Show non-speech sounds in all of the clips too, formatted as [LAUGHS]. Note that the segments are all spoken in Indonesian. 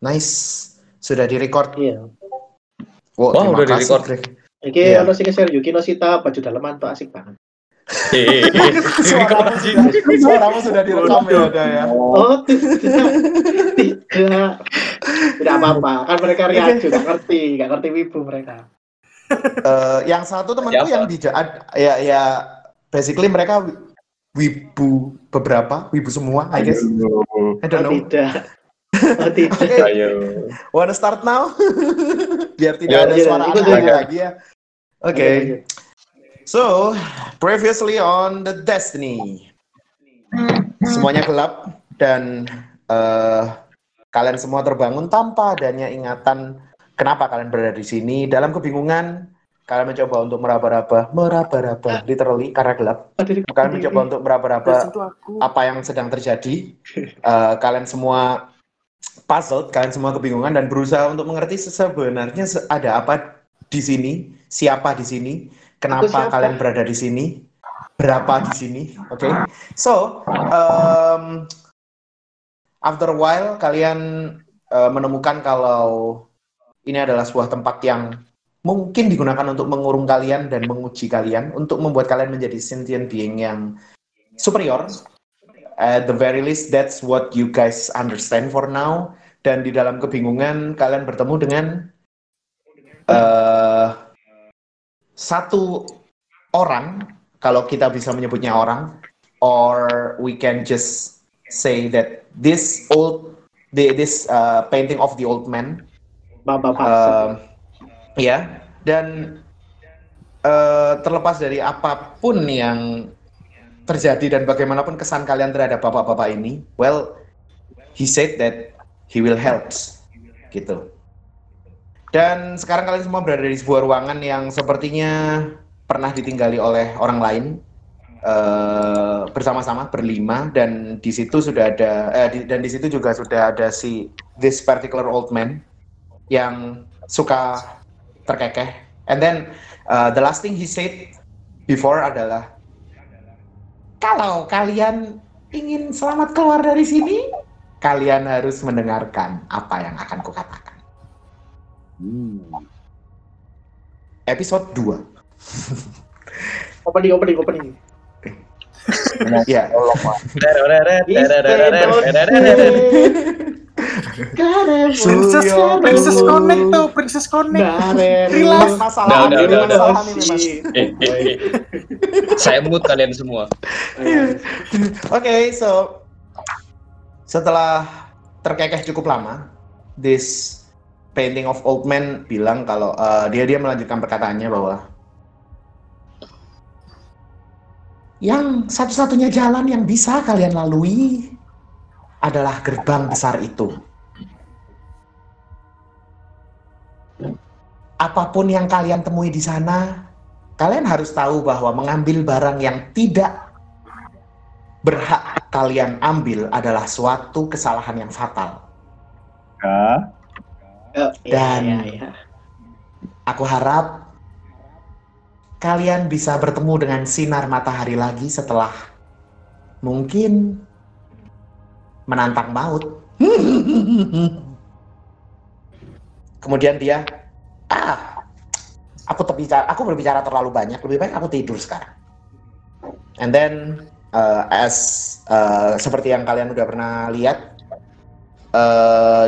Nice. Sudah direcord. Iya. Wow, Wah, terima udah di-record. Iki Iya. ono sing share Yuki Noshita baju daleman tuh asik banget. [LAUGHS] Suaramu sudah, suaramu sudah direkam ya, ada ya. Oh, tidak. Tidak. Apa-apa. Kan mereka riak juga ngerti, nggak ngerti wibu mereka. Eh, yang satu temanku yang di ya ya basically mereka wi- wibu beberapa, wibu semua, I guess. I Oh, don't know. tidak. Oh, tidak. [LAUGHS] Oke, Ayo. wanna start now? [LAUGHS] Biar tidak Ya, ada iya, suara ikut aneh lagi ya. Oke. So, previously on the Destiny. Semuanya gelap dan eh, kalian semua terbangun tanpa adanya ingatan kenapa kalian berada di sini. Dalam kebingungan, kalian mencoba untuk meraba-raba, meraba-raba, literally karena gelap. Kalian mencoba untuk meraba-raba apa yang sedang terjadi. Eh, kalian semua puzzled, kalian semua kebingungan dan berusaha untuk mengerti sebenarnya se- ada apa di sini, siapa di sini, kenapa kalian berada di sini, berapa di sini, oke? So, um, after a while kalian uh, menemukan kalau ini adalah sebuah tempat yang mungkin digunakan untuk mengurung kalian dan menguji kalian untuk membuat kalian menjadi sentient being yang superior. At the very least, that's what you guys understand for now. Dan di dalam kebingungan, kalian bertemu dengan eh, satu orang, kalau kita bisa menyebutnya orang, or we can just say that this old, the, this uh, painting of the old man Bapak-bapak. Um, ya, dan eh, terlepas dari apa pun yang terjadi dan bagaimanapun kesan kalian terhadap bapak-bapak ini, well, he said that he will help, gitu. Dan sekarang kalian semua berada di sebuah ruangan yang sepertinya pernah ditinggali oleh orang lain eh, bersama-sama berlima dan di situ sudah ada eh, di- dan di situ juga sudah ada si this particular old man yang suka terkekeh. And then uh, the last thing he said before adalah kalau kalian ingin selamat keluar dari sini, kalian harus mendengarkan apa yang akan kukatakan. Episode 2. Opening, opening, opening. Ya. Princess, Suyo. Princess Connect tuh, Princess Connect. Relax. Masalah Udah, udah, udah, masalah nih, Mas. Eh, eh, eh. Saya mood kalian semua. Oke, so setelah terkekeh cukup lama, this painting of old man bilang kalau uh, dia dia melanjutkan perkataannya bahwa yang satu-satunya jalan yang bisa kalian lalui adalah gerbang besar itu. Apa pun yang kalian temui di sana, kalian harus tahu bahwa mengambil barang yang tidak berhak kalian ambil adalah suatu kesalahan yang fatal. Ya. Oh, Dan- iya, iya, iya. Aku harap kalian bisa bertemu dengan sinar matahari lagi setelah mungkin menantang maut. [LAUGHS] Kemudian dia, ah, aku terbicara, aku berbicara terlalu banyak, lebih baik aku tidur sekarang. And then, uh, as uh, seperti yang kalian udah pernah lihat, uh,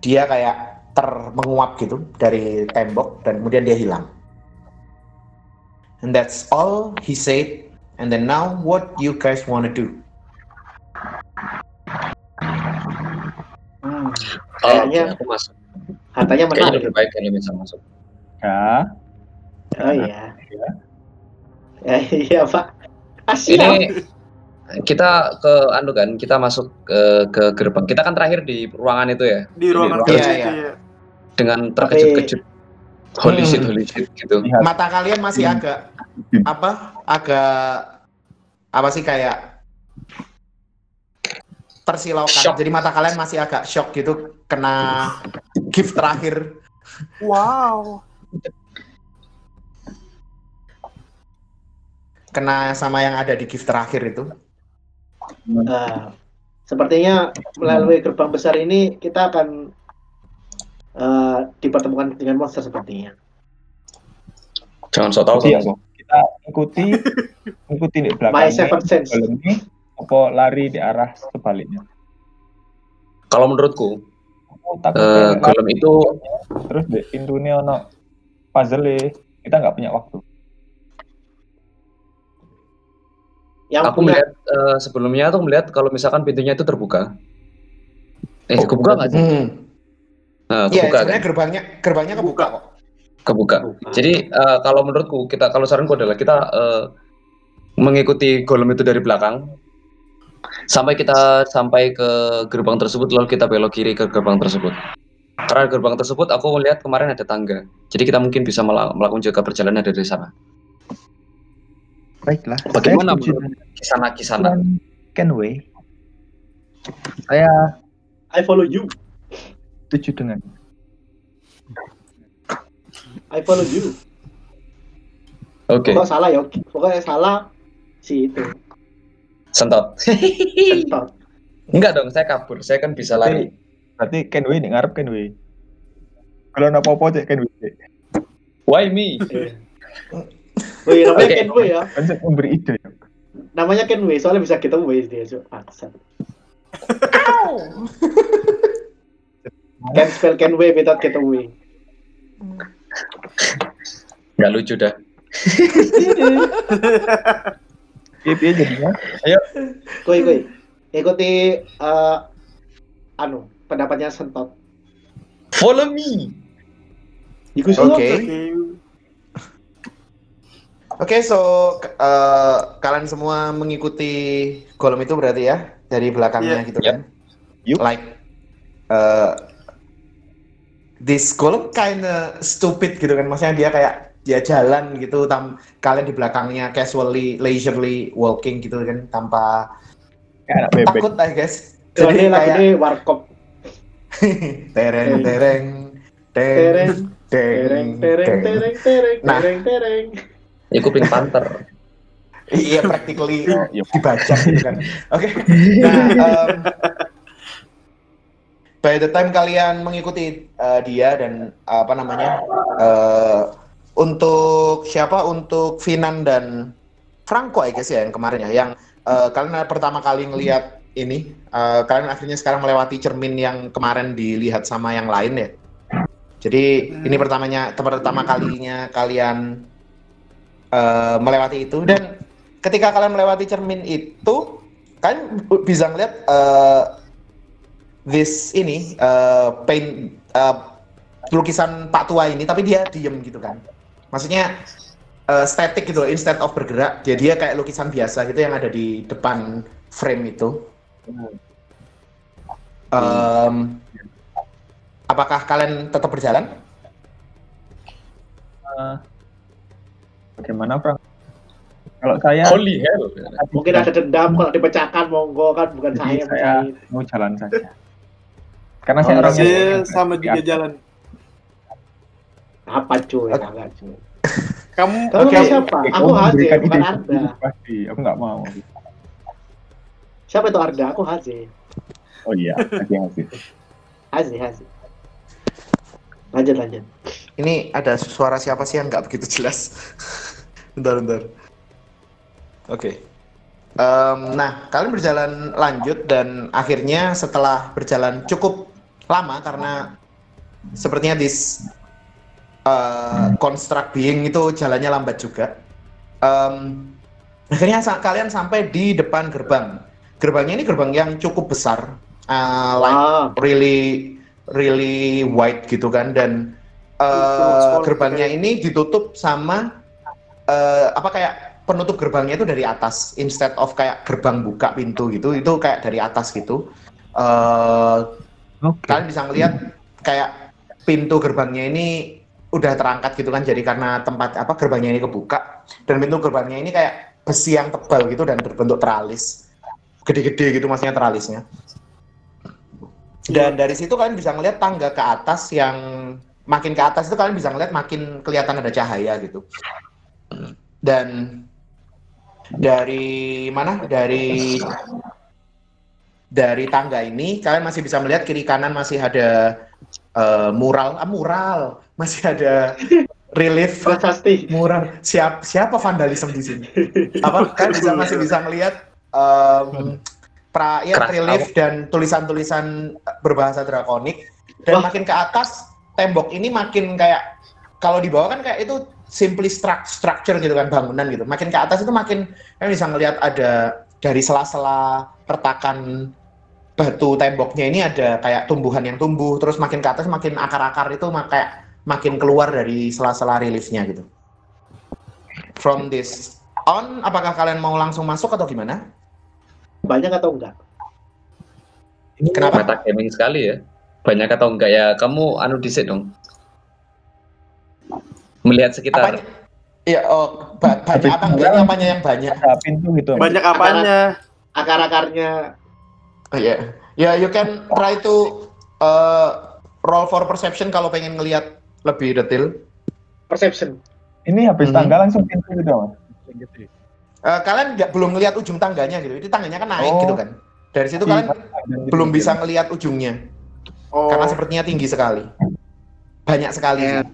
dia kayak termenguap gitu dari tembok dan kemudian dia hilang. And that's all he said. And then now what you guys wanna do? Hmm. Oh, Kayaknya- aku masuk. Hartanya Kayaknya menarik. lebih baik kalian bisa masuk. Ya. Oh iya. Ya, iya, Pak. Asyik. Ini kita ke anu kan, kita masuk ke, ke gerbang. Kita kan terakhir di ruangan itu ya, Di ruangan Iya, kerja iya. itu ya. dengan terkejut-kejut. Holy Hmm. shit, holy shit gitu. Mata kalian masih Hmm. agak apa? Agak apa sih kayak tersilaukan. Shock. Jadi mata kalian masih agak shock gitu kena gift terakhir. Wow. Kena sama yang ada di gift terakhir itu. Nah, sepertinya melalui gerbang besar ini kita akan uh, dipertemukan dengan monster sepertinya. Jangan so tau apa? Kita ikuti [LAUGHS] ikuti di belakang My seven sense. ini apa lari di arah sebaliknya. Kalau menurutku, Aku eh kayak golem itu terus di pintunya ono puzzle kita nggak punya waktu. Yang aku punya melihat eh, sebelumnya tuh melihat kalau misalkan pintunya itu terbuka. Eh, Oh, kebuka nggak sih? Hmm. Nah, Iya, kebuka kan? sebenarnya gerbangnya gerbangnya kebuka kok. Kebuka. Jadi eh, kalau menurutku kita kalau saranku adalah kita eh, mengikuti golem itu dari belakang sampai kita sampai ke gerbang tersebut lalu kita belok kiri ke gerbang tersebut. Karena gerbang tersebut aku melihat kemarin ada tangga. Jadi kita mungkin bisa mela- melakukan jaga perjalanan dari sana. Baiklah. Bagaimana kisana-kisana? dengan Kenway. Saya I follow you. Setuju dengan I follow you. Oke, Pokoknya salah ya. Pokoknya salah si itu. sentot. Kentot. Enggak dong, saya kabur. Saya kan bisa lari. berarti Kenway nih ngarep Kenway. Kalau apa-apa cek Kenway. Cek. Why me? Oh iya, namanya Oke. Kenway ya. Kan saya memberi ide. ya. Namanya Kenway, soalnya bisa kita waste dia. So, Bangsat. Can spell Kenway without get away. Nggak lucu dah. Iya, iya jadinya. Koi, koi. Ikuti eh, anu pendapatnya sentot. Follow me. Iku sih, Oke. Oke, so eh, kalian semua mengikuti golem itu berarti ya dari belakangnya Iya. gitu kan? Yup. Like eh, this golem kinda stupid gitu kan? Maksudnya dia kayak dia jalan gitu, tam kalian di belakangnya casually, leisurely walking gitu kan, tanpa Kayak anak bebek. takut, I guess. Jadi Jadi lagu kayak ini warkop. [LAUGHS] tereng tereng Tereng, tereng tereng, tereng, tereng, tereng, Nah. tereng, tereng. Iku Pink Panther. Iya, practically Oh, iya. dibajak gitu kan. Oke. [LAUGHS] Nah, em, by the time kalian mengikuti eh, dia dan apa namanya eh, untuk siapa? Untuk Finan dan Franco I guess ya yang kemarin ya. Yang eh, kalian pertama kali ngelihat ini eh, kalian akhirnya sekarang melewati cermin yang kemarin dilihat sama yang lain ya. Jadi ini pertamanya pertama kalinya kalian eh, melewati itu. Dan ketika kalian melewati cermin itu kalian bisa ngeliat eh, this ini eh, paint eh, lukisan Pak Tua ini tapi dia diem gitu kan maksudnya eh, static gitu loh, instead of bergerak dia dia kayak lukisan biasa gitu yang ada di depan frame itu Em, apakah kalian tetap berjalan Eh, bagaimana Frank? Kalau saya Holy hell. Mungkin ada dendam kalau dipecahkan monggo kan bukan Jadi saya. saya mau jalan saja. Karena saya orangnya saya sama juga jalan. Apa cuy? Enggak cuy. Kamu Kamu Oke, siapa? Oke, Aku memberikan bukan Arda. Pasti, aku nggak mau. Siapa itu Arda? Aku Haze. Oh iya, Haji Haji. Haze, Haze. Lanjut, lanjut. Ini ada suara siapa sih yang nggak begitu jelas? bentar, bentar. Oke. Em, nah, kalian berjalan lanjut dan akhirnya setelah berjalan cukup lama karena sepertinya this uh, construct being itu jalannya lambat juga. Em, akhirnya sa- kalian sampai di depan gerbang. Gerbangnya ini gerbang yang cukup besar, uh, like Wah, really really wide gitu kan dan uh, gerbangnya ini ditutup sama uh, apa kayak penutup gerbangnya itu dari atas instead of kayak gerbang buka pintu gitu itu kayak dari atas gitu Uh, Oke. kalian bisa ngelihat kayak pintu gerbangnya ini udah terangkat gitu kan jadi karena tempat apa gerbangnya ini kebuka dan pintu gerbangnya ini kayak besi yang tebal gitu dan berbentuk teralis gede-gede gitu maksudnya teralisnya dan dari situ kalian bisa ngelihat tangga ke atas yang makin ke atas itu kalian bisa ngelihat makin kelihatan ada cahaya gitu. Dan dari mana? Dari dari tangga ini kalian masih bisa melihat kiri kanan masih ada eh, mural, ah, mural, masih ada relief Prasasti. mural. Siap, siapa vandalisme di sini? Apa [LAUGHS] kan bisa masih bisa ngelihat em, pra ya Keras relief dan tulisan-tulisan berbahasa drakonik dan Wah. makin ke atas tembok ini makin kayak kalau di bawah kan kayak itu simply struct- structure gitu kan bangunan gitu. Makin ke atas itu makin kan bisa ngelihat ada dari sela-sela retakan batu temboknya ini ada kayak tumbuhan yang tumbuh terus makin ke atas makin akar-akar itu kayak makin keluar dari sela-sela reliefnya gitu. From this on, apakah kalian mau langsung masuk atau gimana? Banyak atau enggak? Kenapa? Meta gaming sekali ya. Banyak atau enggak ya? Kamu anu disit dong. Melihat sekitar. Apanya? Iya, oh, ba- banyak apa enggak? Apanya yang banyak? Pintu gitu. Banyak apanya? Akar-akarnya Oh, Iya. Ya, you can try to uh, roll for perception kalau pengen ngelihat lebih detail. perception. Ini habis Mhm. tangga langsung pintu gitu, Mas. Eh, kalian nggak belum ngelihat ujung tangganya gitu. Itu tangganya kan naik Oh. gitu kan. Dari situ Iya, kalian gitu. belum bisa ngelihat ujungnya Oh, karena sepertinya tinggi sekali. Banyak sekali. Ya. sih.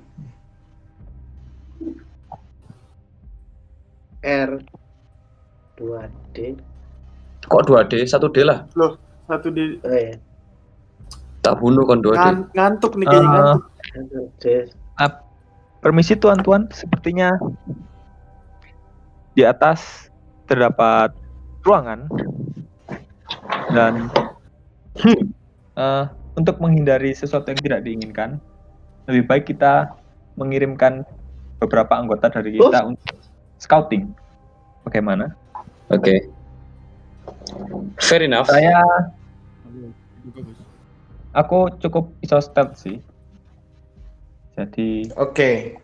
R 2D. Kok 2D? 1D lah. Satu di Oh ya. Tak bunuh kon 2D. ngan- ngantuk nih kayaknya Eh, ngantuk. D. Permisi tuan-tuan, sepertinya di atas terdapat ruangan dan eh, untuk menghindari sesuatu yang tidak diinginkan, lebih baik kita mengirimkan beberapa anggota dari kita untuk scouting. Bagaimana? Oke. Fair enough. Saya, aku cukup iso stealth sih. Jadi Oke.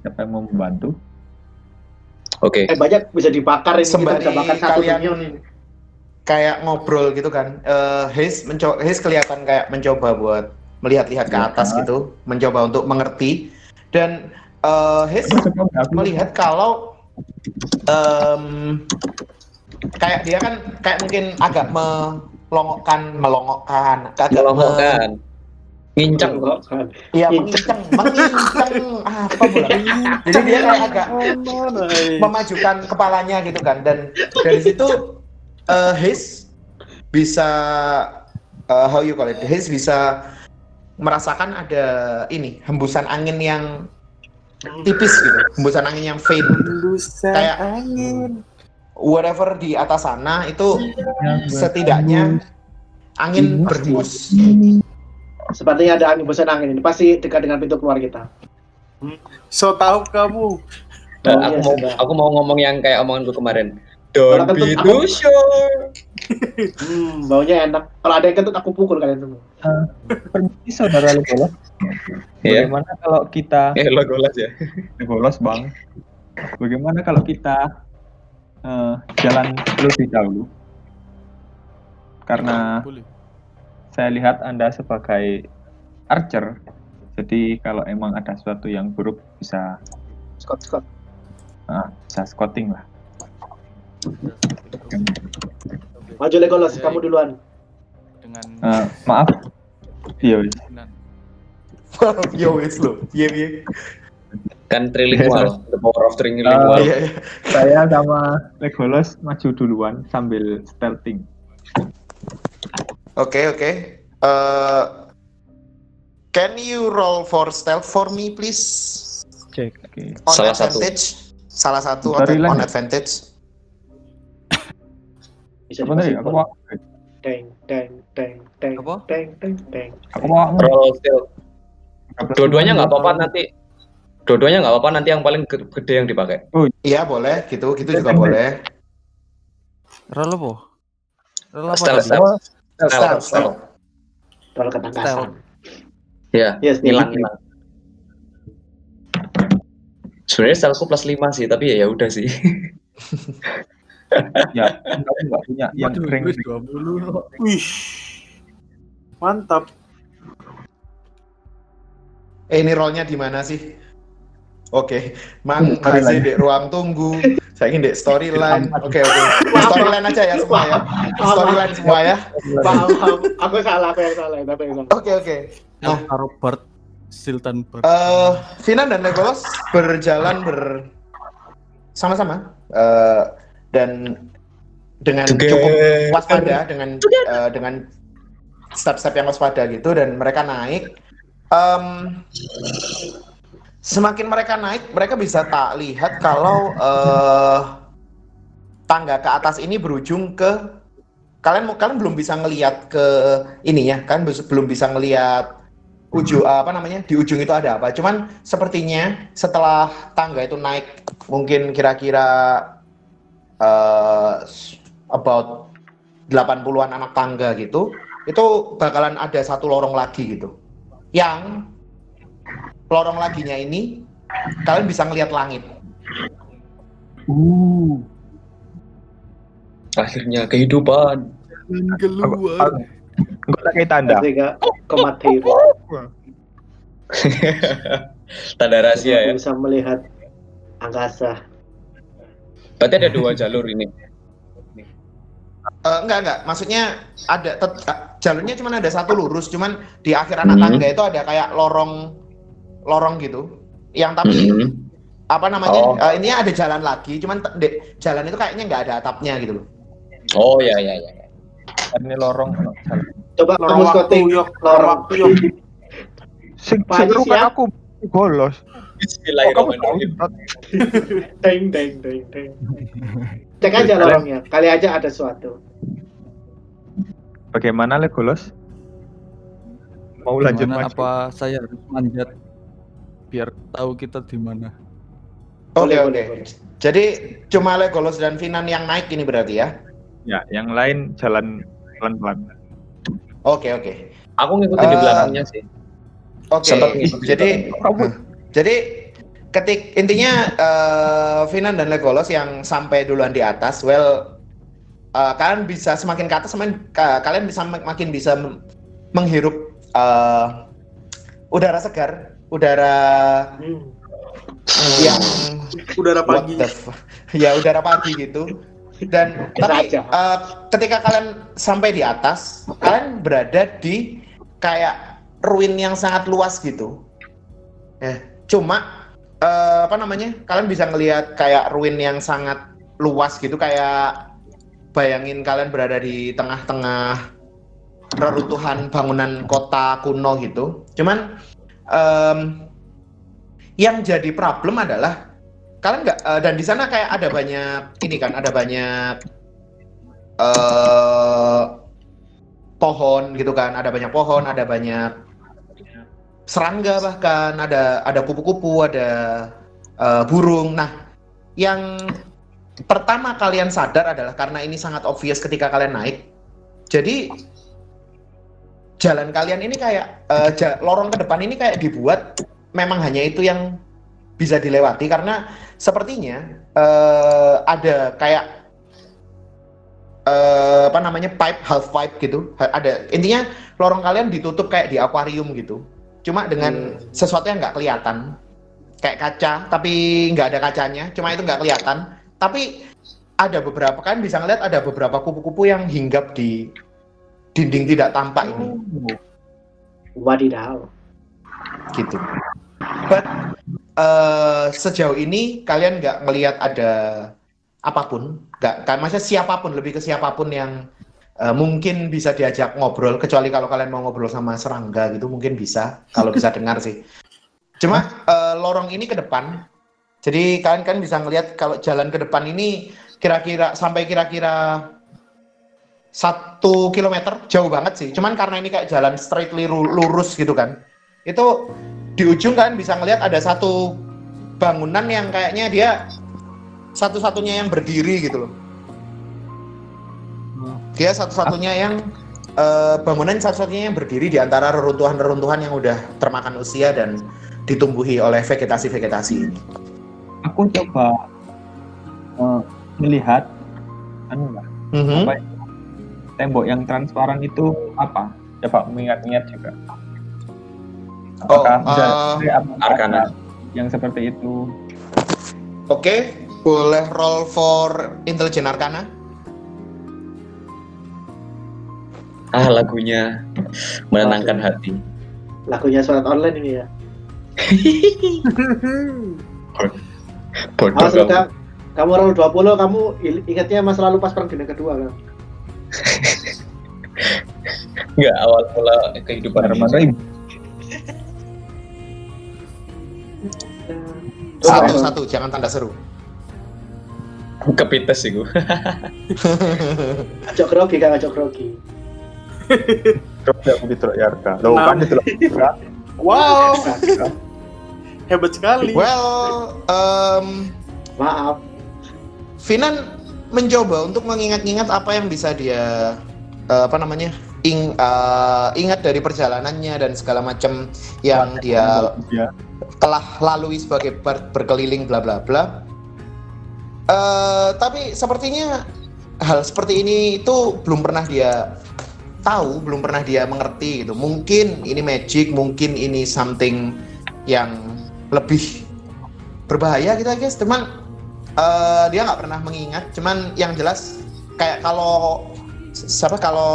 siapa yang mau membantu? Oke. Eh banyak bisa dibakar ini Sembari kita bisa bakar satu kalian- ini. Kayak ngobrol gitu kan. Eh Haze mencoba Haze kelihatan kayak mencoba buat melihat-lihat ke Ya. atas gitu, mencoba untuk mengerti dan eh Haze melihat kalau em, kayak dia kan kayak mungkin agak melongokkan melongokkan agak me- Melongokkan. Ngincang. Kan. iya Ngincang. mengincang mengincang apa pula jadi dia kayak agak memajukan kepalanya gitu kan dan dari situ eh Haze bisa eh, how you call it Haze bisa merasakan ada ini hembusan angin yang tipis gitu hembusan angin yang faint Hembusan Kayak- angin. Whatever di atas sana itu setidaknya angin berhembus Sepertinya ada angin bosan angin ini pasti dekat dengan pintu keluar kita. So tahu kamu. Dan Oh, aku iya, mau sudah. aku mau ngomong yang kayak omongan gue kemarin. Kalau Don't be too aku- sure. Hmm, baunya enak. Kalau ada yang kentut aku pukul kalian semua. Permisi saudara Legolas. Iya. Bagaimana kalau kita Eh lo golas ya. Legolas bang? Bagaimana kalau kita eh, jalan lebih dahulu? Karena saya lihat anda sebagai archer, jadi kalau emang ada sesuatu yang buruk bisa Scott Scott. ah, bisa scouting lah. Maju Legolas, kamu duluan. dengan Eh, maaf, iya wis. dengan [LAUGHS] yo wes lo iya iya Kan trilingual, [LAUGHS] the power of trilingual. iya iya. Saya sama [LAUGHS] Legolas maju duluan sambil stealthing. Oke oke. Eh, can you roll for stealth for me please? Cek. Oke. On Salah satu. advantage. Salah satu on, Storyline. on advantage. Bisa dipasang Aku mau, Teng teng teng teng teng teng teng. aku mau. Roll still. Dua-duanya nggak apa-apa nanti. Dua-duanya nggak apa-apa nanti yang paling ge- gede yang dipakai. Iya boleh gitu gitu juga boleh. roll apa? Roll apa. Stealth, Stealth, stealth. Roll ketangkasan. Ya, Yes, hilang hilang. Sebenarnya stealthku plus 5 sih, tapi ya ya udah sih. [LAUGHS] Ya, aku nggak punya yang Waduh, kering. wis 20. Wih. Mantap. Eh ini rollnya di mana sih? Oke, Mang Storyline. masih di ruang tunggu. Saya ingin di storyline. Oke oke. Storyline aja ya semua ya. Storyline semua ya. Paham, paham. Aku salah, aku yang salah, aku yang salah. Oke oke. Nah. karo Bart Siltan Bart. Eh, Finan dan Legolas berjalan ber sama-sama eh, dan dengan cukup waspada dengan eh, dengan step-step yang waspada gitu dan mereka naik. Em, semakin mereka naik, mereka bisa tak lihat kalau eh, tangga ke atas ini berujung ke kalian kalian belum bisa ngelihat ke ini ya, kan belum bisa ngelihat ujung apa namanya di ujung itu ada apa. Cuman sepertinya setelah tangga itu naik mungkin kira-kira eh, about 80-an anak tangga gitu, itu bakalan ada satu lorong lagi gitu. Yang lorong laginya ini kalian bisa ngelihat langit. Uh, Akhirnya kehidupan. keluar. enggak tak kayak tanda. Kematian [LAUGHS] Tanda rahasia ya. bisa melihat angkasa. Berarti ada dua jalur ini. Eh, enggak enggak, maksudnya ada tet- jalurnya cuma ada satu lurus, cuman di akhir anak Hmm. tangga itu ada kayak lorong lorong gitu. Yang tapi Mhm. apa namanya? Oh. eh, ini ada jalan lagi, cuman de- jalan itu kayaknya nggak ada atapnya gitu loh. Oh ya ya ya. ya. Ini lorong jalan. Coba Lorong kamu waktu scouting yuk, lorong waktu yuk. Sing Haji kan aku bolos. Oh? Bismillahirrahmanirrahim. Deng deng deng deng. [LAUGHS] Cek aja lorongnya. Kali aja ada sesuatu. Bagaimana Legolas? Mau lanjut apa saya harus manjat biar tahu kita di mana? Oke oke. Jadi cuma Legolas dan Finan yang naik ini berarti ya? Ya, yang lain jalan pelan-pelan. Oke oke. Aku ngikutin di Eh, belakangnya sih. Oke. Sempat ngikutin Jadi Kamu [LAUGHS] jadi ketik intinya eh, Finan dan Legolas yang sampai duluan di atas, well eh, kalian bisa semakin ke atas semakin ka- kalian bisa mak- makin bisa menghirup eh, udara segar, udara Hmm. yang Udara pagi. ya udara pagi gitu. Dan tapi aja. eh, ketika kalian sampai di atas, kalian berada di kayak ruin yang sangat luas gitu. Eh, cuma eh, apa namanya? Kalian bisa ngelihat kayak ruin yang sangat luas gitu kayak bayangin kalian berada di tengah-tengah reruntuhan bangunan kota kuno gitu. Cuman em, yang jadi problem adalah kalian nggak eh, dan di sana kayak ada banyak ini kan ada banyak eh pohon gitu kan ada banyak pohon ada banyak serangga bahkan ada ada kupu-kupu ada eh, burung. Nah yang pertama kalian sadar adalah karena ini sangat obvious ketika kalian naik. Jadi jalan kalian ini kayak eh, ja- lorong ke depan ini kayak dibuat memang hanya itu yang bisa dilewati. Karena sepertinya eh, ada kayak eh, apa namanya pipe half pipe gitu. Ada intinya lorong kalian ditutup kayak di akuarium gitu. Cuma dengan sesuatu yang nggak kelihatan. Kayak kaca tapi nggak ada kacanya. Cuma itu nggak kelihatan. Tapi ada beberapa kan bisa ngeliat ada beberapa kupu-kupu yang hinggap di dinding tidak tampak ini Wadidaw. gitu. But eh, sejauh ini kalian nggak melihat ada apa pun, nggak kan maksudnya siapa pun lebih ke siapa pun yang eh, mungkin bisa diajak ngobrol kecuali kalau kalian mau ngobrol sama serangga gitu mungkin bisa kalau bisa [LAUGHS] dengar sih. Cuma eh, lorong ini ke depan, jadi kalian kan bisa ngelihat kalau jalan ke depan ini kira-kira sampai kira-kira satu kilometer jauh banget sih. Cuman karena ini kayak jalan straightly ru- lurus gitu kan, itu di ujung kan bisa ngelihat ada satu bangunan yang kayaknya dia satu-satunya yang berdiri gitu loh. Dia satu-satunya yang eh, bangunan satu-satunya yang berdiri di antara reruntuhan-reruntuhan yang udah termakan usia dan ditumbuhi oleh vegetasi-vegetasi ini. aku coba eh, melihat anu lah, Mhm. apa ya, tembok yang transparan itu apa? Coba mengingat-ingat juga. Oh, Apakah eh, ada apakah Arkana. yang seperti itu? Oke, boleh roll for intelligent arcana. Ah lagunya menenangkan hati. Lagunya surat online ini ya. Bodoh lu, kamu. Kamu roll 20, kamu ingatnya masa lalu pas perang dunia kedua kan? Enggak awal mula kehidupan Armada ini. Satu satu, jangan tanda seru. Kepites sih gue. Kan, ajok grogi. Terus aku ditelok Yarka. Loh Nah. kan Yarka. Wow. Hebat sekali. Well, um, Maaf. Finan mencoba untuk mengingat-ingat apa yang bisa dia eh, apa namanya ing, eh, ingat dari perjalanannya dan segala macam yang dia Ya. telah lalui sebagai ber- berkeliling bla bla bla. Eh, tapi sepertinya hal seperti ini itu belum pernah dia tahu, belum pernah dia mengerti gitu. Mungkin ini magic, mungkin ini something yang lebih berbahaya gitu guys. Cuman eh, dia nggak pernah mengingat. Cuman yang jelas kayak kalau siapa kalau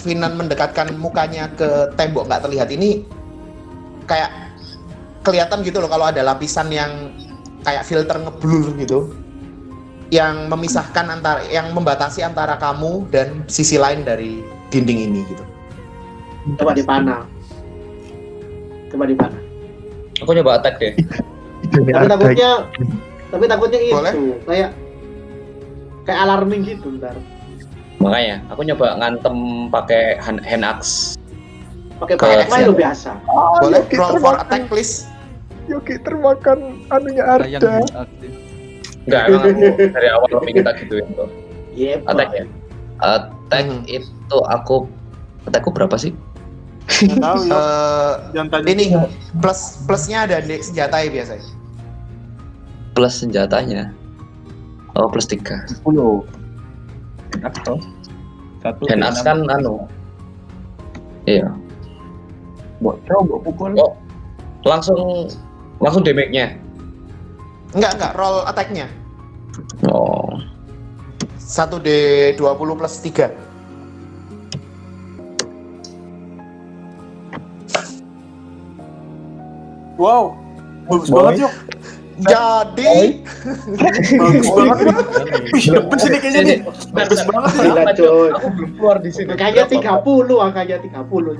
Finan mendekatkan mukanya ke tembok nggak terlihat ini kayak kelihatan gitu loh kalau ada lapisan yang kayak filter ngeblur gitu yang memisahkan antara yang membatasi antara kamu dan sisi lain dari dinding ini gitu. Coba dipanah. Coba dipanah. Aku nyoba attack deh. [LAUGHS] Tapi takutnya tapi takutnya itu Boleh. kayak kayak alarming gitu ntar. Makanya aku nyoba ngantem pakai hand, hand axe. Pakai Kayak pakai lo biasa. Boleh roll for attack please. Yogi termakan anunya Arda. Enggak, emang aku dari awal pengen tak gituin tuh. Iya. Attack ya. Attack Hmm. itu aku attackku berapa sih? Nggak tahu ya. Jangan tanya. ini plus plusnya ada di senjata ya biasanya. Plus senjatanya. Oh, plus 3. 10 hand axe toh satu Hand axe kan anu. Iya. buat coba pukul Oh. Langsung langsung damage-nya. Enggak enggak roll attack-nya. Oh. 1 d 20 plus 3. Wow. Bagus banget yuk. Jadi Bagus banget. Dapet sini kayaknya nih. Bagus banget. Gila, coy. Aku belum keluar di sini. Angkanya 30, angkanya 30.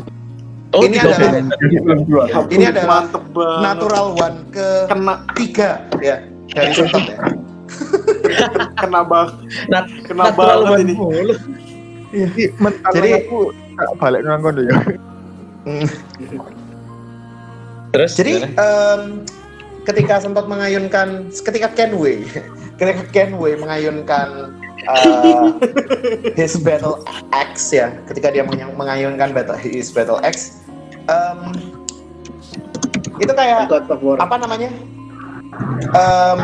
Oh, Ini tiga adalah- puluh. ini adalah Mantep banget. natural one ke Kena tiga ya dari sentot ya. kena bang. Nat- Kena banget ini. mulu. Jadi aku balik nang kono ya. Hmm. Terus Jadi gimana? Ketika sempat mengayunkan, ketika Kenway, [LAUGHS] ketika Kenway mengayunkan uh, his battle axe ya, ketika dia mengay- mengayunkan battle his battle axe, em, itu kayak apa namanya? Em,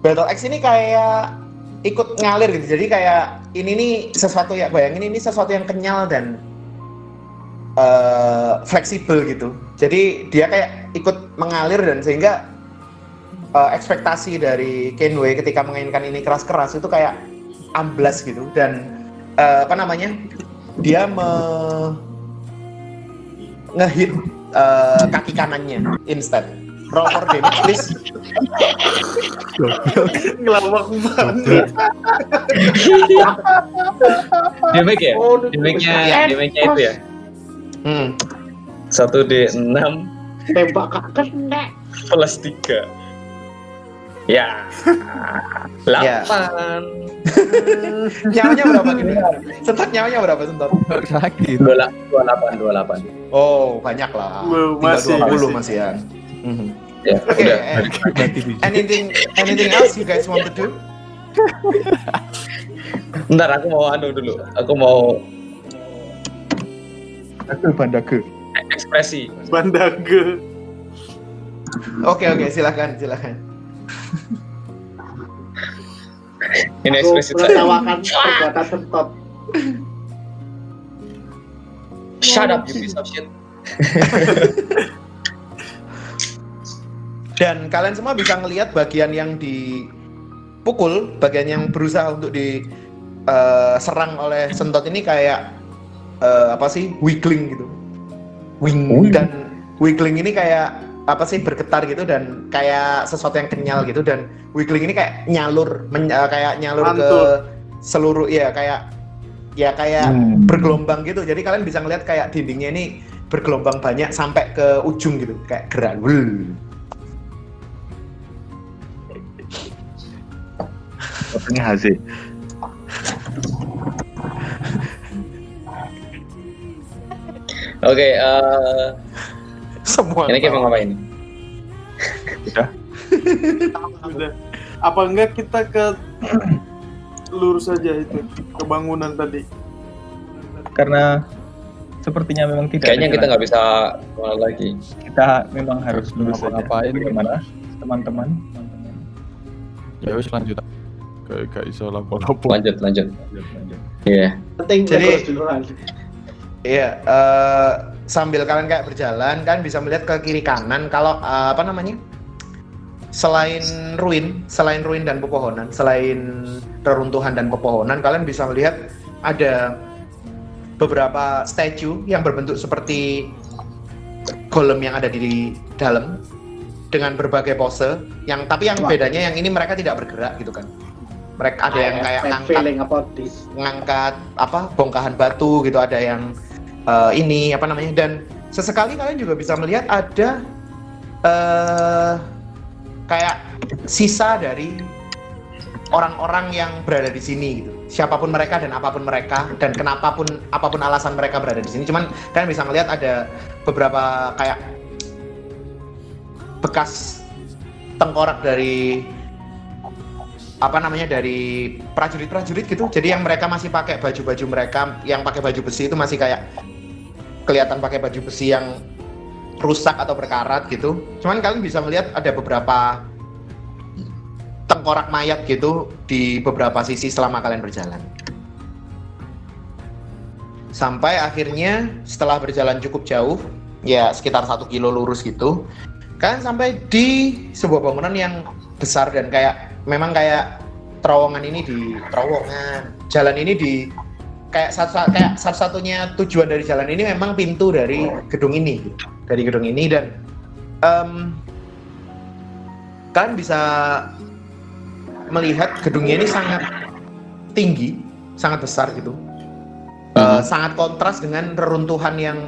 battle axe ini kayak ikut ngalir gitu. Jadi kayak ini nih sesuatu ya bayangin ini sesuatu yang kenyal dan eh, fleksibel gitu. Jadi dia kayak ikut mengalir dan sehingga eh, ekspektasi dari Kenway ketika mengainkan ini keras-keras itu kayak amblas gitu dan eh, apa namanya? Dia me ngehit eh, kaki kanannya instead. Roll for damage please. Ngelawak banget. damage ya? Damage-nya damage-nya itu ya. Hmm. 1 D 6 Tembak kena. plus 3. Ya. 8. [LAUGHS] Nyawanya berapa gitu? Sentot nyawanya berapa sentot? Sakit. 28 28. Oh, banyak lah. Belum, Tinggal masih, 20 masih. masih ya. Mhm. Ya, Oke, udah. eh, anything anything else you guys want to do? Ntar aku mau anu dulu. Aku mau Aku bandaku. ekspresi. Bandage. Oke oke silakan silakan. Ini ekspresi saya. menertawakan perbuatan sentot. Shut up, you piece of shit. [LAUGHS] Dan kalian semua bisa ngelihat bagian yang dipukul, bagian yang berusaha untuk diserang oleh sentot ini kayak eh, apa sih wiggling gitu wing Oh, iya. dan wiggling ini kayak apa sih bergetar gitu dan kayak sesuatu yang kenyal gitu dan wiggling ini kayak nyalur men- eh, kayak nyalur ke Mantul. seluruh ya kayak ya kayak Hmm. bergelombang gitu jadi kalian bisa ngeliat kayak dindingnya ini bergelombang banyak sampai ke ujung gitu kayak gerak Wul. Ini hasil. Oke, eh, semua ini kita ngapain? Udah. Udah. Apa enggak kita ke lurus saja itu ke bangunan tadi. Karena sepertinya memang tidak. Kayaknya kita nggak bisa mulai lagi. Kita memang harus lurus saja. Ngapa-ngapain. Bagaimana, teman-teman? Ya wis lanjut. Kayak gak iso lapo-lapo. Lanjut, lanjut. Lanjut, lanjut. Iya. Penting Jadi- terus duluan. Iya, eh, sambil kalian kayak berjalan kan bisa melihat ke kiri kanan kalau eh, apa namanya? Selain ruin, selain ruin dan pepohonan, selain reruntuhan dan pepohonan, kalian bisa melihat ada beberapa statue yang berbentuk seperti golem yang ada di dalam dengan berbagai pose yang tapi yang bedanya yang ini mereka tidak bergerak gitu kan. Mereka ada yang kayak Bad ngangkat ngangkat apa bongkahan batu gitu ada yang eh, ini apa namanya dan sesekali kalian juga bisa melihat ada eh kayak sisa dari orang-orang yang berada di sini gitu siapa pun mereka dan apa pun mereka dan kenapapun apa pun alasan mereka berada di sini cuman kalian bisa melihat ada beberapa kayak bekas tengkorak dari apa namanya dari prajurit-prajurit gitu. Jadi yang mereka masih pakai baju-baju mereka yang pakai baju besi itu masih kayak kelihatan pakai baju besi yang rusak atau berkarat gitu. Cuman kalian bisa melihat ada beberapa tengkorak mayat gitu di beberapa sisi selama kalian berjalan. Sampai akhirnya setelah berjalan cukup jauh, ya sekitar satu kilo lurus gitu, kalian sampai di sebuah bangunan yang besar dan kayak memang kayak terowongan ini di terowongan jalan ini di kayak satu kayak satu-satunya tujuan dari jalan ini memang pintu dari gedung ini gitu. dari gedung ini dan em, kalian bisa melihat gedungnya ini sangat tinggi sangat besar gitu. Eh, sangat kontras dengan reruntuhan yang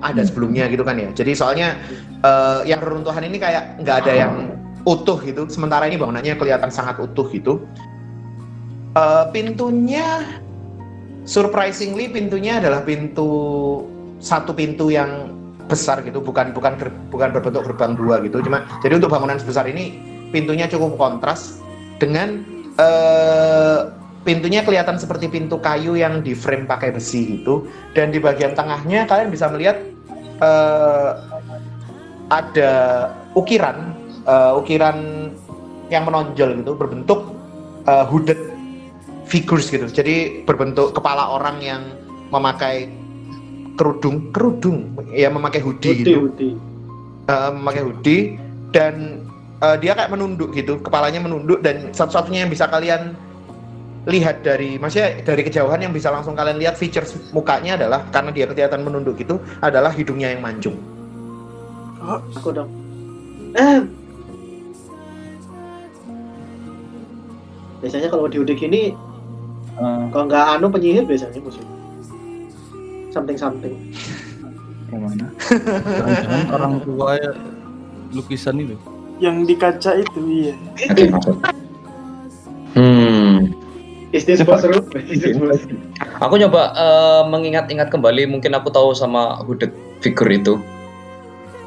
ada sebelumnya gitu kan ya. Jadi soalnya eh, yang reruntuhan ini kayak nggak ada yang utuh gitu. Sementara ini bangunannya kelihatan sangat utuh gitu. Eh, pintunya surprisingly pintunya adalah pintu satu pintu yang besar gitu. Bukan bukan ger- bukan berbentuk gerbang dua gitu. Cuma jadi untuk bangunan sebesar ini pintunya cukup kontras dengan eh, pintunya kelihatan seperti pintu kayu yang di frame pakai besi gitu. Dan di bagian tengahnya kalian bisa melihat eh, ada ukiran eh, ukiran yang menonjol gitu berbentuk eh, hooded figures gitu jadi berbentuk kepala orang yang memakai kerudung kerudung ya memakai hoodie Hudi, gitu hudi. eh, memakai hoodie dan eh, dia kayak menunduk gitu kepalanya menunduk dan satu-satunya yang bisa kalian lihat dari maksudnya dari kejauhan yang bisa langsung kalian lihat features mukanya adalah karena dia kelihatan menunduk itu adalah hidungnya yang mancung Aku dong. Eh. Biasanya kalau di udik ini Eh, kalau nggak anu penyihir biasanya musuh. Something something. ke mana? Jangan-jangan orang tua ya lukisan itu. Yang di kaca itu iya. Hmm. Is this boss? Aku nyoba eh, mengingat-ingat kembali, mungkin aku tahu sama hooded figure itu.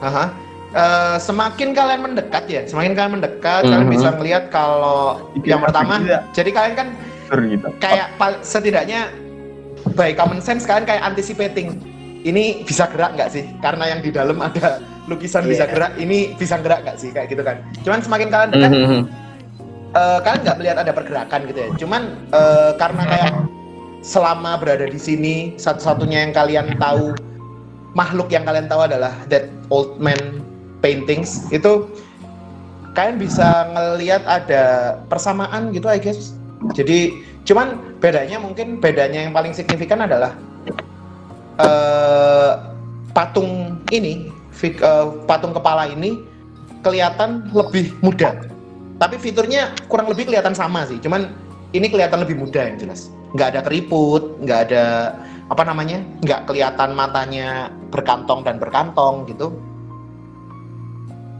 Aha. Eh, semakin kalian mendekat ya semakin kalian mendekat kalian Mhm. bisa melihat kalau yang pertama Tidak. jadi kalian kan Gitu. kayak setidaknya by common sense kalian kayak anticipating ini bisa gerak nggak sih karena yang di dalam ada lukisan bisa Iya. gerak ini bisa gerak nggak sih kayak gitu kan cuman semakin kalian dekat Mhm. eh, kalian nggak melihat ada pergerakan gitu ya cuman eh, karena kayak selama berada di sini satu-satunya yang kalian tahu makhluk yang kalian tahu adalah that old man paintings itu kalian bisa ngelihat ada persamaan gitu I guess jadi cuman bedanya mungkin bedanya yang paling signifikan adalah eh, patung ini, fig- eh, patung kepala ini kelihatan lebih muda. Tapi fiturnya kurang lebih kelihatan sama sih. Cuman ini kelihatan lebih muda yang jelas. Nggak ada keriput, nggak ada apa namanya, nggak kelihatan matanya berkantong dan berkantong gitu.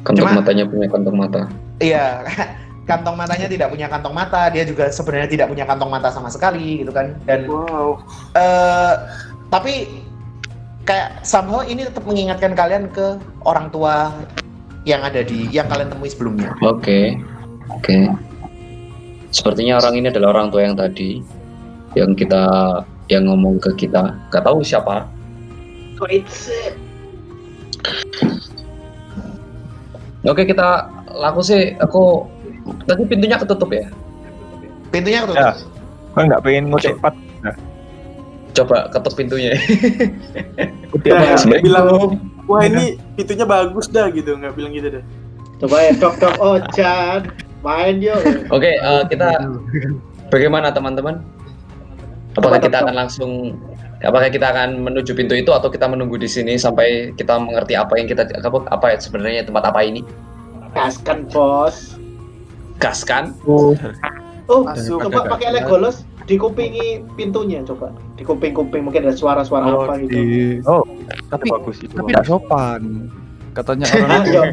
Kantong Cuma- matanya punya kantong mata. Iya, kantong matanya tidak punya kantong mata. Dia juga sebenarnya tidak punya kantong mata sama sekali gitu kan. Dan Wow. eh tapi kayak somehow ini tetap mengingatkan kalian ke orang tua yang ada di yang kalian temui sebelumnya. Oke, oke. Sepertinya orang ini adalah orang tua yang tadi yang kita yang ngomong ke kita. Gak tahu siapa. Wait, Oke kita laku sih. Aku tadi pintunya ketutup ya. Pintunya Ya. ketutup. Kau nggak pengen ngocek pat? Coba ketuk pintunya. [LAUGHS] Udah, Nah, Sebaik- bilang, wah ini pintunya bagus dah gitu, nggak bilang gitu deh. Coba ya dok dok Ojan main yuk. Oke, eh, kita bagaimana teman-teman? Apakah Apa, kita akan langsung apakah kita akan menuju pintu itu atau kita menunggu di sini sampai kita mengerti apa yang kita apa, apa ya sebenarnya tempat apa ini? Kaskan bos. Gas kan? Oh, Masuk. coba pakai Legolas dikupingi pintunya coba. Di kuping-kuping mungkin ada suara-suara Oh, apa gitu. di... Oh, tapi bagus itu. tapi tidak sopan. Katanya orang [LAUGHS] itu iya.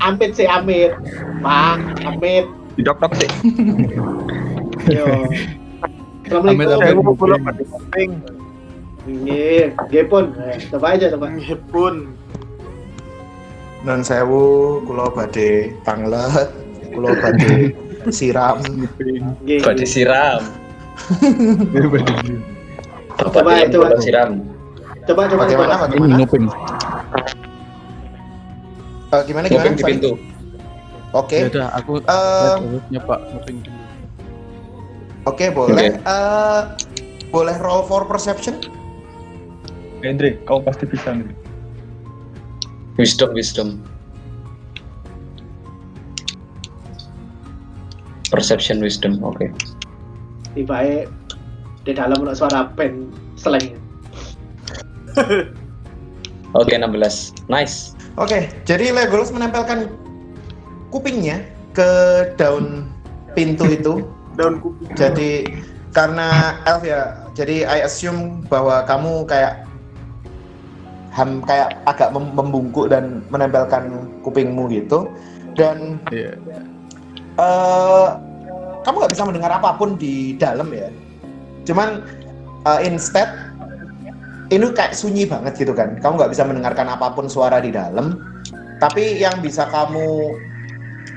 Amit sih Amit. Pak, Amit. Di dok dok sih. [LAUGHS] Yo. Amit, Assalamualaikum. amit. Saya mau pulang di kuping. Nggih, nggih pun. Coba aja coba. Ngepun. Non sewu, kulo badhe panglet, kulo badhe siram. Disiram. Bapak Coba, coba siram. Coba coba Bagaimana? coba. Ini Bagaimana? nguping. Eh, gimana gimana? Nguping di pintu. Oke. Ya udah, aku Eh, ya Pak nguping dulu. Oke, boleh. Eh, boleh roll for perception? Andre, kau pasti bisa Andre. Wisdom, wisdom. Perception wisdom, oke. Tiba di dalam ada suara pen seleng. Oke, 16. Nice. Oke, jadi Legolas menempelkan kupingnya ke daun pintu itu. Daun kuping. Jadi karena elf ya, jadi I assume bahwa kamu kayak ham kayak agak mem- membungkuk dan menempelkan kupingmu gitu. Dan Iya. Eh kamu nggak bisa mendengar apa pun di dalam ya. Cuman eh, instead ini kayak sunyi banget gitu kan. Kamu nggak bisa mendengarkan apa pun suara di dalam. Tapi yang bisa kamu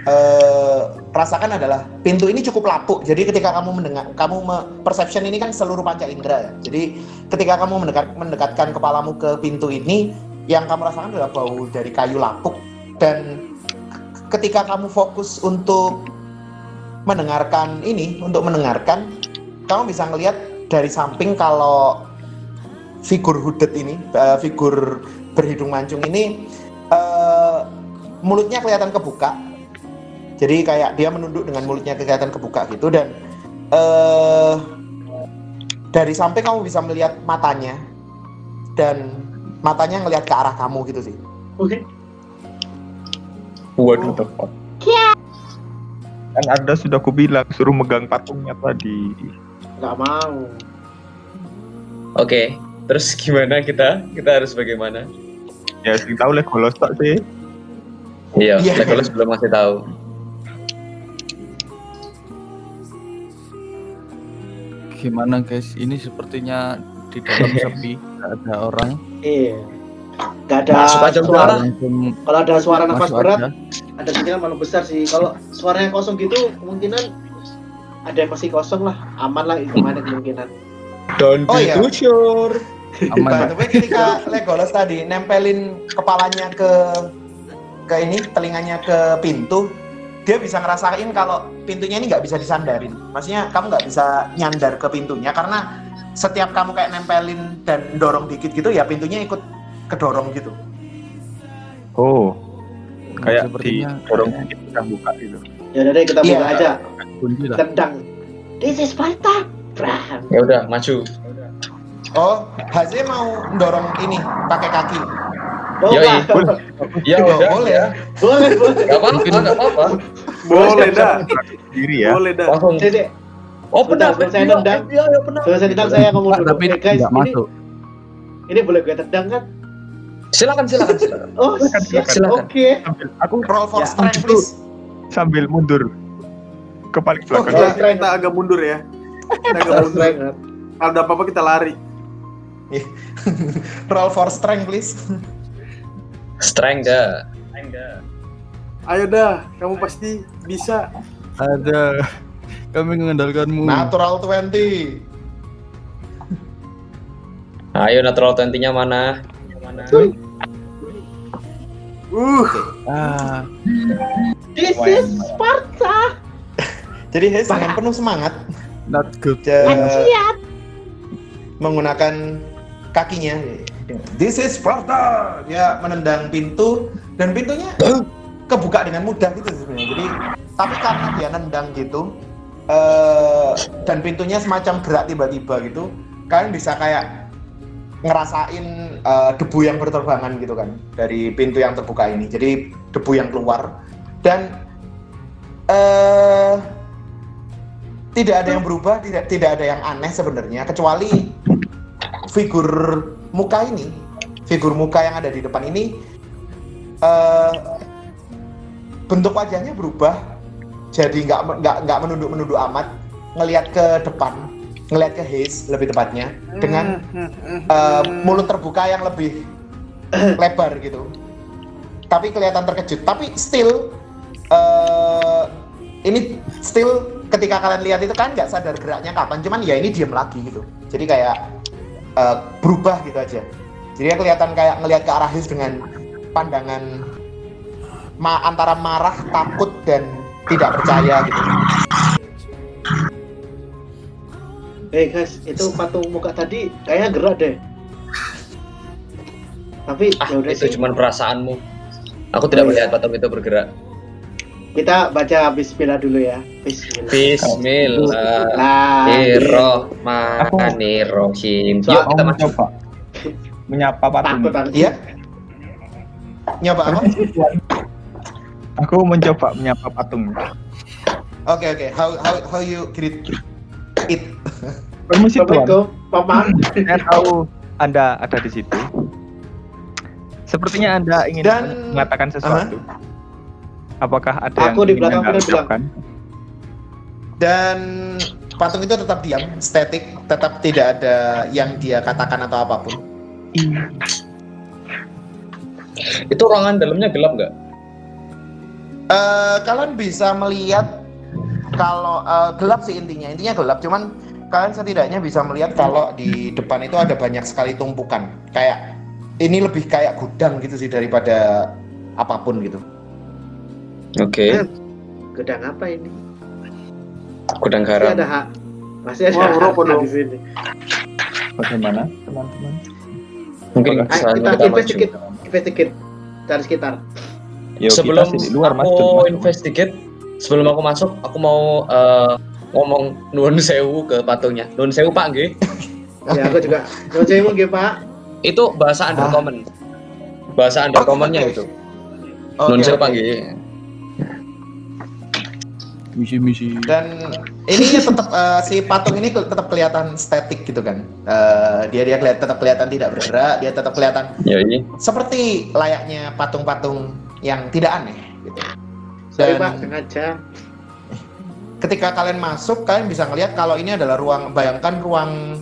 eh, rasakan adalah pintu ini cukup lapuk. Jadi ketika kamu mendengar, kamu me- perception ini kan seluruh panca indera ya. Jadi ketika kamu mendekat, mendekatkan kepalamu ke pintu ini, yang kamu rasakan adalah bau dari kayu lapuk. Dan ketika kamu fokus untuk mendengarkan ini, untuk mendengarkan, kamu bisa ngelihat dari samping kalau figur hooded ini, eh, figur berhidung mancung ini, eh, mulutnya kelihatan kebuka. Jadi kayak dia menunduk dengan mulutnya kelihatan kebuka gitu dan eh dari samping kamu bisa melihat matanya dan matanya ngelihat ke arah kamu gitu sih. Oke. Waduh. The fuck? Kan ada sudah aku bilang suruh megang patungnya tadi. Nggak mau. Oke, terus gimana kita? Kita harus bagaimana? Ya sing tahu Legolas tak sih. Iya, Iya. Legolas belum masih tahu. Gimana guys? Ini sepertinya di dalam [LAUGHS] sepi, ada orang. Iya. Nggak ada Masuk aja suara. Kalau ada suara nafas masuk berat, aja. ada kemungkinan malu besar sih. Kalau suaranya kosong gitu, kemungkinan ada yang masih kosong lah, aman lah itu mana kemungkinan. Don't Oh, iya. too sure. Aman. By the way, ketika Legolas tadi nempelin kepalanya ke ke ini, telinganya ke pintu, dia bisa ngerasain kalau pintunya ini nggak bisa disandarin. Maksudnya kamu nggak bisa nyandar ke pintunya karena setiap kamu kayak nempelin dan dorong dikit gitu ya pintunya ikut kedorong gitu. Oh, kayak Sepertinya di dorong sedikit kita buka gitu. Ya udah deh kita Iya. buka aja. kunci lah. Tendang. This is Sparta. Ya udah, maju. Oh, Haze mau dorong ini pakai kaki. Oh, Yoi. Ya Oh, udah, boleh. ya. boleh, boleh. Gak apa-apa, gak apa-apa. Boleh dah. Diri ya. Boleh dah. Langsung. Oh Bentar, saya iya, iya, benar. selesai kita saya ngomong dulu. Tapi Eh, guys, ini, masuk. ini boleh gue tendang kan? Silakan, silakan, silakan. [LAUGHS] Oh, Silakan. Oke. Sambil aku Roll for Ya, strength, please. sambil mundur ke paling Oh, belakang. iya. kita, kita agak mundur ya. Kita agak mundur. Kalau ada apa-apa kita lari. [LAUGHS] Roll for strength, please. Strength dah. Ayo dah, kamu pasti bisa. Ada. Kami mengandalkanmu. Natural 20. Ayo natural 20-nya mana? Uh, Ah, This is Sparta. [LAUGHS] Jadi Haze dengan penuh semangat not good. ja- menggunakan kakinya. This is Sparta. Dia menendang pintu dan pintunya kebuka dengan mudah gitu sebenarnya. Jadi tapi karena dia nendang gitu eh dan pintunya semacam gerak tiba-tiba gitu, kalian bisa kayak ngerasain eh, debu yang berterbangan gitu kan dari pintu yang terbuka ini. Jadi debu yang keluar. Dan eh tidak ada yang berubah, tidak tidak ada yang aneh sebenarnya kecuali figur muka ini, figur muka yang ada di depan ini eh bentuk wajahnya berubah jadi nggak nggak nggak menunduk menunduk amat ngelihat ke depan ngelihat ke Haze lebih tepatnya dengan eh, mulut terbuka yang lebih [CLEARS THROAT] lebar gitu. Tapi kelihatan terkejut. Tapi still eh ini still ketika kalian lihat itu kan nggak sadar geraknya kapan cuman ya ini diem lagi gitu. Jadi kayak eh, berubah gitu aja. Jadi ya kelihatan kayak ngelihat ke arah Haze dengan pandangan ma antara marah takut dan tidak percaya gitu Eh guys, itu patung muka tadi kayaknya gerak deh. Tapi Ah, ya udah itu sih. cuma perasaanmu. Aku tidak Oh, iya. melihat patung itu bergerak. Kita baca Bismillah dulu ya. Bismillah. Bismillahirrahmanirrahim. Yuk kita masuk. mencoba menyapa patung. iya nyoba apa Aku mencoba menyapa patung. oke oke how how how you greet it Permisi tuan, saya tahu Anda ada di situ. Sepertinya Anda ingin Dan- mengatakan sesuatu. Apakah ada Aku di yang ingin belakang Anda ucapkan? dan patung itu tetap diam static tetap tidak ada yang dia katakan atau apa pun Itu ruangan dalamnya gelap nggak? Eh, kalian bisa melihat kalau eh, gelap sih intinya intinya gelap cuman kalian setidaknya bisa melihat kalau di depan itu ada banyak sekali tumpukan kayak ini lebih kayak gudang gitu sih daripada apa pun gitu Oke. Gedang apa ini? Gudang Masih garam. ada hak. Masih ada Wah, hak di sini. Bagaimana teman-teman? Mungkin Ayo kita kita investigate, investigate cari sekitar. Yuk, Sebelum kita luar mas. aku investigate, sebelum aku masuk, aku mau eh, ngomong nuwun sewu ke patungnya. Nuwun sewu Pak nggih. Ya aku juga. Mau saya mau Pak. Itu bahasa undercommon. Bahasa undercommonnya oke. itu. Oke, Nuwun sewu oke. Pak nggih. Misi-misi. dan ini tetap eh, si patung ini tetap kelihatan statik gitu kan Eh, dia dia kelihat tetap kelihatan tidak bergerak dia tetap kelihatan Ya ini. seperti layaknya patung-patung yang tidak aneh gitu Sorry Dan- Pak, sengaja. ketika kalian masuk kalian bisa ngelihat kalau ini adalah ruang bayangkan ruang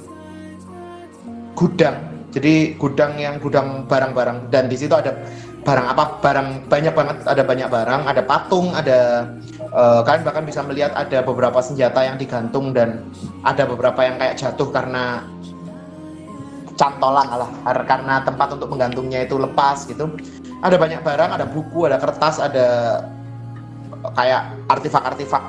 gudang. Jadi gudang yang gudang barang-barang. Dan di situ ada barang apa? Barang banyak banget. Ada banyak barang ada patung ada eh, kalian bahkan bisa melihat ada beberapa senjata yang digantung dan ada beberapa yang kayak jatuh karena cantolan lah kar- karena tempat untuk menggantungnya itu lepas gitu. Ada banyak barang ada buku ada kertas ada kayak artefak-artefak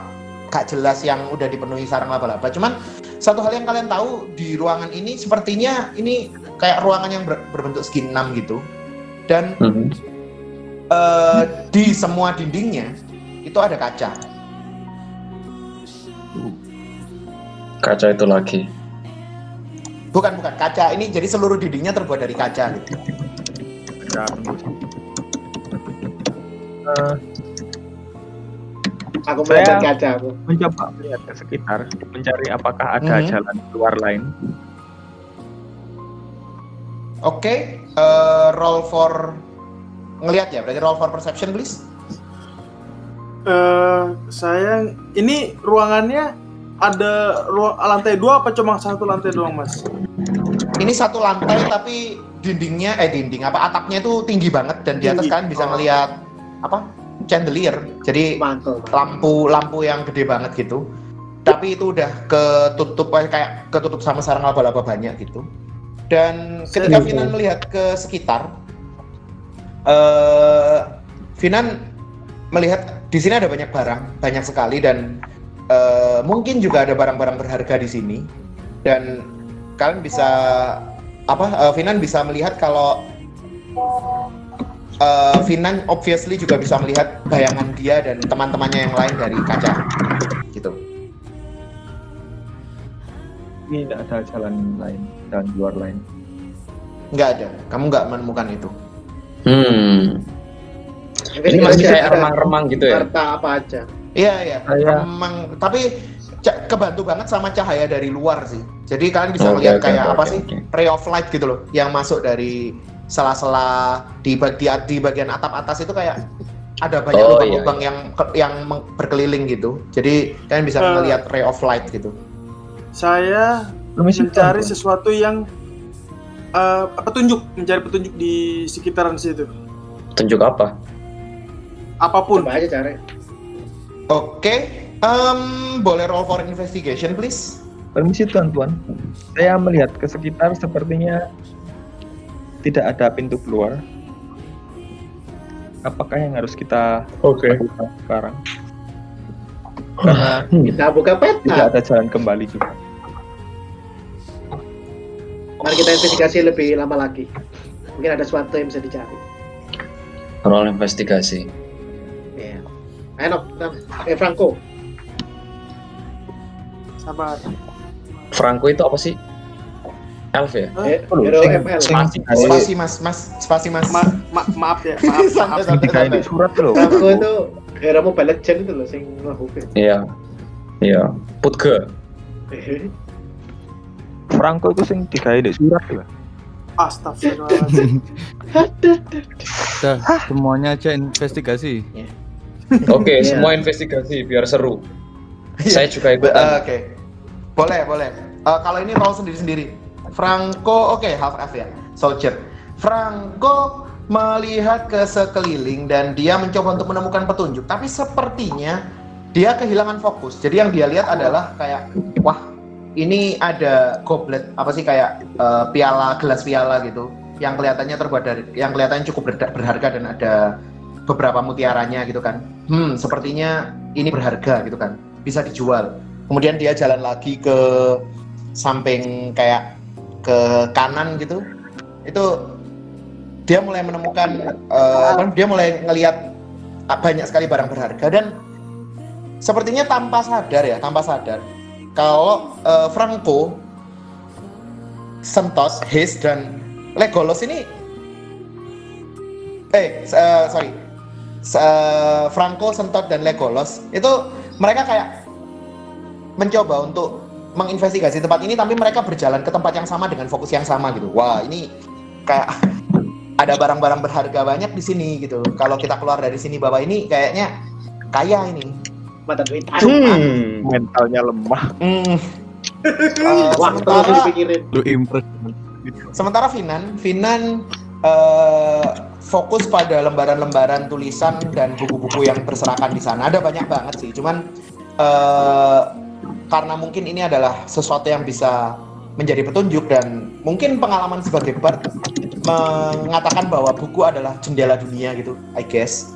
gak jelas yang udah dipenuhi sarang laba-laba. Cuman satu hal yang kalian tahu di ruangan ini sepertinya ini kayak ruangan yang ber- berbentuk segi enam gitu. Dan Mhm. eh, di semua dindingnya itu ada kaca. Kaca itu lagi. Bukan bukan kaca ini jadi seluruh dindingnya terbuat dari kaca gitu. Eh, Aku Saya- melihat kaca aku. mencoba melihat ke sekitar, mencari apakah ada Mhm. jalan keluar lain. Oke, eh, roll for ngelihat ya, berarti roll for perception please. Eh, saya ini ruangannya ada ruang lantai dua apa cuma satu lantai doang mas? Ini satu lantai tapi dindingnya eh dinding apa atapnya itu tinggi banget dan di atas Tinggi. kalian bisa Oh. ngelihat apa chandelier. Jadi Mantul. lampu lampu yang gede banget gitu. Tapi itu udah ketutup eh, kayak ketutup sama sarang laba-laba banyak gitu. Dan ketika Serius, Finan melihat ke sekitar, eh Finan melihat di sini ada banyak barang, banyak sekali dan eh, mungkin juga ada barang-barang berharga di sini. Dan kalian bisa apa? eh, Finan bisa melihat kalau eh, Finan obviously juga bisa melihat bayangan dia dan teman-temannya yang lain dari kaca, gitu. Ini tidak ada jalan lain, jalan keluar lain. Nggak ada, kamu nggak menemukan itu. Hmm. Ini Investigasi masih kayak remang-remang gitu ya. Harta apa aja. Iya iya, Saya- emang tapi kebantu banget sama cahaya dari luar sih. Jadi kalian bisa Oke, melihat oke, kayak oke, apa oke, sih ray of light gitu loh, yang masuk dari sela-sela di, bag- di di bagian atap atas itu kayak ada banyak Oh, lubang-lubang iya, yang ke- yang meng- berkeliling gitu. Jadi kalian bisa Eh. melihat ray of light gitu. Saya Permisi, mencari sesuatu yang eh, petunjuk, mencari petunjuk di sekitaran situ. Tunjuk apa? Apa pun. Coba aja cari. Oke, em, boleh roll for investigation please? Permisi tuan-tuan, saya melihat ke sekitar sepertinya tidak ada pintu keluar. Apakah yang harus kita Oke. lakukan sekarang? Karena Kita buka tidak peta. ada jalan kembali juga. Mari kita investigasi lebih lama lagi. Mungkin ada sesuatu yang bisa dicari. Roll investigasi. Iya. Ayo, Nok. Nam. Eh, Franco. Sabar. Franco itu apa sih? Elf ya? Eh, sing- Spasi. Mas, mas, spasi mas. Ma- ma- maaf ya, maaf, [LAUGHS] maaf. Di santai. surat loh. Franco itu hero Mobile Legends itu loh, sing ngehubin. Iya. Iya. Putge. [LAUGHS] Franco itu sing digawe di surat loh. Astagfirullahaladzim. Semuanya aja investigasi. Oke, Iya. semua investigasi biar seru. Saya juga Eh, ikutan. Oke, boleh boleh. Eh, kalau ini roll sendiri-sendiri. Franco, oke half F ya, soldier. Franco melihat ke sekeliling dan dia mencoba untuk menemukan petunjuk, tapi sepertinya dia kehilangan fokus. Jadi yang dia lihat adalah kayak, wah ini ada goblet apa sih kayak eh, piala gelas piala gitu, yang kelihatannya terbuat dari, yang kelihatannya cukup berharga dan ada beberapa mutiaranya gitu kan. Hmm, sepertinya ini berharga gitu kan, bisa dijual. Kemudian dia jalan lagi ke samping kayak ke kanan gitu. Itu dia mulai menemukan apa, dia mulai ngelihat banyak sekali barang berharga dan sepertinya tanpa sadar ya, tanpa sadar kalau eh, Franco Sentos, His dan Legolos ini eh eh, sorry eh, Franco, Sentot dan Legolos itu mereka kayak mencoba untuk menginvestigasi tempat ini tapi mereka berjalan ke tempat yang sama dengan fokus yang sama gitu. Wah, ini kayak [LAUGHS] ada barang-barang berharga banyak di sini gitu. Kalau kita keluar dari sini Bapak ini kayaknya kaya ini. Mata duit. Hmm. Mentalnya lemah. Hmm. [LAUGHS] Waktu sementara. Lu impress. sementara Finan, Finan eh, fokus pada lembaran-lembaran tulisan dan buku-buku yang berserakan di sana. Ada banyak banget sih, cuman eh, karena mungkin ini adalah sesuatu yang bisa menjadi petunjuk dan mungkin pengalaman sebagai Bard mengatakan bahwa buku adalah jendela dunia gitu, I guess.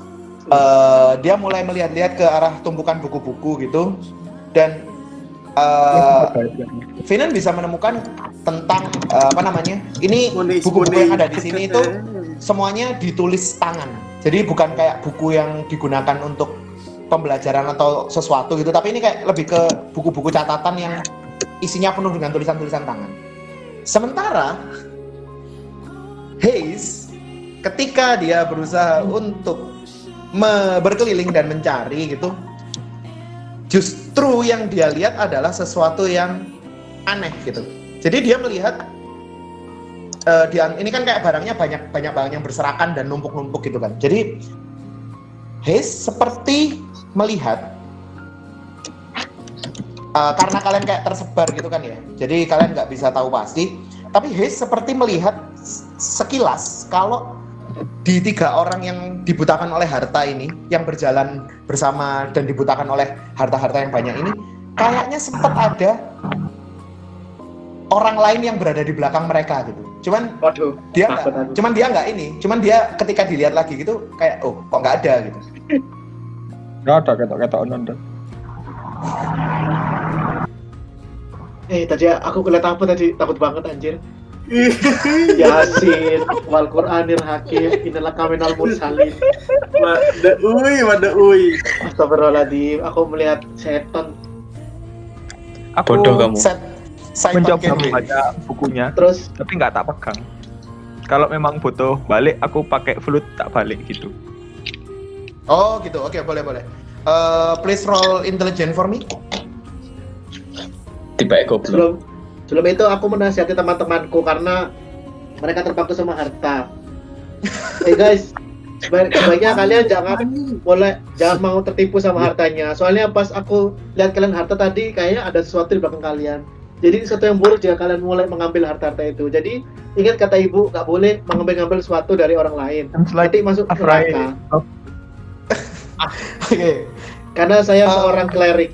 Eh, dia mulai melihat-lihat ke arah tumpukan buku-buku gitu dan eh, Finan bisa menemukan tentang eh, apa namanya? Ini buku-buku yang ada di sini itu semuanya ditulis tangan. Jadi bukan kayak buku yang digunakan untuk pembelajaran atau sesuatu gitu, tapi ini kayak lebih ke buku-buku catatan yang isinya penuh dengan tulisan-tulisan tangan. Sementara Hayes ketika dia berusaha untuk berkeliling dan mencari gitu, justru yang dia lihat adalah sesuatu yang aneh gitu. Jadi dia melihat eh, dia ini kan kayak barangnya banyak banyak yang berserakan dan numpuk-numpuk gitu kan. Jadi Hayes seperti melihat eh, karena kalian kayak tersebar gitu kan ya. Jadi kalian nggak bisa tahu pasti. Tapi Hayes seperti melihat sekilas kalau di tiga orang yang dibutakan oleh harta ini, yang berjalan bersama dan dibutakan oleh harta-harta yang banyak ini, kayaknya sempat ada orang lain yang berada di belakang mereka gitu. Cuman Waduh, dia aku. cuman dia nggak ini, cuman dia ketika dilihat lagi gitu kayak oh kok nggak ada gitu. Nggak ada ketok-ketok nonton. Eh tadi aku ngeliat apa tadi takut banget anjir. [LAUGHS] Yasin, wal Qur'anir hakim, inilah kaminal mursalin. Wada uy, wada uy. Astagfirullahaladzim, aku melihat setan. Aku Bodoh kamu. Set mencoba membaca bukunya, Terus tapi nggak tak pegang. Kalau memang butuh balik, aku pakai flute tak balik gitu. Oh gitu, oke boleh boleh. Eh, please roll intelligence for me. Tiba goblok. sebelum sebelum itu aku menasihati teman-temanku karena mereka terpaku sama harta. [LAUGHS] Eh guys, sebaik- sebaiknya kalian jangan boleh jangan mau tertipu sama hartanya. Soalnya pas aku lihat kalian harta tadi, kayaknya ada sesuatu di belakang kalian. Jadi sesuatu yang buruk jika kalian mulai mengambil harta-harta itu. Jadi ingat kata ibu, nggak boleh mengambil-ngambil sesuatu dari orang lain. Nanti masuk afraid neraka. [LAUGHS] Oke. Karena saya Oh. seorang klerik.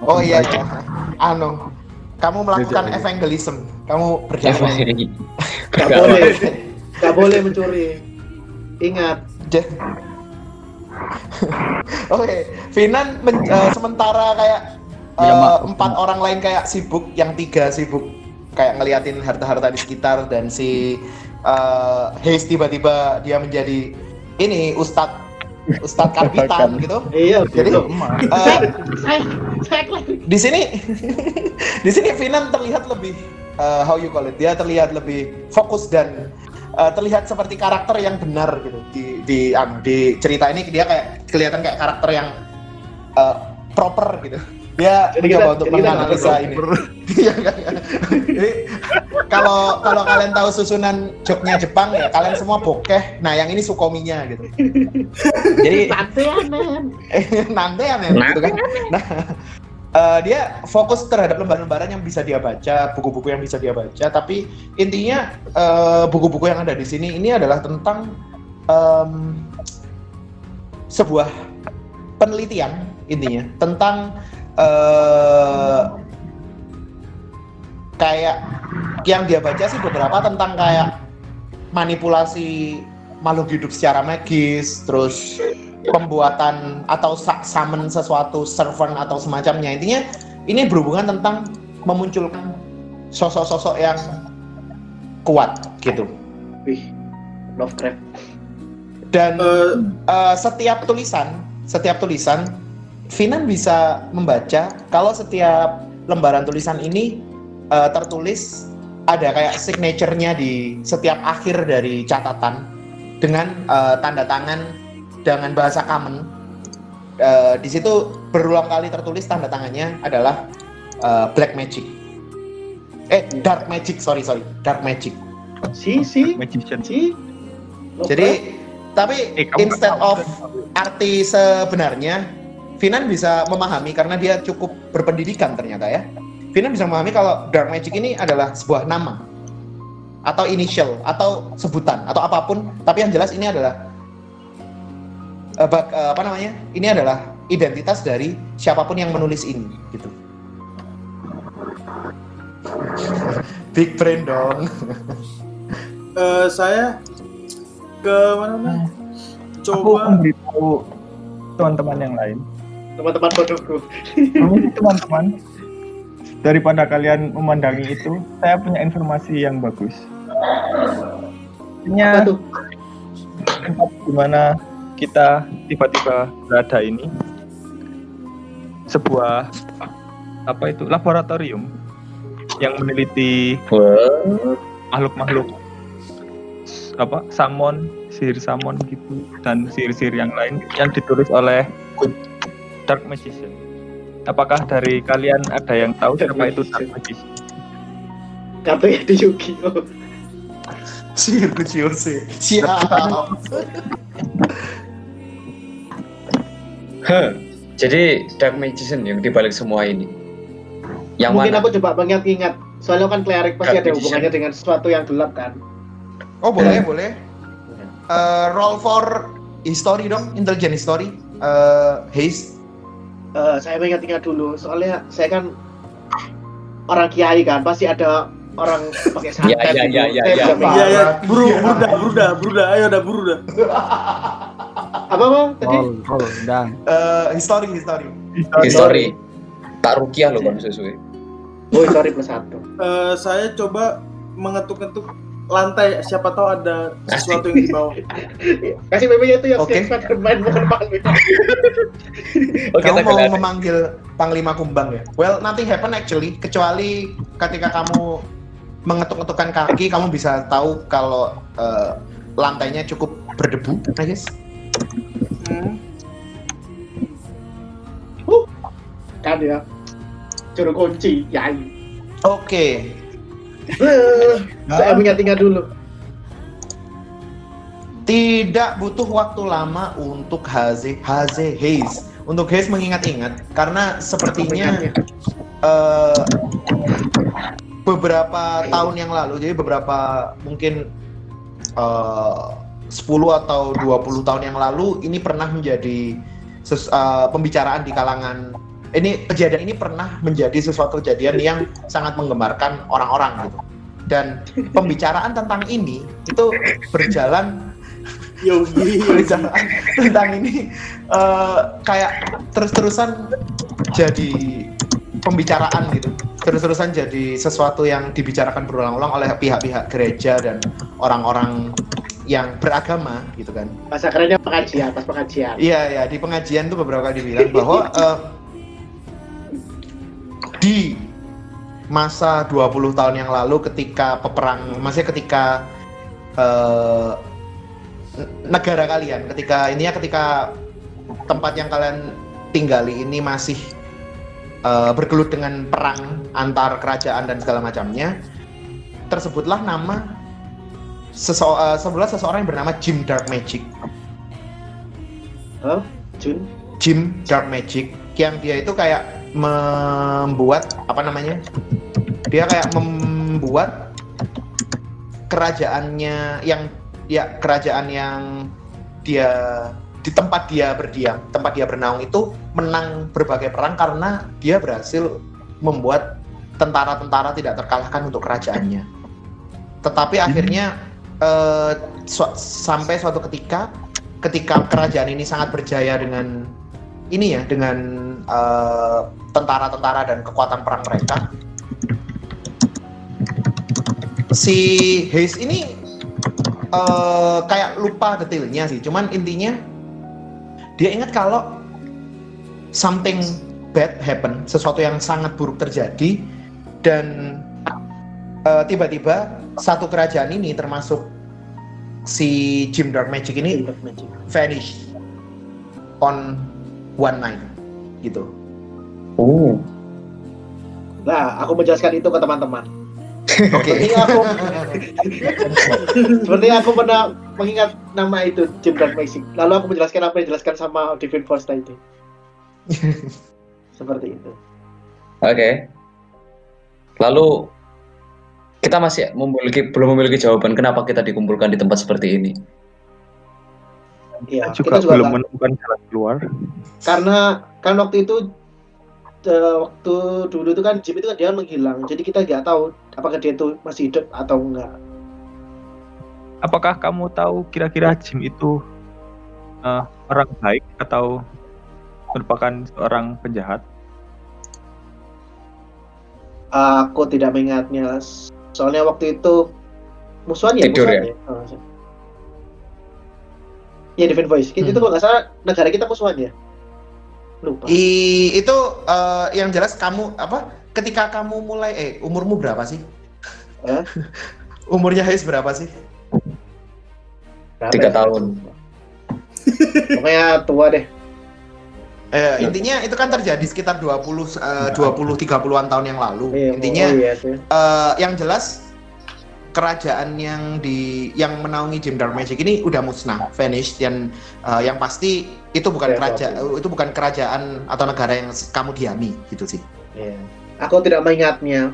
Oh iya iya. Anu, kamu melakukan Iya, iya. evangelism. Kamu berdakwah. Nggak boleh, nggak boleh mencuri. Ingat, Oke, Finan men- eh, sementara kayak Ya, maaf. empat orang lain kayak sibuk, yang tiga sibuk kayak ngeliatin harta-harta di sekitar dan si eh, Hayes tiba-tiba dia menjadi ini Ustadz Ustadz Karbitan gitu. iya, Jadi saya, saya klerik. di sini [LAUGHS] di sini Finan terlihat lebih uh, how you call it? Dia terlihat lebih fokus dan uh, terlihat seperti karakter yang benar gitu. Di di anu, di cerita ini dia kayak kelihatan kayak karakter yang uh, proper gitu dia Jadi kita- untuk menganalisa ini [LAUGHS] Iya, kan? Jadi, kalau kalau kalian tahu susunan joknya Jepang ya kalian semua bokeh nah yang ini sukominya gitu [LAUGHS] jadi Santeanen. [LAUGHS] nanti aneh gitu kan. Nah, eh, dia fokus terhadap lembaran-lembaran yang bisa dia baca, buku-buku yang bisa dia baca. Tapi intinya eh, buku-buku yang ada di sini ini adalah tentang em, sebuah penelitian intinya tentang eh, kayak yang dia baca sih beberapa tentang kayak manipulasi makhluk hidup secara magis, terus pembuatan atau summon sesuatu servant atau semacamnya. Intinya ini berhubungan tentang memunculkan sosok-sosok yang kuat gitu. Wih, Lovecraft. dan Eh, eh, setiap tulisan setiap tulisan Finan bisa membaca kalau setiap lembaran tulisan ini eh, tertulis ada kayak signature-nya di setiap akhir dari catatan dengan eh, tanda tangan dengan bahasa common. Eh, di situ berulang kali tertulis tanda tangannya adalah eh, black magic. Eh, dark magic, sorry sorry, dark magic. Si, si, magician. si. Jadi tapi Eh, instead kan of arti sebenarnya, Finan bisa memahami karena dia cukup berpendidikan ternyata ya. Finan bisa memahami kalau dark magic ini adalah sebuah nama atau initial atau sebutan atau apa pun, tapi yang jelas ini adalah eh, bak- eh, apa namanya? Ini adalah identitas dari siapa pun yang menulis ini gitu. [LAUGHS] Big brain dong. [LAUGHS] eh, saya ke mana mana? Aku Coba memberitahu teman-teman yang lain. Teman-teman bodohku. Permisi teman-teman, daripada kalian memandangi itu, saya punya informasi yang bagus. Tuh? tempat di mana kita tiba-tiba berada ini sebuah apa itu laboratorium yang meneliti makhluk-makhluk apa samon sihir samon gitu dan sihir-sihir yang lain yang ditulis oleh Dark Magician. Apakah dari kalian ada yang tahu Dark siapa itu Magician. Dark Magician? Katanya di Yu-Gi-Oh. Sirkus Yose. Siap. Heh, Jadi Dark Magician yang dibalik semua ini. Yang Mungkin mana? aku coba mengingat-ingat. Soalnya kan Cleric pasti Dark ada Magician. hubungannya dengan sesuatu yang gelap kan. Oh boleh boleh. Eh, roll for history dong, intelligent history. Eh, haste. Eh, saya mengingat-ingat dulu. Soalnya saya kan orang kiai kan, pasti ada orang pakai santet Iya, iya, gitu. iya, iya, iya. bisa Iya mengingat. ya, buru, bruda, bruda, bruda, ayo dah bruda. Apa bang? Tadi roll, udah. Eh, history history. History. Tak rukiah loh kan sesuai. Oh, sorry plus satu. Eh, saya coba mengetuk-ketuk lantai, siapa tahu ada sesuatu yang di bawah. [LAUGHS] Kasih PP-nya itu yang Oke. okay. Spider-Man bukan Panglima. Oke, kamu mau kelihatan. memanggil Panglima Kumbang ya? Well, nothing happen actually, kecuali ketika kamu mengetuk-ngetukkan kaki, kamu bisa tahu kalau eh, lantainya cukup berdebu, I guess. Hmm. Kan ya. Juru kunci, yai. Oke, Eh, Saya mengingat-ingat dulu. tidak butuh waktu lama untuk Haze Haze Haze. Untuk Haze mengingat-ingat karena sepertinya eh, beberapa tahun yang lalu jadi beberapa mungkin eh, 10 atau 20 tahun yang lalu ini pernah menjadi ses- eh, pembicaraan di kalangan ini kejadian ini pernah menjadi sesuatu kejadian yang sangat menggemarkan orang-orang gitu dan pembicaraan tentang ini itu berjalan Yogi. [LAUGHS] berbicaraan tentang ini eh, kayak terus-terusan jadi pembicaraan gitu terus-terusan jadi sesuatu yang dibicarakan berulang-ulang oleh pihak-pihak gereja dan orang-orang yang beragama gitu kan Bahasa kerennya pengajian, pas pengajian. iya ya di pengajian tuh beberapa kali dibilang bahwa eh, di masa 20 tahun yang lalu ketika peperang maksudnya ketika n- negara kalian ketika ini ya ketika tempat yang kalian tinggali ini masih eh, bergelut dengan perang antar kerajaan dan segala macamnya tersebutlah nama sese- eh, sebelah seseorang yang bernama Jim Dark Magic Huh? Jun? Jim Dark Magic yang dia itu kayak membuat apa namanya dia kayak membuat kerajaannya yang ya kerajaan yang dia di tempat dia berdiam tempat dia bernaung itu menang berbagai perang karena dia berhasil membuat tentara-tentara tidak terkalahkan untuk kerajaannya. Tetapi akhirnya eh, su- sampai suatu ketika ketika kerajaan ini sangat berjaya dengan ini ya dengan eh, tentara-tentara dan kekuatan perang mereka. Si Hayes ini eh, kayak lupa detailnya sih. Cuman intinya dia ingat kalau something bad happen sesuatu yang sangat buruk terjadi dan eh, tiba-tiba satu kerajaan ini termasuk si Jim Dark Magic ini vanish on one night gitu. Oh. Nah, aku menjelaskan itu ke teman-teman. Oke. Seperti aku, seperti aku pernah mengingat nama itu Jim Dark Magic. Lalu aku menjelaskan apa yang dijelaskan sama Divine Force tadi. Seperti itu. Oke. Lalu kita masih memiliki belum memiliki jawaban kenapa kita dikumpulkan di tempat seperti ini. Iya, juga, kita juga belum menemukan jalan keluar. karena kan waktu itu eh, waktu dulu itu kan Jim itu kan dia menghilang. Jadi kita nggak tahu apakah dia itu masih hidup atau enggak. Apakah kamu tahu kira-kira Jim itu eh, orang baik atau merupakan seorang penjahat? Aku tidak mengingatnya. Soalnya waktu itu musuhan ya, Tidur musuhan ya. Oh, Iya, Divine Voice. Itu Hmm. kalau nggak salah negara kita musuhan ya. Lupa. I, itu eh, yang jelas kamu apa ketika kamu mulai eh umurmu berapa sih? Hah? [LAUGHS] Umurnya Hais berapa sih? Berapa Tiga ya? tahun. Pokoknya tua deh. Eh, intinya itu kan terjadi sekitar 20 eh, 20 30-an tahun yang lalu. Iya, intinya oh iya sih. eh, yang jelas kerajaan yang di yang menaungi Jim Dark Magic ini udah musnah, vanished dan eh, yang pasti itu bukan Iya, kerajaan itu bukan kerajaan atau negara yang kamu diami gitu sih. Iya. Aku tidak mengingatnya.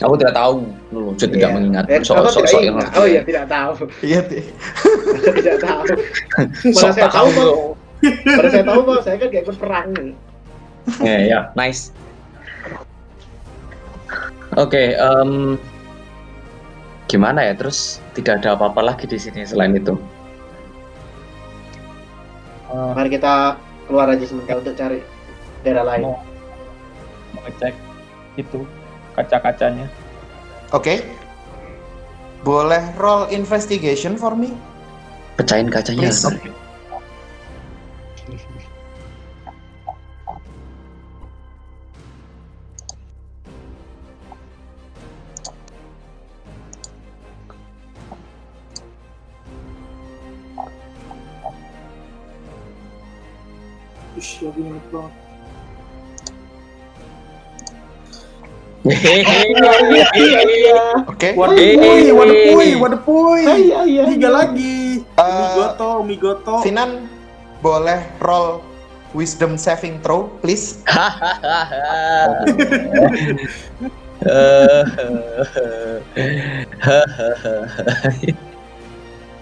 Aku tidak tahu. Lu Jod tidak Iya. mengingat. Eh, tidak sok yang ingat. Oh iya, tidak tahu. Iya, [LAUGHS] tidak tahu. [LAUGHS] Mana saya tahu. Bang. Pada saya tahu, Bang, saya kan gak ikut perang. Ya, ya, nice. Oke, em, gimana ya? Terus tidak ada apa-apa lagi di sini selain itu. Eh, Mari kita keluar aja sebentar untuk cari daerah lain. mau mau ngecek itu kaca-kacanya. Oke. Boleh roll investigation for me? Pecahin kacanya. Please. Oke. Waduh, waduh, waduh, puy. Iya, iya. Tiga lagi. Eh, Migoto, Migoto. Finan boleh roll wisdom saving throw, please. [LAUGHS]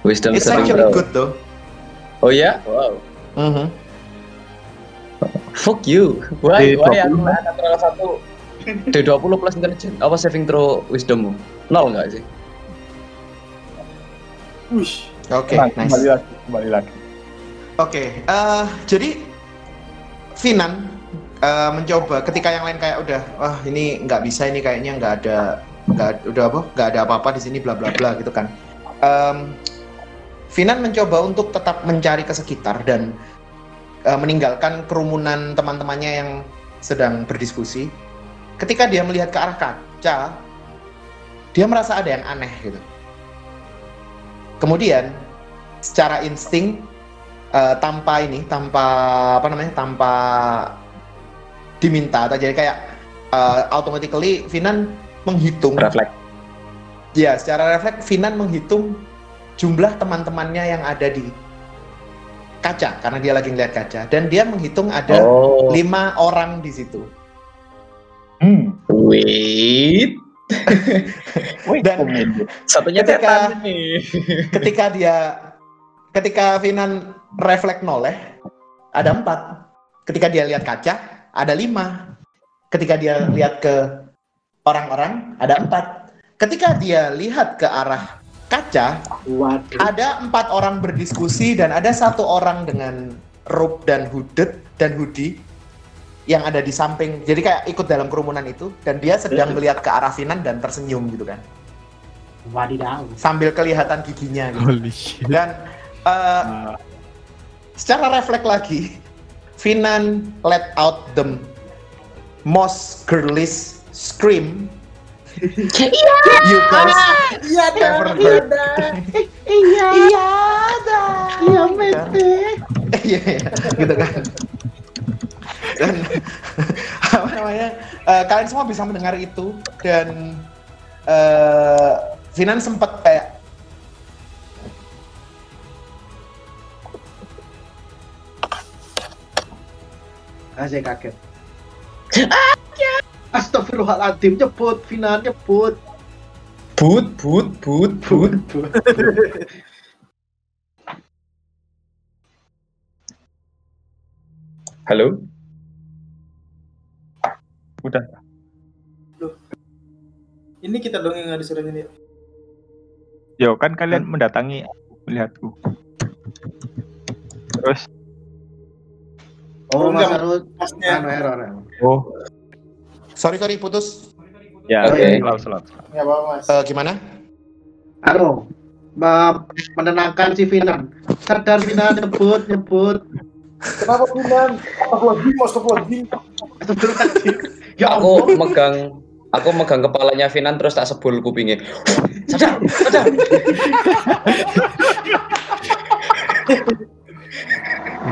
Wisdom It's saving actually throw. good though. Oh ya? Wow. Mhm. Fuck you. Why? D20. Why aku natural satu? D20 plus intelligence. Apa saving throw wisdommu? Nol nggak sih? Oke, Nah, nice. Kembali lagi, kembali lagi. Oke, eh, jadi Finan eh, mencoba ketika yang lain kayak udah, wah ini nggak bisa ini kayaknya nggak ada, nggak udah apa, nggak ada apa-apa di sini bla bla bla gitu kan. Em, Finan mencoba untuk tetap mencari ke sekitar dan eh, meninggalkan kerumunan teman-temannya yang sedang berdiskusi. Ketika dia melihat ke arah kaca, dia merasa ada yang aneh gitu. Kemudian secara insting eh, tanpa ini, tanpa apa namanya, tanpa diminta atau jadi kayak eh, automatically Finan menghitung Refleks. Ya, secara refleks Finan menghitung jumlah teman-temannya yang ada di kaca karena dia lagi ngeliat kaca dan dia menghitung ada Oh. lima orang di situ. Hmm. Wait. [LAUGHS] Wait Dan-. Satunya Ketika- nih. Ketika dia ketika Finan refleks noleh ada empat. Ketika dia lihat kaca ada lima. Ketika dia lihat ke orang-orang ada empat. Ketika dia lihat ke arah kaca Waduh. ada empat orang berdiskusi dan ada satu orang dengan robe dan hooded dan hoodie yang ada di samping jadi kayak ikut dalam kerumunan itu dan dia sedang melihat ke arah Finan dan tersenyum gitu kan Wadidaw. sambil kelihatan giginya gitu. Holy shit. dan eh, Nah, secara refleks lagi Finan let out the most girlish scream you guys Iya ever heard Iya. iya dah Iya, mete. Iya, iya, gitu kan. Dan apa namanya? eh, kalian semua bisa mendengar itu dan eh Finan sempat kayak Ah, saya kaget. Astagfirullahaladzim, nyebut, Finan, nyebut. Boot, boot, boot, boot. Halo? Udah. Ini kita dong yang nggak disuruh ini. Yo, kan kalian mendatangi aku, melihatku. Terus, Oh. Mas Arul, anu error. oh, sorry sorry putus. ya, Oke. selalu selalu. Nggak apa-apa mas. Eh, gimana? Anu, menenangkan si Finan. Sadar Finan, nyebut, nyebut. Kenapa Binan? Aku lagi, mas aku lagi. Astagfirullahaladzim. Ya aku megang aku megang kepalanya Finan terus tak sebul kupingnya. Sadar, sadar.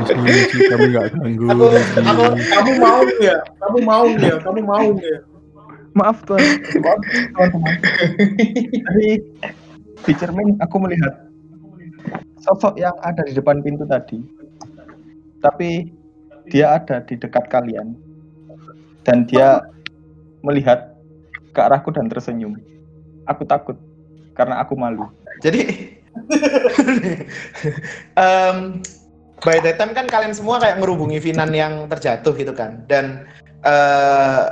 Kami nggak ganggu. Aku, aku, kamu mau ya? Kamu mau ya? Kamu mau ya? Maaf tuan, maaf teman-teman. Dari di cermin aku melihat sosok yang ada di depan pintu tadi. Tapi dia ada di dekat kalian. Dan dia melihat ke arahku dan tersenyum. Aku takut karena aku malu. Jadi [LAUGHS] em, by the time kan kalian semua kayak ngerubungi Finan yang terjatuh gitu kan. Dan eh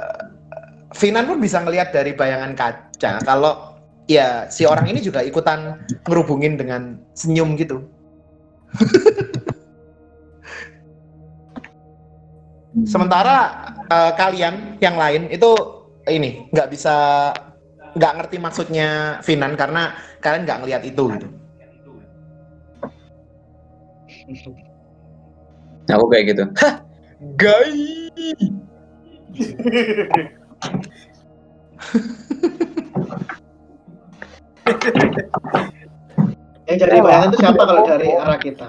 Finan pun bisa ngelihat dari bayangan kaca kalau ya si orang ini juga ikutan ngerubungin dengan senyum gitu. [LAUGHS] Sementara eh, kalian yang lain itu ini nggak bisa nggak ngerti maksudnya Finan karena kalian nggak ngelihat itu gitu. Aku kayak gitu. Hah, gay. [LAUGHS] Yang jadi bayangan itu siapa kalau dari arah kita?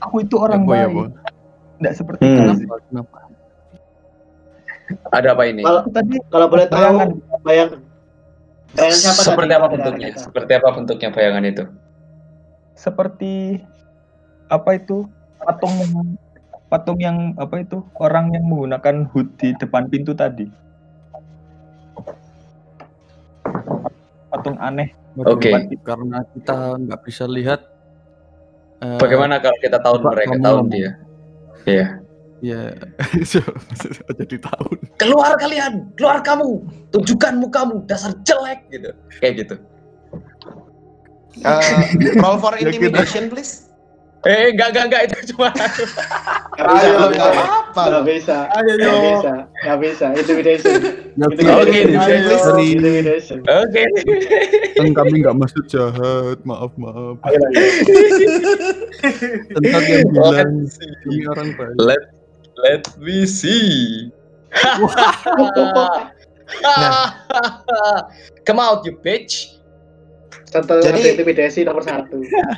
Aku itu orang Apa ya, baik. Nggak seperti Hmm. Kenapa? Kenapa? Ada apa ini? Kalau tadi kalau boleh tahu Bayangan. bayang bayangan siapa tadi Seperti apa dari arah bentuknya? kita? Seperti apa bentuknya bayangan itu? seperti apa itu patung patung yang apa itu orang yang menggunakan hood di depan pintu tadi. Patung aneh. Oke. Karena kita nggak bisa lihat. eh, Bagaimana kalau kita tahu mereka tahu dia? Iya. [LAUGHS] Ya, jadi tahun. Keluar kalian, keluar kamu. Tunjukkan mukamu, dasar jelek gitu. Kayak gitu. Eh, roll for [LAUGHS] Ya, intimidation please. Eh, enggak enggak enggak itu cuma [LAUGHS] Nggak bisa, Ayo, nggak Nggak bisa. apa-apa. Nggak bisa. Ayo, Nggak yo. bisa. Nggak bisa. Intimidation. Oke, intimidation. Oke. kan kami nggak maksud jahat, maaf maaf. Ayo, ayo. Tentang yang bilang kami orang baik. Let let me see. [LAUGHS] Come out you bitch. Sentuh Jadi- intimidasi nomor satu. Eh.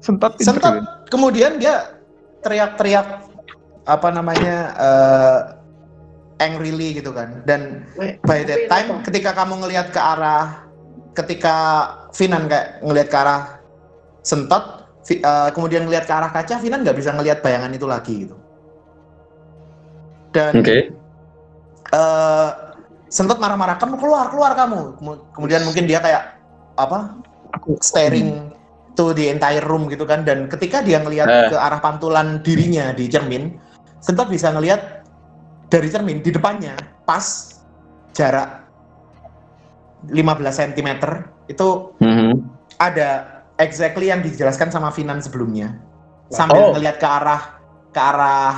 Sentot pintu. Sentot. kemudian dia teriak-teriak apa namanya eh angrily gitu kan. Dan by that time ketika kamu ngelihat ke arah ketika Finan kayak ngelihat ke arah Sentot Eh, kemudian ngelihat ke arah kaca Finan nggak bisa ngelihat bayangan itu lagi gitu. Dan Oke. eh Sentot marah-marah, kamu keluar, keluar kamu. Kemu- Kemudian mungkin dia kayak apa? Staring to the entire room gitu kan. Dan ketika dia ngelihat Eh. ke arah pantulan dirinya di cermin, Sentot bisa ngelihat dari cermin di depannya pas jarak 15 cm itu Mhm. ada exactly yang dijelaskan sama Finan sebelumnya. Sambil Oh. ngelihat ke arah ke arah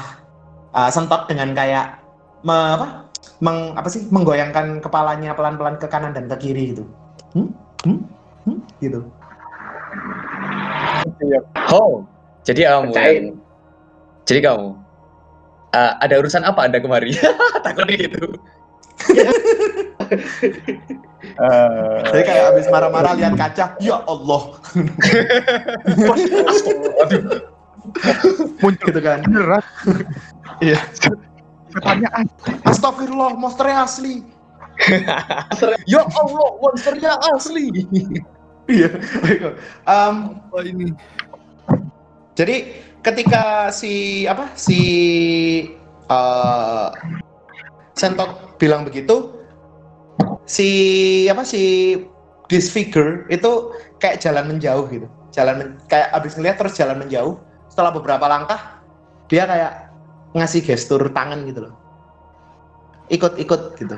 uh, sentot dengan kayak me, apa? Meng, apa sih? menggoyangkan kepalanya pelan-pelan ke kanan dan ke kiri gitu. Hmm? Hmm? Hmm? Gitu. Oh, jadi kamu Percayain. yang- jadi kamu eh, ada urusan apa anda kemari? [LAUGHS] Takutnya gitu. [LAUGHS] Eh, Jadi kayak abis marah-marah lihat kaca, ya Allah, [LAUGHS] muncul gitu kan. beneran. Iya. Pertanyaan. Astagfirullah, monsternya asli. [LAUGHS] ya Allah, monsternya asli. Iya. Apa ini? Jadi ketika si apa si eh Sentot bilang begitu, si apa si disfigure itu kayak jalan menjauh gitu, jalan men- kayak abis ngeliat terus jalan menjauh. Setelah beberapa langkah, dia kayak ngasih gestur tangan gitu loh, ikut-ikut gitu.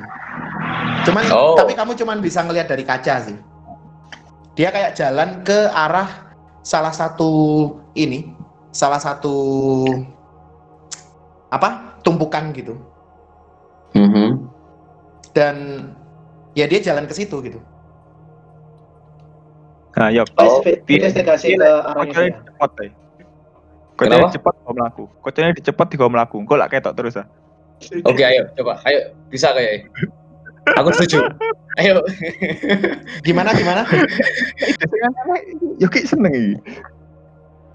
Cuman Oh. tapi kamu cuman bisa ngelihat dari kaca sih. Dia kayak jalan ke arah salah satu ini, salah satu apa tumpukan gitu Mhm. dan ya dia jalan ke situ gitu Nah, yuk. Oh, Pi- investigasi ke arahnya Kocoknya dia. cepat. Kocoknya Kenapa? cepat kau melaku. Kocoknya cepat di kau melaku. Kau lah ketok terus ah. Oke, ayo coba. Ayo, bisa kayak. Aku setuju. Ayo. Gimana gimana? Yo kayak seneng iki.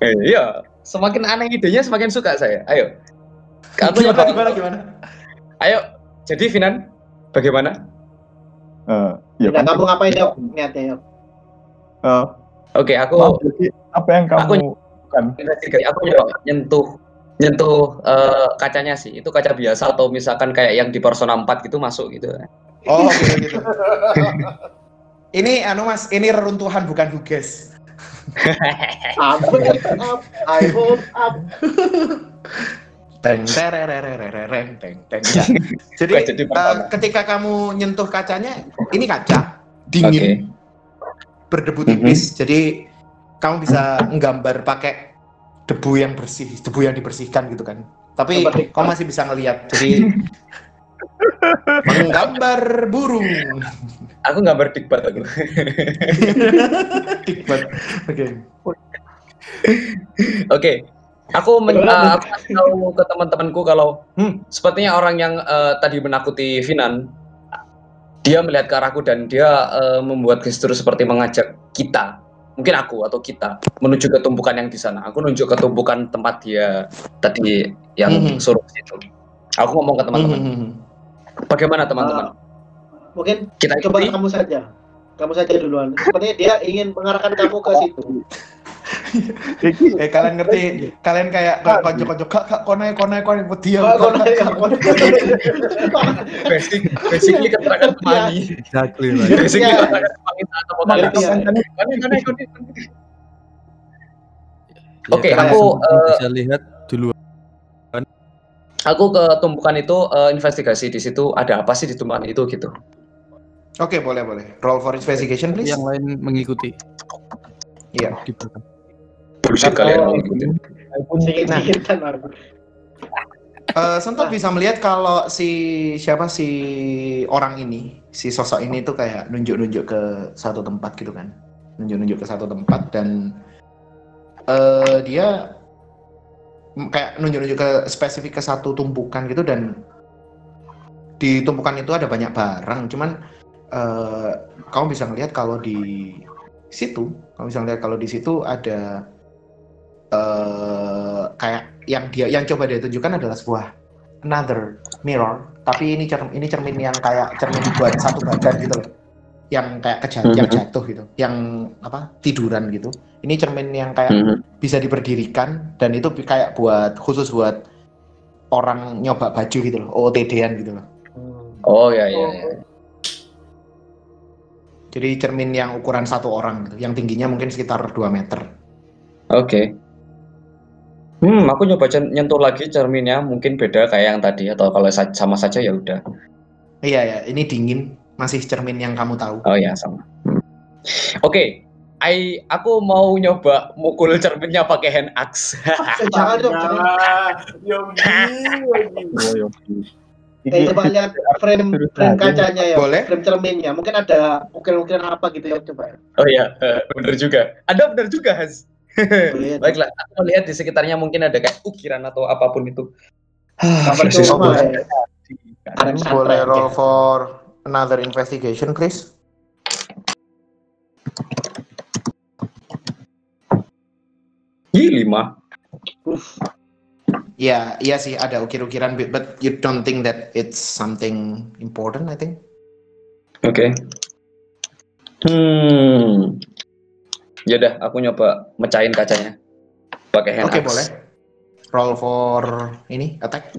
Eh, iya, semakin aneh idenya semakin suka saya. Ayo. Aku Gimana nyoba. gimana gimana? Ayo. Jadi Finan, bagaimana? Eh, ya Nah, kan. kamu ngapain yuk? Niatnya yuk. Eh, Oke, aku mau jadi apa yang kamu Aku- bukan. Aku nyentuh nyentuh eh, kacanya sih. Itu kaca biasa atau misalkan kayak yang di Persona 4 gitu masuk gitu. Oh gitu [LAUGHS] gitu. ini anu mas, ini reruntuhan bukan huges. [LAUGHS] Up, up, I hold up. Teng tererererereng [LAUGHS] teng teng. Ya. [LAUGHS] Jadi, eh, ketika kamu nyentuh kacanya, ini kaca dingin, berdebu tipis. Jadi kamu bisa nggambar pakai debu yang bersih, debu yang dibersihkan gitu kan. Tapi kamu masih bisa ngelihat. Jadi [LAUGHS] menggambar burung. Aku nggak berdikbat aku. Dikbat. Oke. Oke. Aku men eh, aku tahu ke teman-temanku kalau hmm, sepertinya orang yang eh, tadi menakuti Finan dia melihat ke arahku dan dia eh, membuat gestur seperti mengajak kita, mungkin aku atau kita menuju ke tumpukan yang di sana. Aku nunjuk ke tumpukan tempat dia tadi yang Mhm. suruh ke situ. Aku ngomong ke teman-teman, Hmm. bagaimana teman-teman? Mungkin Kita coba ikuti? kamu saja. Kamu saja duluan. Sepertinya dia ingin mengarahkan kamu ke situ. iki Eh kalian ngerti, kalian kayak kak kak konai konai konai buat dia. Basic, basically keterangan temani. Exactly. Basically keterangan temani atau. Konai, konai. Ya, Oke, aku, eh, bisa lihat dulu. Aku ke tumpukan itu eh, investigasi di situ ada apa sih di tumpukan itu gitu. Oke boleh boleh. Roll for investigation please. Yang lain mengikuti. Iya. Bullshit Oh. kalian mengikuti. Marco. Eh, Sentot bisa melihat kalau si siapa si orang ini, si sosok ini tuh kayak nunjuk-nunjuk ke satu tempat gitu kan, nunjuk-nunjuk ke satu tempat dan eh dia kayak nunjuk-nunjuk ke spesifik ke satu tumpukan gitu dan di tumpukan itu ada banyak barang, cuman eh kamu bisa melihat kalau di situ, kamu bisa melihat kalau di situ ada eh kayak yang dia yang coba dia tunjukkan adalah sebuah another mirror. Tapi ini cermin ini cermin yang kayak cermin buat satu badan gitu loh. Yang kayak kejat yang Mhm. jatuh gitu. Yang apa? Tiduran gitu. Ini cermin yang kayak Mhm. bisa diberdirikan dan itu kayak buat khusus buat orang nyoba baju gitu loh. OOTD-an gitu loh. Oh ya ya ya. Jadi cermin yang ukuran satu orang gitu yang tingginya mungkin sekitar 2 meter Oke. Hmm, aku nyoba nyentuh lagi cerminnya mungkin beda kayak yang tadi atau kalau sa- sama saja ya udah. iya ya ini dingin masih cermin yang kamu tahu Oh ya sama. Hmm. Oke. I, aku mau nyoba mukul cerminnya pakai hand axe. [LAUGHS] Jangan dong, jangan. Yogi, Yogi. Coba lihat frame frame kacanya ya. Boleh. Frame cerminnya. Mungkin ada ukiran-ukiran apa gitu ya coba. oh ya, eh, bener juga. Ada bener juga, Has. Lihat. [LAUGHS] Baiklah, aku melihat di sekitarnya mungkin ada kayak ukiran atau apa pun itu. Kapan Flashback. cuma boleh. ya. Boleh santri. roll for another investigation please Ih, lima. Uff, Ya, iya sih ada ukir-ukiran, but- but you don't think that it's something important, I think. Oke. Hmm. Yaudah, aku nyoba mecahin kacanya pakai hand Oke, axe. boleh. Roll for ini attack.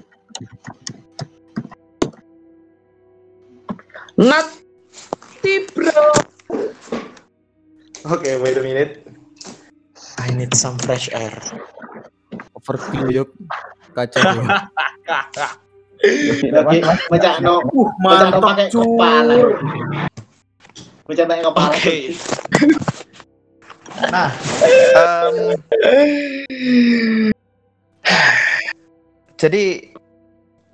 Nanti bro. Oke, wait a minute. I need some fresh air. Overkill yuk. Kaca tuh. lagi [LAUGHS] macam no, Uh, mantap pakai kepala. cuy. Macam pakai kepala. Nah, em, jadi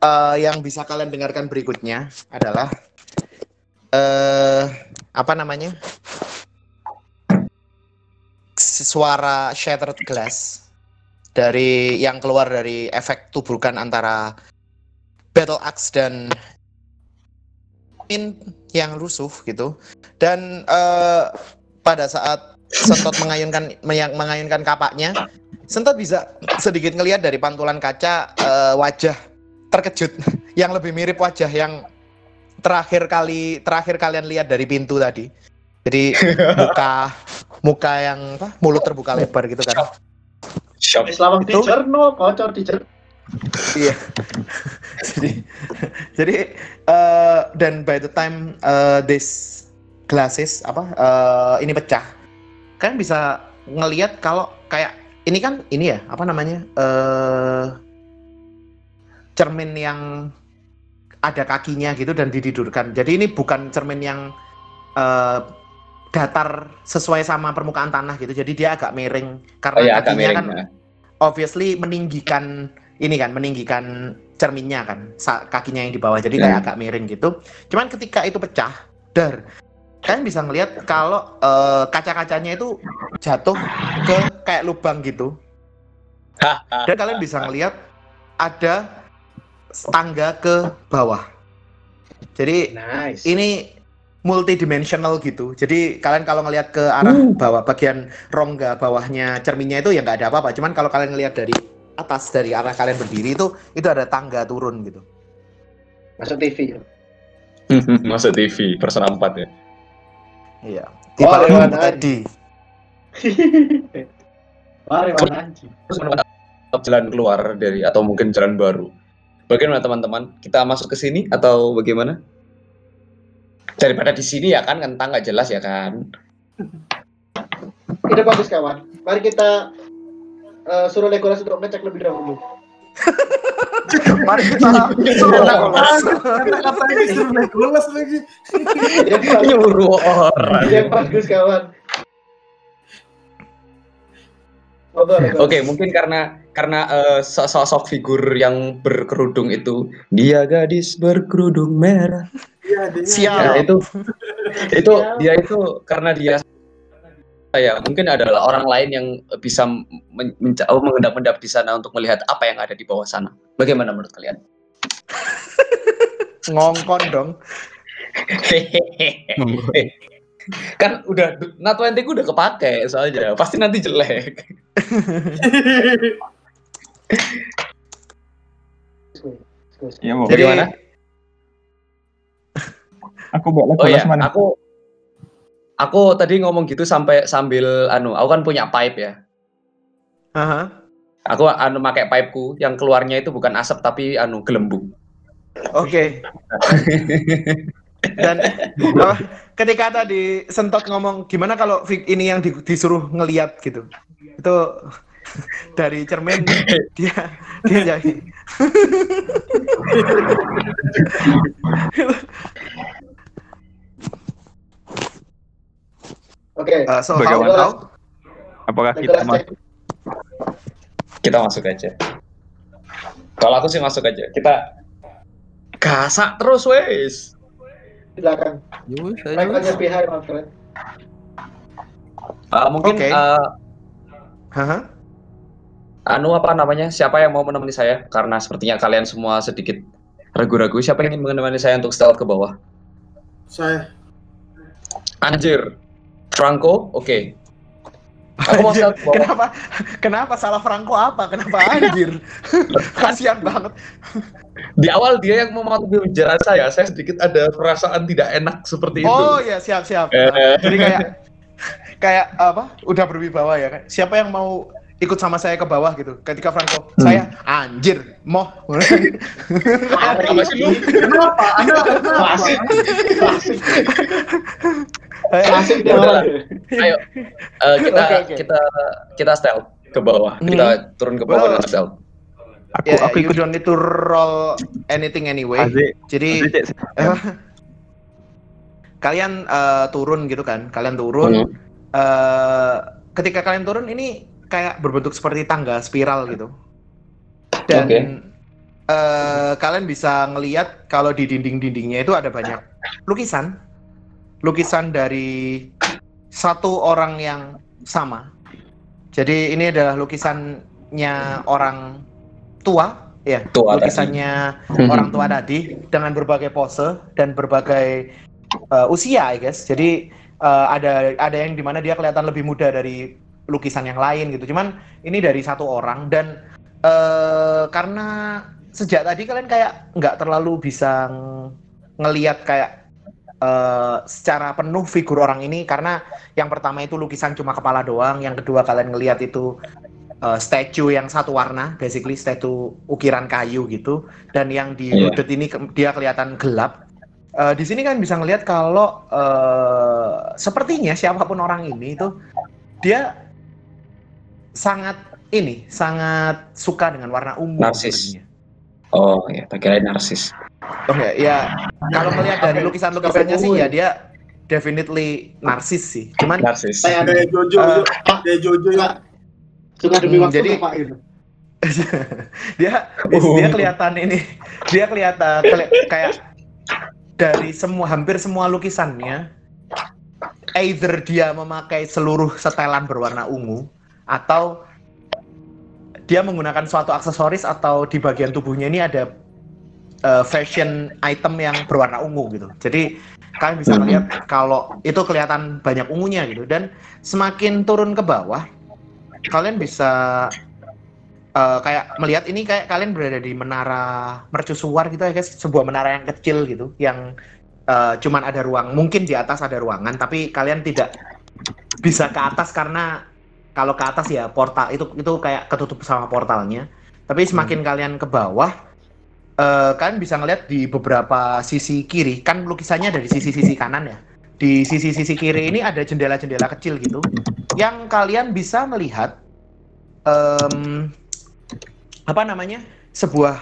eh, yang bisa kalian dengarkan berikutnya adalah eh apa namanya? Suara shattered glass dari yang keluar dari efek tubukan antara battle axe dan pin yang rusuh gitu. Dan eh, pada saat Sentot mengayunkan mengayunkan kapaknya, Sentot bisa sedikit ngelihat dari pantulan kaca eh, wajah terkejut [LAUGHS] yang lebih mirip wajah yang terakhir kali terakhir kalian lihat dari pintu tadi. Jadi [LAUGHS] muka muka yang apa? Mulut terbuka lebar gitu kan. Shock. Wis lawang Itu- dicerno, kocor. Iya. jadi jadi eh, dan by the time eh, this glasses apa eh, ini pecah, kan bisa ngelihat kalau kayak ini kan ini ya apa namanya eh cermin yang ada kakinya gitu dan dididurkan. Jadi ini bukan cermin yang eh, datar sesuai sama permukaan tanah gitu. Jadi dia agak miring karena Oh ya, agak kakinya miring. kan nah. obviously meninggikan ini kan meninggikan cerminnya kan kakinya yang di bawah jadi kayak Hmm. agak miring gitu cuman ketika itu pecah dar kalian bisa ngelihat kalau eh, kaca-kacanya itu jatuh ke kayak lubang gitu [LAUGHS] dan kalian bisa ngelihat ada tangga ke bawah jadi Nice. ini multidimensional gitu. Jadi kalian kalau ngelihat ke arah bawah bagian rongga bawahnya cerminnya itu ya nggak ada apa-apa. Cuman kalau kalian ngelihat dari atas dari arah kalian berdiri itu itu ada tangga turun gitu. Masuk TV. ya. [LAUGHS] Masuk TV Persona 4 ya. Iya. Wah, lewat tadi. Mari mana anjing. Terus [LAUGHS] menemukan jalan keluar dari atau mungkin jalan baru. Bagaimana teman-teman? Kita masuk ke sini atau bagaimana? Daripada di sini ya kan kentang nggak jelas ya kan. [LAUGHS] Ide bagus kawan. Mari kita eh, suruh Legolas untuk ngecek lebih dahulu. Mari kita suruh Legolas. Kata-katanya disuruh Legolas lagi. Bagus, Nyuruh orang. ide bagus kawan. Oke, mungkin karena karena eh, so- sosok figur yang berkerudung itu dia gadis berkerudung merah. Iya. Siap. Ya, itu [LAUGHS] itu dia itu karena dia ya mungkin adalah orang lain yang bisa men- oh, mengendap-endap di sana untuk melihat apa yang ada di bawah sana. Bagaimana menurut kalian? [LAUGHS] Ngongkon dong. [LAUGHS] kan udah Natwente ku udah kepake soalnya pasti nanti jelek. Ya mau. Jadi Bagaimana? Aku bawa Oh iya, mana? aku aku tadi ngomong gitu sampai sambil anu, aku kan punya pipe ya. Aha. Aku anu pakai pipeku yang keluarnya itu bukan asap tapi anu gelembung. Oke. Dan apa, ketika tadi sentot ngomong gimana kalau Vic ini yang di- disuruh ngeliat gitu, itu dari cermin dia dia jadi Oke. Uh, so how, Bagaimana? how? Apakah kita cek. masuk? Kita masuk aja. Kalau aku sih masuk aja. Kita gasak terus wes. Ya ayo wis. your behind, my friend. Uh, mungkin Oke. uh, Haha. anu apa namanya? Siapa yang mau menemani saya? Karena sepertinya kalian semua sedikit ragu-ragu. Siapa yang ingin menemani saya untuk stealth ke bawah? Saya. Anjir. Franco, oke. Aku mau bawah. Kenapa kenapa salah Franco apa? Kenapa anjir? [LAUGHS] Kasihan banget. Di awal dia yang mematuhi penjara saya, saya sedikit ada perasaan tidak enak seperti itu. Oh ya siap siap. Eh. Nah, Jadi kayak kayak apa? Udah berwibawa ya kan. Siapa yang mau ikut sama saya ke bawah gitu? Ketika Franco, saya anjir, moh. Apa sih lu? Kenapa? Anda? Klasik. Klasik. Eh, Klasik orang. Ayo, eh, kita Oke, oke. kita kita stealth ke bawah. Kita turun ke bawah Well, dan stealth. Aku ya, aku you ikut don't need to roll anything anyway. Azik. Jadi Azik, eh, kalian eh, turun gitu kan? Kalian turun. Hmm. eh, ketika kalian turun ini kayak berbentuk seperti tangga spiral gitu. Dan Oke. eh, kalian bisa ngelihat kalau di dinding-dindingnya itu ada banyak lukisan. Lukisan dari satu orang yang sama. Jadi ini adalah lukisannya orang tua ya Tua tadi. lukisannya orang tua tadi dengan berbagai pose dan berbagai uh, usia, I guess. Jadi uh, ada ada yang di mana dia kelihatan lebih muda dari lukisan yang lain gitu. Cuman ini dari satu orang dan uh, karena sejak tadi kalian kayak nggak terlalu bisa ng- ngelihat kayak uh, secara penuh figur orang ini karena yang pertama itu lukisan cuma kepala doang, yang kedua kalian ngelihat itu uh, statue yang satu warna, basically statue ukiran kayu gitu, dan yang di hooded ini ke- dia kelihatan gelap. Uh, di sini kan bisa ngelihat kalau uh, sepertinya siapa pun orang ini itu dia sangat ini sangat suka dengan warna ungu. Narsis. sebenarnya. Oh ya, tak kira narsis. Oh enggak, ya kalau melihat dari lukisan-lukisannya sih ya dia definitely narsis sih. Cuman Narsis. Kayak Kayak Jojo, Eh, Pak. Kayak Jojo ya. suka demi Hmm, waktu jadi- Pak gitu. [LAUGHS] dia Oh. dia kelihatan ini dia kelihatan keli- kayak dari semua hampir semua lukisannya either dia memakai seluruh setelan berwarna ungu atau dia menggunakan suatu aksesoris atau di bagian tubuhnya ini ada uh, fashion item yang berwarna ungu gitu. Jadi kalian bisa melihat kalau itu kelihatan banyak ungunya gitu. Dan semakin turun ke bawah kalian bisa uh, kayak melihat ini kayak kalian berada di menara mercusuar gitu ya guys, sebuah menara yang kecil gitu yang uh, cuman ada ruang, mungkin di atas ada ruangan tapi kalian tidak bisa ke atas karena kalau ke atas ya portal itu itu kayak ketutup sama portalnya. Tapi semakin kalian ke bawah eh kalian bisa ngeliat di beberapa sisi kiri kan lukisannya dari sisi-sisi kanan ya. Di sisi-sisi kiri ini ada jendela-jendela kecil gitu yang kalian bisa melihat em, apa namanya sebuah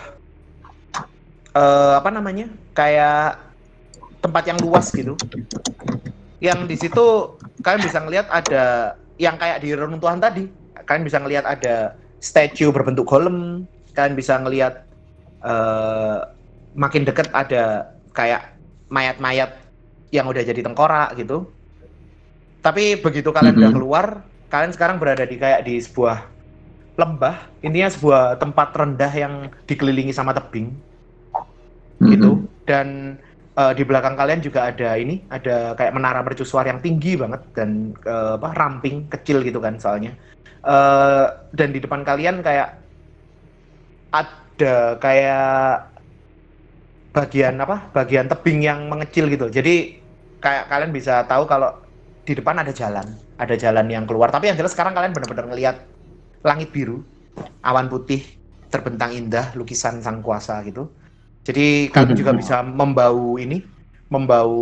eh, apa namanya kayak tempat yang luas gitu. Yang di situ kalian bisa ngelihat ada yang kayak di reruntuhan tadi. Kalian bisa ngelihat ada statue berbentuk golem. Kalian bisa ngelihat eh, makin deket ada kayak mayat-mayat yang udah jadi tengkorak gitu. Tapi begitu kalian udah Mhm. keluar, kalian sekarang berada di kayak di sebuah lembah. Intinya sebuah tempat rendah yang dikelilingi sama tebing gitu. Dan eh, di belakang kalian juga ada ini, ada kayak menara mercusuar yang tinggi banget dan eh, apa ramping kecil gitu kan soalnya. Eh, dan di depan kalian kayak ada kayak bagian apa? Bagian tebing yang mengecil gitu. Jadi kayak kalian bisa tahu kalau di depan ada jalan, ada jalan yang keluar. Tapi yang jelas sekarang kalian benar-benar ngelihat langit biru, awan putih terbentang indah, lukisan sang kuasa gitu. Jadi kalian juga bisa membau ini, membau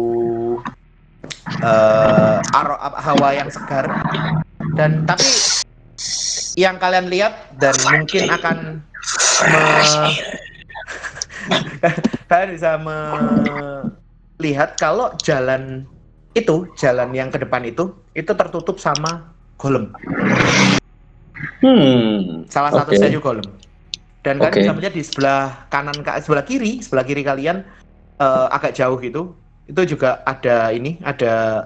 eh, aro- hawa yang segar. Dan tapi yang kalian lihat dan mungkin akan me- [LAUGHS] kalian bisa melihat kalau jalan itu, jalan yang ke depan itu, itu tertutup sama golem. Hmm. Salah satu Oke. statue golem. Dan kalian Oke. bisa melihat di sebelah kanan, ka- sebelah kiri, sebelah kiri kalian eh, agak jauh gitu. Itu juga ada ini, ada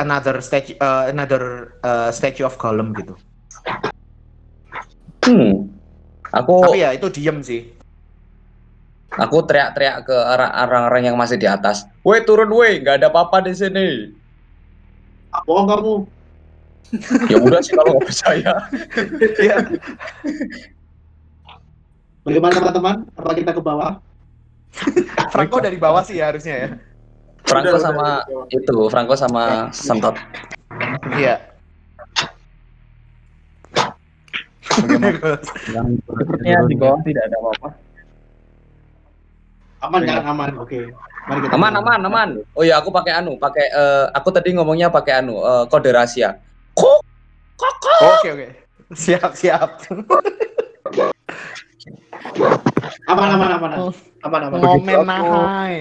another statue, eh, another eh, statue of golem gitu. Hmm. Aku Tapi ya itu diem sih. aku teriak-teriak ke orang-orang yang masih di atas. Woi turun woi, nggak ada apa-apa di sini. Bohong kamu. Ya udah sih kalau nggak percaya. [LAUGHS] Iya. Bagaimana teman-teman? Apa kita ke bawah? [LAUGHS] Franco dari bawah sih ya harusnya ya. Franco Udah, sama itu, Franco sama Samtot. Iya. Sepertinya di bawah tidak ada apa-apa. Aman kan? Aman. Oke. Mari kita Aman, aman, aman. Oh ya, aku pakai anu, pakai eh, aku tadi ngomongnya pakai anu, eh, kode rahasia. Kok Oke oke. Siap siap. [LAUGHS] Aman, aman, aman. Aman, aman. Momen nahai.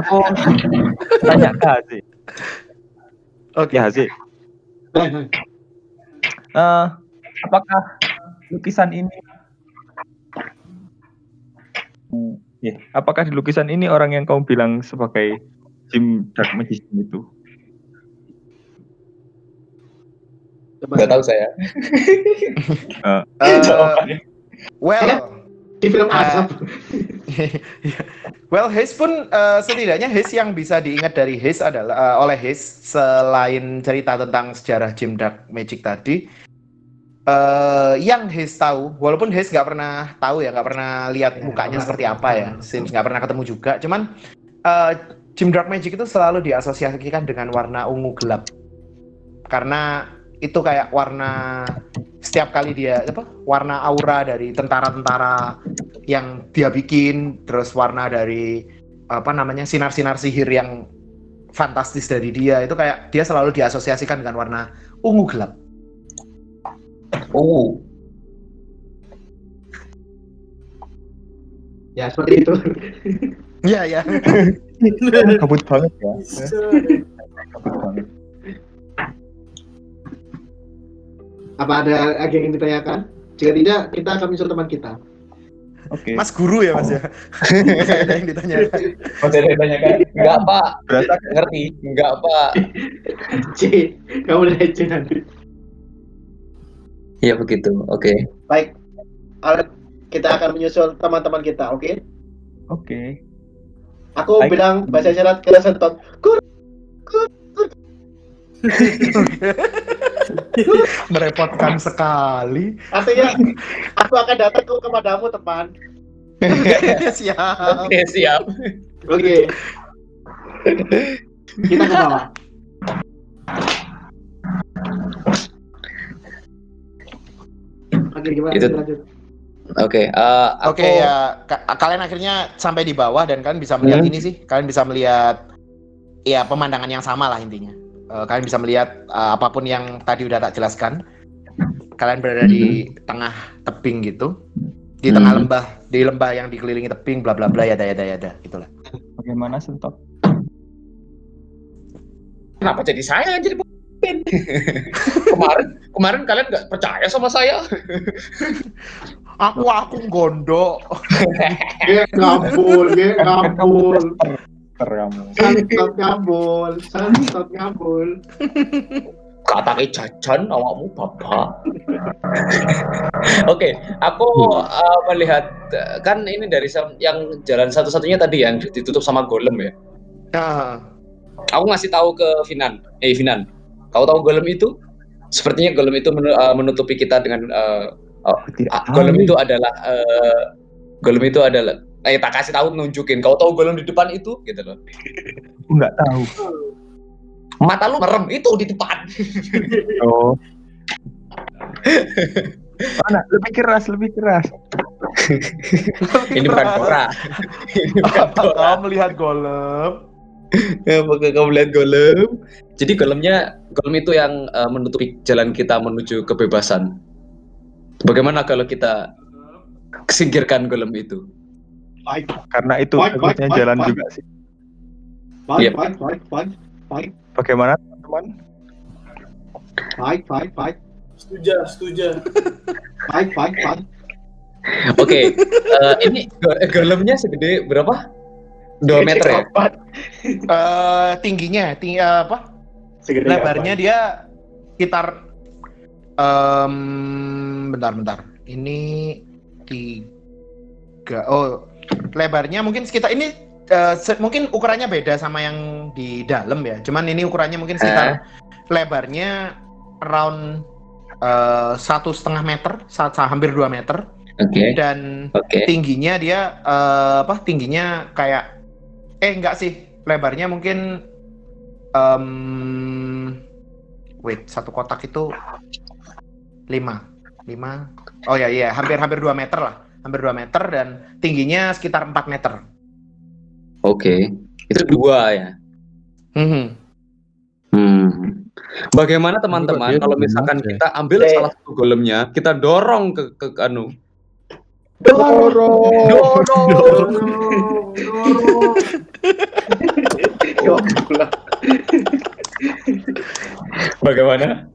Aku tanya ke Hazi. Oke. Ya Hazi, Eh, apakah lukisan ini Hmm, ya, apakah di lukisan ini orang yang kamu bilang sebagai Jim Dark Magician itu? Coba nggak tahu saya. Eh, Well, Di film Ah. Azab. [LAUGHS] well, Haze pun eh, setidaknya Haze yang bisa diingat dari Haze adalah eh, oleh Haze selain cerita tentang sejarah Jim Dark Magic tadi, eh yang Haze tahu, walaupun Haze nggak pernah tahu ya, nggak pernah lihat Ya, mukanya seperti apa ya, since nggak pernah ketemu juga. Cuman eh, Jim Dark Magic itu selalu diasosiasikan dengan warna ungu gelap, karena itu kayak warna setiap kali dia apa warna aura dari tentara-tentara yang dia bikin terus warna dari apa namanya sinar-sinar sihir yang fantastis dari dia itu kayak dia selalu diasosiasikan dengan warna ungu gelap. Oh, Ya seperti itu. Iya ya. [LAUGHS] Kabut banget ya. Kabut banget. Apa ada yang ingin ditanyakan? Jika tidak, kita akan menyusul teman kita. Oke. Mas guru ya Mas ya. [LAUGHS] Ada yang ditanyakan. masih ada yang tanyakan? Enggak, Pak. Berasa Ngerti? Enggak, Pak. [LAUGHS] C, kamu udah C nanti. Ya begitu. Oke. Baik, Alek, kita akan menyusul teman-teman kita, oke? Oke. Aku Baik. bilang bahasa isyarat ke Sentot. Kur, [LAUGHS] [LAUGHS] Merepotkan sekali. artinya aku akan datang ke kepadamu teman. [LAUGHS] Siap. Oke, siap. Oke. Kita ke bawah. Oke, gimana? Itu- Lanjut. Oke, eh, aku Oke ya, ka- kalian akhirnya sampai di bawah dan kalian bisa melihat Hmm. ini sih. Kalian bisa melihat ya pemandangan yang sama lah intinya. Eh, kalian bisa melihat eh, apa pun yang tadi udah tak jelaskan. Kalian berada di tengah tebing gitu, di tengah Hmm. lembah, di lembah yang dikelilingi tebing, bla bla bla ya ya ya ya itulah. Bagaimana sentok? kenapa jadi saya yang jadi pemimpin? [LAUGHS] kemarin kemarin kalian nggak percaya sama saya. [LAUGHS] Aku aku gondok. Ge, [LAUGHS] ngabul, ge, ngabul. Ter kamu. Santot ngabul, santot ngabul. Kata jajan awakmu bapak. Oke, aku uh, melihat uh, kan ini dari yang jalan satu-satunya tadi yang ditutup sama golem ya. Nah, Aku ngasih tahu ke Finan. Eh Finan, kau tahu golem itu? Sepertinya golem itu uh, menutupi kita dengan uh, Tidak ah, golem itu adalah uh, golem itu adalah eh tak kasih tahu nunjukin kau tahu golem di depan itu gitu loh nggak tahu. mata lu merem itu di depan Oh. [LAUGHS] Mana? Lebih keras, lebih keras. ini bukan Dora ini bukan Dora kau melihat golem? Ya, [LAUGHS] Apakah kau melihat golem? Jadi golemnya, golem itu yang uh, menutupi jalan kita menuju kebebasan. Bagaimana kalau kita singkirkan golem itu? Fight, Karena itu Fight, fight, bagusnya fight, jalan fight. juga sih. fight, Yep. fight, fight, fight, fight, Bagaimana teman-teman? fight, fight, fight, Setuju, setuju. fight, fight, fight. Oke, uh, ini go- golemnya segede berapa? 2 meter ya? Eh tingginya, tinggi apa? Segede lebarnya kapan? dia sekitar em bentar-bentar ini tiga oh lebarnya mungkin sekitar ini se- mungkin ukurannya beda sama yang di dalam ya. Cuman ini ukurannya mungkin sekitar lebarnya around eh, satu setengah meter sa- sa- hampir dua meter. Oke, dan oke. tingginya dia eh, apa tingginya kayak eh enggak sih. Lebarnya mungkin em wait satu kotak itu lima. Lima. Oh ya iya hampir hampir dua meter lah hampir dua meter dan tingginya sekitar 4 meter Oke. Itu dua ya. Mhm. Hmm. Bagaimana teman-teman kalau misalkan ada. kita ambil Eh. salah satu golemnya, kita dorong ke ke, anu. Dorong. Dorong. Ya ampun. Bagaimana?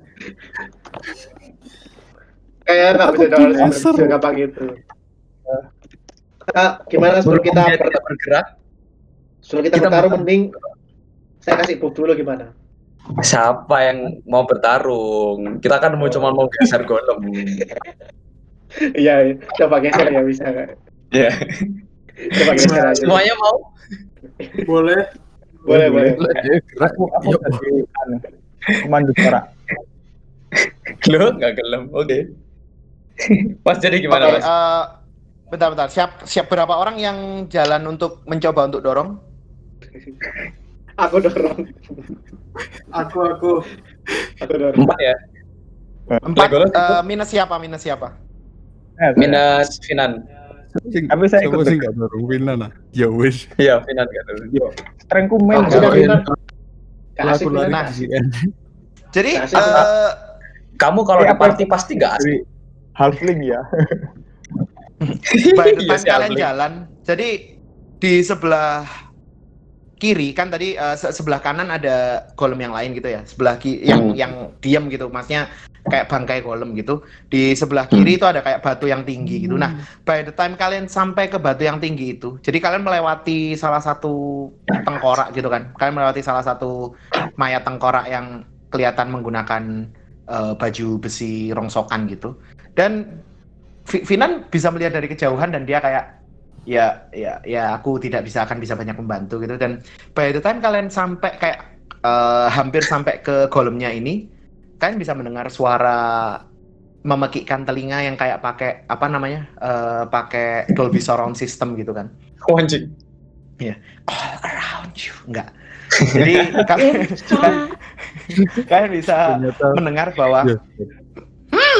Kayak nggak bisa dorong segampang itu. Kak, gimana sebelum kita Dia ber- bergerak, sebelum kita kita bertarung mending saya kasih buk dulu gimana? siapa yang mau bertarung? Kita kan mau cuma mau geser golem. [LAUGHS] Iya, iya. coba geser ya bisa nggak? Ya. Coba geser aja. Semuanya mau? Boleh. Boleh, boleh. Dia gerak. Aku pemandu suara. Lo nggak gelem. Oke. Pas jadi gimana, Mas? eh, bentar-bentar. Siap, siap berapa orang yang jalan untuk mencoba untuk dorong? Aku dorong. Aku aku. Aku dorong. Empat ya? Empat. Eh, minus siapa? Minus siapa? Eh, Minus Finan. Tapi saya ikut sih nggak dorong Winan lah. Ya wis. Iya, Finan nggak dulu. Yo, strengthku main. Sudah, Aku Kasih lari Nah. Jadi eh, Kamu kalau di party pasti nggak asik. Halfling ya. [LAUGHS] by the time sih, kalian jalan, jadi di sebelah kiri kan tadi eh, se- sebelah kanan ada golem yang lain gitu ya. Sebelah ki yang Hmm. yang diam gitu, maksudnya kayak bangkai golem gitu. Di sebelah kiri Hmm. itu ada kayak batu yang tinggi gitu. Nah, by the time kalian sampai ke batu yang tinggi itu, jadi kalian melewati salah satu tengkorak gitu kan. Kalian melewati salah satu mayat tengkorak yang kelihatan menggunakan eh, baju besi rongsokan gitu. Dan Vinan bisa melihat dari kejauhan dan dia kayak ya ya ya aku tidak bisa akan bisa banyak membantu gitu. Dan by the time kalian sampai kayak eh, hampir sampai ke golemnya ini kalian bisa mendengar suara memekikkan telinga yang kayak pakai apa namanya eh, pakai Dolby Surround System gitu kan. Oh, anjing. all around you. Enggak. Jadi kalian [LAUGHS] kalian bisa Ternyata mendengar bahwa ya,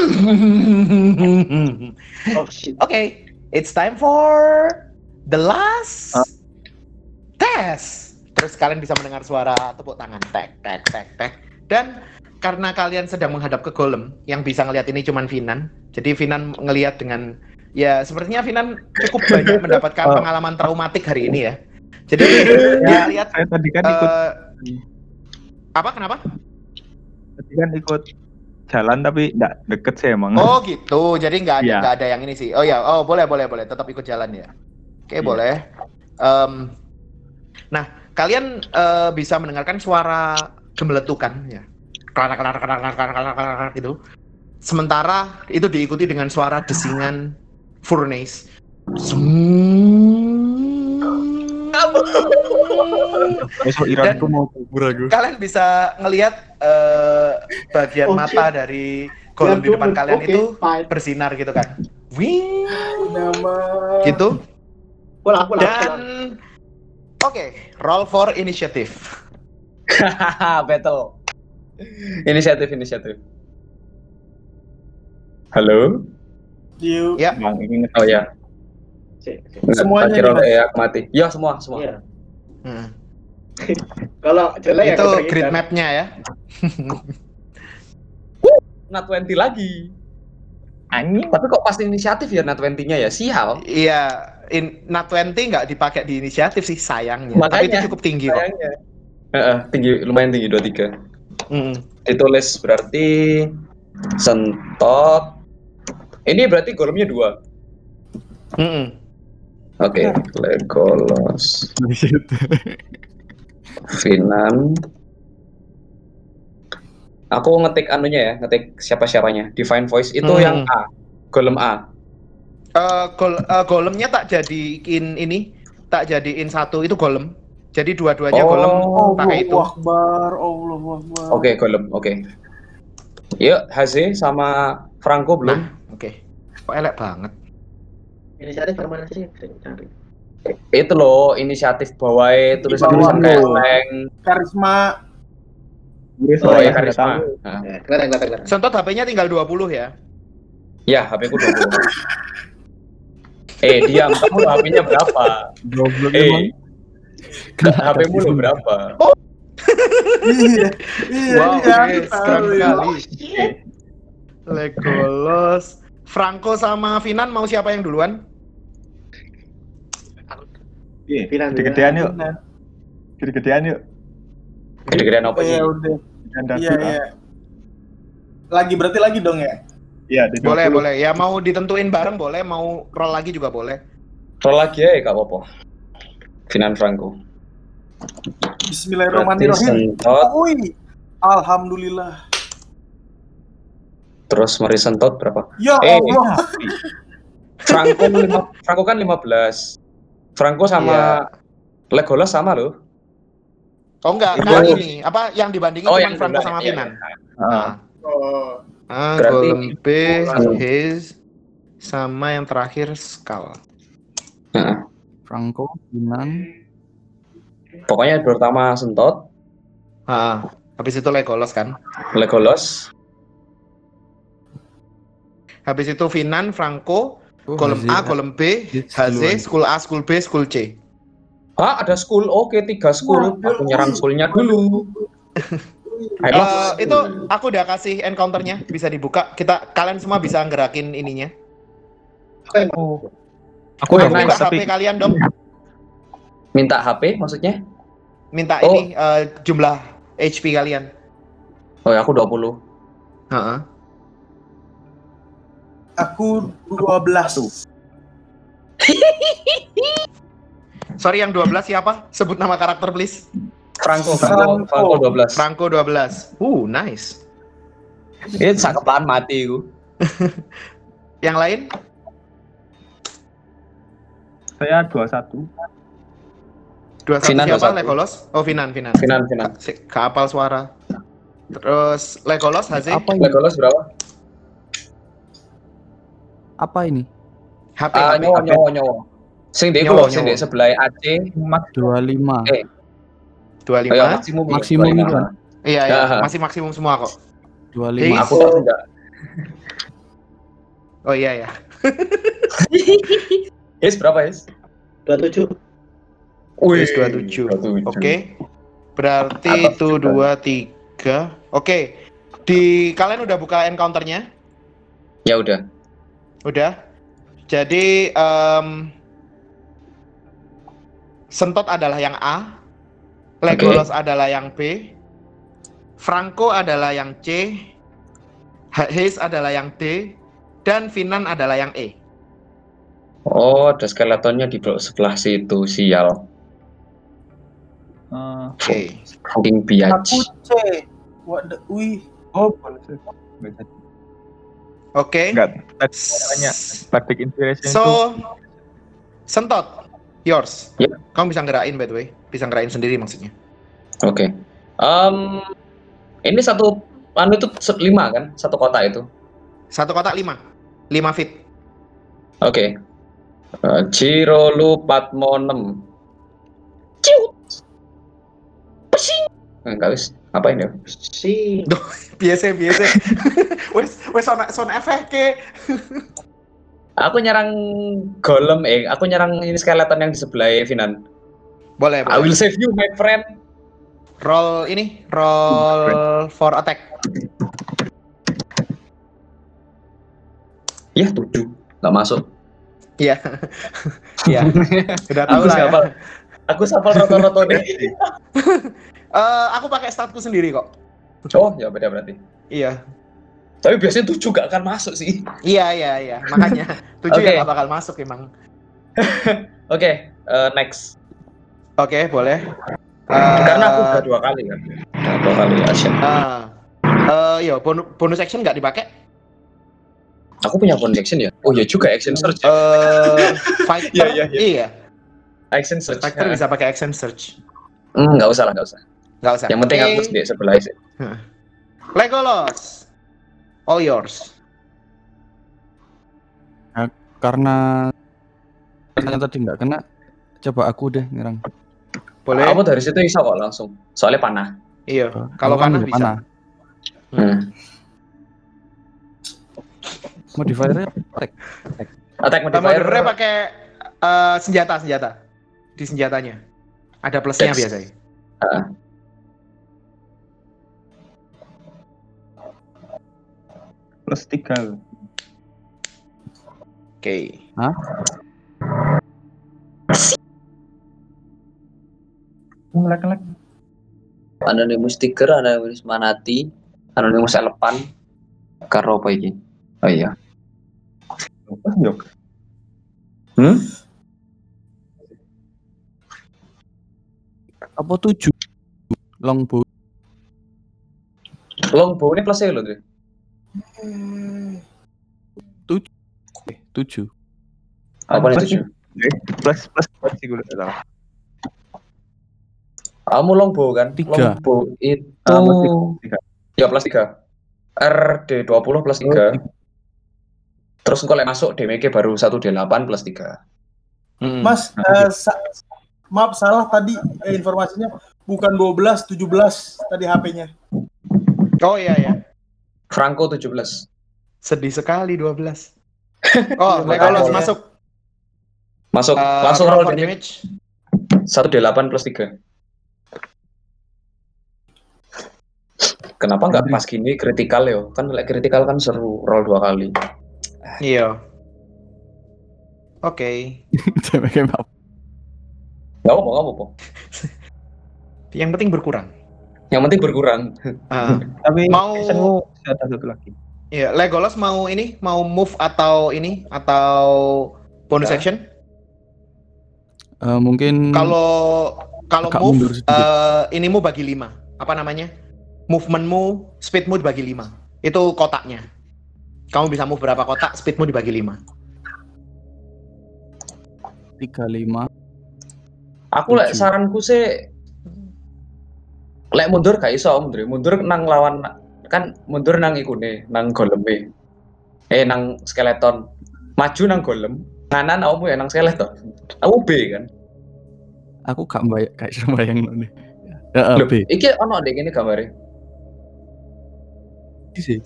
[LAUGHS] Oh shit. Okay, it's time for the last Ah. test. Terus kalian bisa mendengar suara tepuk tangan, tek tek tek tek. Dan karena kalian sedang menghadap ke golem, yang bisa ngelihat ini cuman Vinan. Jadi Vinan ngelihat dengan ya sepertinya Vinan cukup banyak [LAUGHS] mendapatkan Oh. pengalaman traumatik hari ini ya. Jadi dia lihat Saya tadi kan ikut eh, apa kenapa? tadi kan ikut jalan tapi enggak deket sih emang. Oh gitu, jadi nggak ada Iya. nggak ada yang ini sih. Oh ya, oh boleh boleh boleh, tetap ikut jalan ya. Oke Iya. boleh. Em, nah kalian eh, bisa mendengarkan suara gemeletukan ya, kelar kelar kelar kelar kelar kelar kelar gitu. Sementara itu diikuti dengan suara desingan furnace. [LAUGHS] Besok Iranku mau kubur aku. Kalian bisa ngelihat eh, bagian Oh, mata shit. dari golem di depan kalian Oke, itu fine. bersinar gitu kan. Wing Nama. gitu. Pulang, pulang, Dan oke, roll for initiative. [LAUGHS] Hahaha, battle. Inisiatif, inisiatif. Halo? You. Ya. Oh ya. Semuanya nih, Mas. eh, mati. Ya, semua, semua. Iya. Hmm. [LAUGHS] Kalau jelek ya Itu kau grid terhindar. mapnya ya. [LAUGHS] Nat 20 lagi. Anjing, tapi kok pas inisiatif ya Nat 20-nya ya? Sial. Iya, in, Nat 20 nggak dipakai di inisiatif sih sayangnya. Tapi Makanya, itu cukup tinggi kok. Sayangnya. Heeh, tinggi, lumayan tinggi 23. Mm. Ditulis berarti sentot. Ini berarti golemnya dua. Mm-mm. Oke, Legolas, Finan. Aku ngetik anunya ya, ngetik siapa-siapanya. Divine Voice itu Hmm. yang A. Golem A. Eh, gol, eh, golemnya tak jadiin ini, tak jadiin satu itu golem. Jadi dua-duanya Oh, golem Oh, pakai itu. Akbar, Allah Akbar. Oke, golem. Oke. Yuk, Haze sama Franco belum? Nah, oke. Kok elek banget. Inisiatif sih? Saya cari. Itu loh, inisiatif bawah tulisan-tulisan bawah kayak. Karisma. Oh ya, karisma. Nah. Ya, kelihatan, kelihatan, kelihatan. Sentot HP-nya tinggal 20 ya. Ya, HP ku 20. eh, diam. Kamu HP-nya berapa? Goblok emang. Eh, HP-mu lo berapa? iya. Iya, Wow, iya, keren ya. sekali. Legolas. Franco sama Finan mau siapa yang duluan? Iya. Gede-gedean yuk, gede-gedean yuk. Gede-gedean apa sih? Iya, udah. Iya, iya. Lagi berarti lagi dong ya? Iya, Boleh, 20. boleh. Ya mau ditentuin bareng boleh, mau roll lagi juga boleh. Roll lagi ya, Kak Popo. Finan Franco. Bismillahirrahmanirrahim. Alhamdulillah. terus Morrison Todd berapa? Ya Eh, Allah. Franco lima, Franco kan 15. Franco sama Legolas sama loh. Oh enggak, Itu- kan ini apa yang dibandingin Oh, cuma yang Franco sama iya, Finan. Ah, Oh. Ah, Golem B, Hmm. Haze, sama yang terakhir Skull. Nah, Franco, Yunan, pokoknya pertama Sentot, Ah, habis itu Legolas kan. Legolas, Habis itu Finan, Franco, oh, Golem A, Golem B, duluan. School A, School B, School C. Ah, ada school. Oke, tiga school. Aku nyerang schoolnya dulu. [LAUGHS] Eh, itu aku udah kasih encounternya, bisa dibuka. Kita kalian semua bisa ngerakin ininya. aku Buka udah buka, HP tapi kalian dong. Minta HP maksudnya? Minta Oh. ini eh, jumlah HP kalian. Oh, ya, aku 20. Heeh. Aku 12. [LAUGHS] Sorry yang 12 siapa? Sebut nama karakter please. Franco, Franco, Franco 12. Franco 12. Uh, nice. Ini sakepan mati aku. [LAUGHS] Yang lain? saya 21. 21 Finan siapa? 21. Legolas? Oh, Finan, Finan. Finan, Finan. Si- Keapal suara. Terus Legolas, Haze, Apa ini? Legolas berapa? Apa ini? HP, Ah, HP. nyowo, nyowo, nyowo. Sing dek lho, sing dek sebelah AC. Mas 25. Eh, 25. Ayo, maksimum. ya, Maksimum 25. itu kan? Iya, iya, Ya. masih maksimum semua kok. 25. Haze. Aku enggak. [LAUGHS] Oh iya ya. [LAUGHS] Yes, berapa, Yes? 27. Wih, Haze 27. 27. Oke. Berarti Atas itu juga. 2 3. Oke. Di kalian udah buka encounternya? Ya udah. Udah. Jadi em, Sentot adalah yang A, Legolas adalah yang B, Franco adalah yang C, Ha- Haze adalah yang D, dan Finan adalah yang E. Oh, ada skeletonnya di blok sebelah situ, sial. Eh, Oke. Fucking Aku biatch. C. Waduh, wih. oh. Oke. Enggak, tadi tanya Inspiration itu So, Sentot, yours. Ya. Kamu bisa ngerain by the way, bisa ngerain sendiri maksudnya. Oke. Em, ini satu anu itu lima kan? Satu kota itu. Satu kotak 5. 5 feet. Oke. Eh, Cirolu Patmo 6. Ciut. Pesing. Enggak wis. Apa ini? Si Biasa, biasa. [LAUGHS] wes wes sound efek ke. Aku nyerang golem eh, aku nyerang ini skeleton yang di sebelah Finan. Boleh, I boleh. will save you my friend. Roll ini, roll for attack. Ya, tujuh. Nggak masuk. Iya. [LAUGHS] Iya. Udah tahu Aku lah ya. Aku sapal roto-roto deh. [LAUGHS] Eh, aku pakai statku sendiri kok. Oh, ya beda berarti. Iya. Tapi biasanya tujuh gak akan masuk sih. Iya, iya, iya. Makanya [LAUGHS] tujuh Oke. ya gak bakal masuk emang. [LAUGHS] Oke, eh, next. Oke, boleh. Karena aku udah dua kali kan. Udah dua kali action. ah. Eh, iya, bonus, bonus action nggak dipakai? Aku punya bonus action ya. Oh ya juga action search. Eh, fighter, [LAUGHS] Iya, iya. Action search. Fighter bisa pakai action search. Hmm, nggak usah lah, nggak usah. Nggak usah. Yang penting Oke. aku di sebelah sih. Legolas. All yours. Karena karena tadi nggak kena, coba aku deh nyerang. Boleh? Aku dari situ bisa kok langsung. Soalnya panah. Iya. Kalau kan panah bisa. Hmm. Modifiernya attack. Attack modifier. modernnya pakai eh, senjata senjata di senjatanya. Ada plusnya biasanya. Ah. Plus 3 Oke. Ngelek-ngelek. Anonymous sticker, anonymous manati, anonymous elepan. Karo apa ini? Oh iya. Pas jok. Hmm? Apa tujuh? Longbow. Longbow ini plusnya loh, Dre. Eh, tujuh. Apa nih tujuh? Plus plus plus sih gue udah salah. Kamu longbow kan? Tiga. Longbow itu plus tiga. ya plus 3. RD 20 plus 3. Terus engkau masuk DMG baru 1 D8 plus 3. Mm-mm. Mas, eh, sa- maaf salah tadi eh, informasinya bukan 12, 17 tadi HP-nya. Oh iya ya. Franco 17. Sedih sekali 12. [LAUGHS] Oh, Legolas masuk. Masuk Uh, langsung roll damage damage. 1 D8 plus 3. Kenapa nggak pas gini kritikal ya? Kan lek kritikal kan seru roll dua kali. Iya. Oke. [LAUGHS] Apa? Gak apa-apa, gak apa-apa. Yang penting berkurang. Yang penting berkurang. Ah, [LAUGHS] Tapi Mau- ada satu lagi. Iya, Legolas mau ini, mau move atau ini atau bonus Ya. action? Eh, mungkin Kalau kalau move eh inimu bagi lima. Apa namanya? Movementmu, speedmu dibagi lima. Itu kotaknya. Kamu bisa move berapa kotak, speedmu dibagi lima. tiga lima. Aku lek Tujuh. saranku sih lek mundur gak iso mundur. Mundur nang lawan kan mundur nang ikune, nang goleme. Eh nang skeleton. Maju nang golem. Nganan kamu ya nang skeleton. Aku B kan. Aku gak bayang, gak iso bayang nih. Ya, Loh, B. iki ono dek ini gambarnya. sih.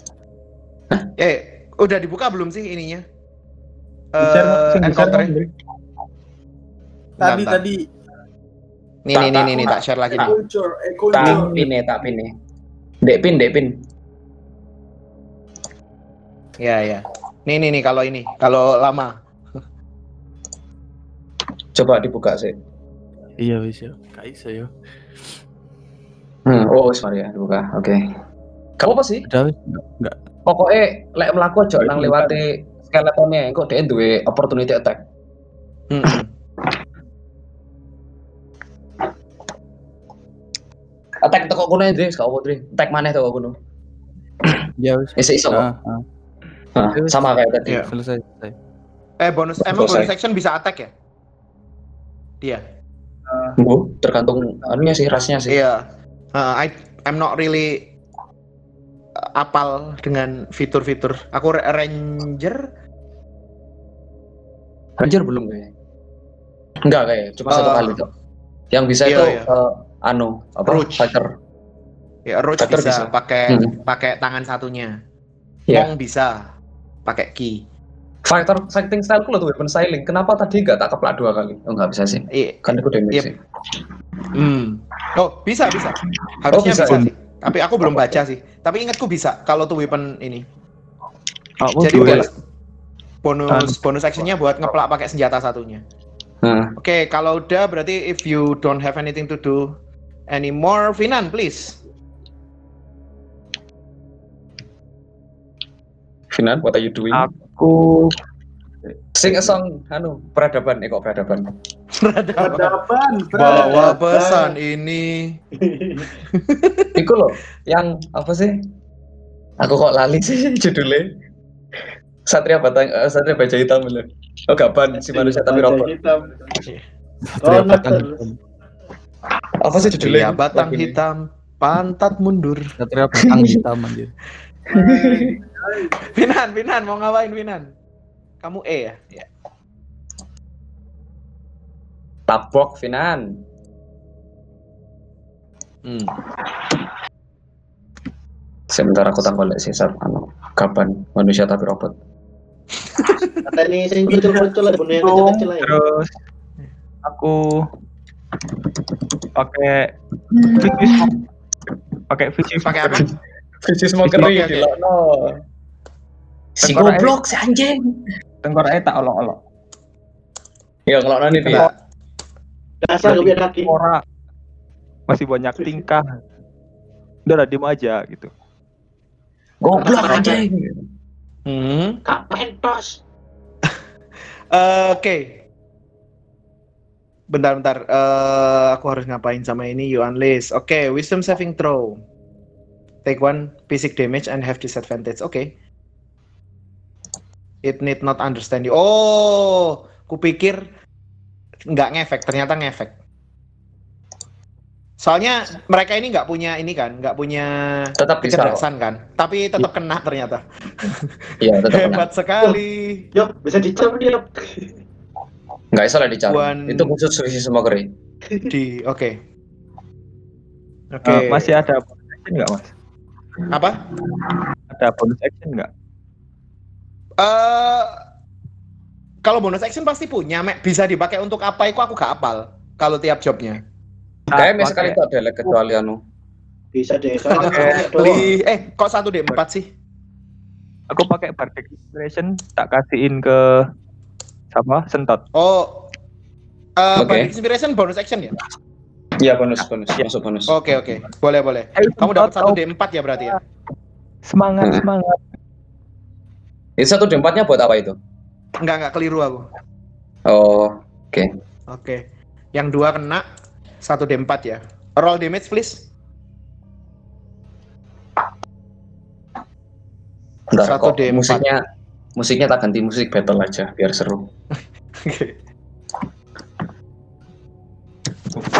Eh, udah dibuka belum sih ininya? Eh? Mas. Bentar, Tadi tadi Nih, nih, nih, tak, nih, nih, tak share lagi nih. Eh Tak culture. pine, tak pine. Dek pin, dek pin. Ya, ya. Nih, nih, nih, kalau ini, kalau lama. [LAUGHS] Coba dibuka sih. Iya wis ya. Gak iso ya. Hmm, oh, sorry ya, dibuka. Oke. Kamu apa sih? Wis enggak. Pokoknya lek melaku aja nang lewati skeletonnya, kok dia duwe opportunity attack. Mm-mm. Attack teko kono Dre, gak apa Dre. Attack maneh teko kono. Ya wis. Wis iso kok. Ah, ah. Nah, sama kayak tadi. Iya. Selesai, selesai. Eh, bonus, emang bonus action bisa attack ya? Dia. Bu, tergantung anunya sih, rasnya sih. Iya. Uh, I I'm not really uh, apal dengan fitur-fitur. Aku ra- ranger. Ranger belum kayaknya. Enggak kayak, cuma satu kali tuh. Yang bisa iya, itu iya. eh, anu, apa? Roach. Fighter. Ya, roach Fighter bisa, bisa. pakai Hmm. pakai tangan satunya. Monk bisa pakai key. Fighter fighting style ku tuh weapon styling. Kenapa tadi enggak tak keplak dua kali? Oh, enggak bisa sih. Iya. Kan itu damage Yep. sih. Hmm. Oh, bisa bisa. Harusnya bisa, bisa, ya? sih. Tapi aku belum baca sih. Tapi ingatku bisa kalau tuh weapon ini. Aku Jadi dua- bonus bonus bonus actionnya buat ngeplak pakai senjata satunya. Nah, Oke, kalau udah berarti if you don't have anything to do anymore, Finan, please. Finan, what are you doing? Aku Sing a song, anu, peradaban, eh kok peradaban. Peradaban, [LAUGHS] Bawa peradaban. pesan ini. Iku loh, yang apa sih? Aku kok lali sih [LAUGHS] judulnya. Satria Batang, eh, Satria Baja Hitam loh. Oh gaban si manusia tapi robot. hitam. Satria Oh, Batang. Hitam. Apa sih judulnya? batang hitam, pantat mundur. Satria Batang Hitam anjir. Finan, Finan, mau ngapain Finan? Kamu E ya? Ya. Tabok Finan. Hmm. Sebentar aku boleh sih saat anu kapan manusia tapi robot. Kata ini sing muncul-muncul lah, bunuh yang kecil-kecil lah. ya. terus aku pakai fish pakai fish Pakai apa? Fisis mau Oke, kering oke. di no. Si Tengkorak goblok si anjing. tengkoraknya tak olok-olok Ya kalau nanti nih. Kena. Dasar punya kaki. ora masih banyak tingkah udah lah diem aja gitu Goblok anjing. Hmm. Kapan tos? Eh, Oke. Bentar-bentar. Eh, aku harus ngapain sama ini? You unleash. Oke, wisdom saving throw. take one basic damage and have disadvantage. Oke. It need not understand you. Oh, kupikir nggak ngefek, ternyata ngefek. Soalnya mereka ini nggak punya ini kan, nggak punya Tetap kecerdasan kan, tapi tetap kena ternyata. Iya, tetap [LAUGHS] kena. Hebat sekali. Yop, bisa dicap dia. Nggak salah dicari. One- Itu khusus visi smokery. [LAUGHS] Di, oke. Oke. Eh, masih ada bonus action nggak mas? apa? Ada bonus action nggak? Eh kalau bonus action pasti punya, Mek. Bisa dipakai untuk apa? Itu aku gak apal. Kalau tiap jobnya. Kayaknya sekali itu ada kecuali anu. Bisa deh. Soalnya Oke. kan doang. Li- eh, kok satu d 4 sih? Aku pakai bardic inspiration tak kasihin ke siapa? Sentot. Oh. Eh, Oke. Bardic Inspiration bonus action ya? Iya bonus bonus masuk bonus. Oke, oke. Boleh, boleh. Ayo, Kamu dapat satu d 4 ya berarti ya? Semangat Hmm. semangat. Itu satu d nya buat apa itu? Enggak, enggak keliru aku. Oh, oke. Oke. Yang dua kena, satu d 4 ya. Roll damage please. Bentar, Satu D4. musiknya musiknya tak ganti musik battle aja biar seru. Oke.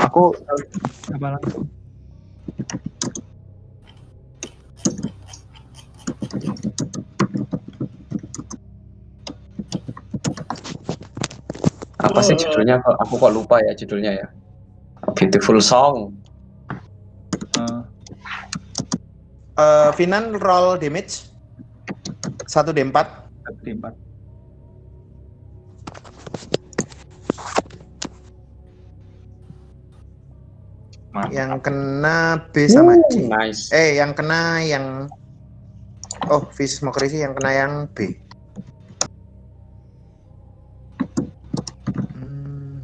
Aku apa langsung? Apa sih judulnya? Aku kok lupa ya judulnya ya. Beautiful Song. Eh, Eh, Finan roll damage. Satu d 4 satu di empat. Mantap. Yang kena B sama C. Nice. Eh, yang kena yang Oh, Fish Smokery sih yang kena yang B. Hmm.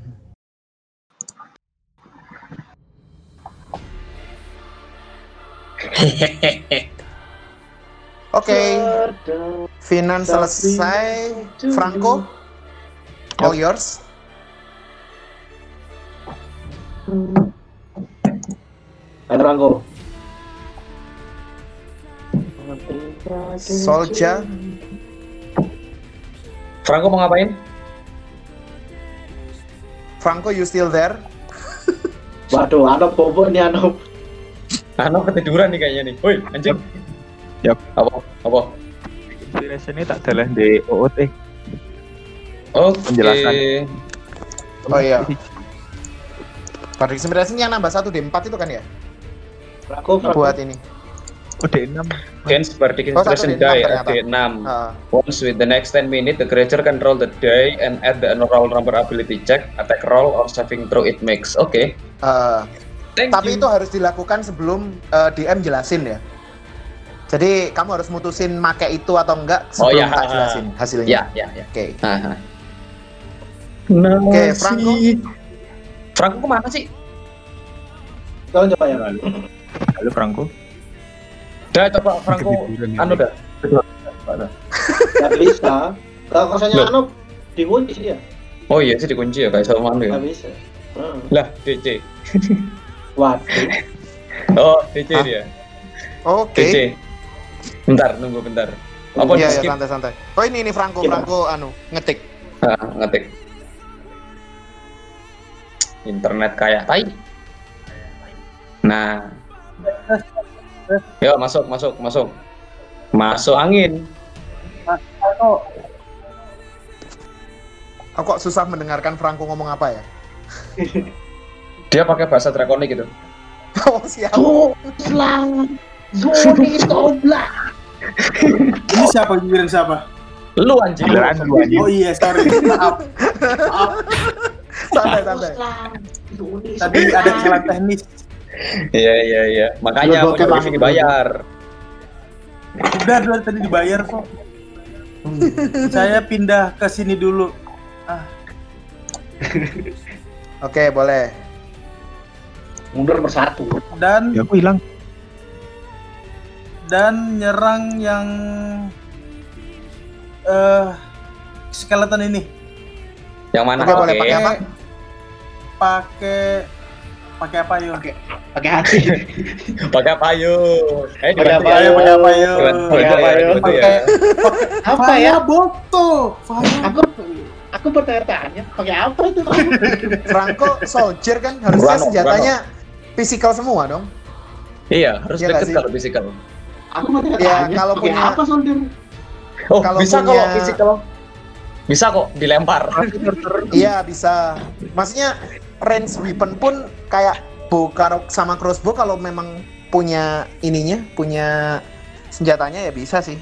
Oke, Finan selesai. Franco, all yours. Ranggo. Soldier, Franco mau ngapain? Franco, you still there? Waduh, Anop bobo nih Anop. Ano ketiduran nih kayaknya nih. Woi, anjing. Yap. Apa? Apa? Ini tak dalah di OOT. Oke. Penjelasan. Oh iya. Bardic Inspiration yang nambah satu d 4 itu kan ya? Franco. Buat ini. Oh D6. Hence, Bardic Inspiration D6 die at D6. Ah, Once with the next 10 minutes, the creature can roll the die and add the roll number ability check, attack roll, or saving throw it makes. Oke. ah. Thank Tapi you. itu harus dilakukan sebelum eh, DM jelasin ya. Jadi kamu harus mutusin make itu atau enggak Oh, sebelum ya. tak jelasin hasilnya. Ya, ya, ya. Oke. Aha. Oke, Franco. Franco ke mana sih? Kalian coba ya. Halo Franco. Dah coba Franco, ini. anu dah. Gak bisa. Kalau kosannya. Anop dikunci dia. Oh iya sih dikunci ya kayak sama anu ya. Gak bisa. Hmm. Lah, DC. Waduh. Oh, DC Hah? dia. Oke. DC. Bentar, nunggu bentar. Apa Iya, ya, santai-santai. Oh, ini ini Franco, Gimana? Franco anu, ngetik. Ah, ngetik. Internet kayak tai. Nah. Yuk masuk, masuk, masuk. Masuk angin. Aku kok susah mendengarkan Franco ngomong apa ya? Dia pakai bahasa drakonik gitu. [LAUGHS] Oh, siap. Slang. Zoni Tobla. Ini siapa giliran siapa? Lu anjing. Giliran lu anjing. Oh iya, sorry. Maaf. Maaf. Santai, santai. Tadi ada kesalahan teknis. Iya, iya, iya. Makanya briefing langsung. dibayar. Udah, udah tadi dibayar kok. [LAUGHS] Saya pindah ke sini dulu. Oke, boleh. Mundur bersatu. Dan Ya aku hilang. Dan nyerang yang eh skeleton ini Yang mana? Oke, boleh pakai apa? pakai Pakai apa yuk? Pakai pakai hati. [LAUGHS] Pakai apa yuk? Eh, Pakai apa ya. yuk? Pakai apa yuk? Dibantu Pakai ya, apa yuk? ya. Pakai Apa ya? Boto. Aku aku bertanya-tanya pakai apa itu? [LAUGHS] Franco soldier kan harusnya senjatanya physical semua dong. Iya, harus Iya nggak deket kalau physical. Aku bertanya-tanya. Ya, kalau punya- apa soldier? Oh, Kalau bisa punya- kalau physical. Bisa kok dilempar. Iya bisa. Maksudnya range weapon pun kayak bow karo- sama crossbow kalau memang punya ininya, punya senjatanya ya bisa sih.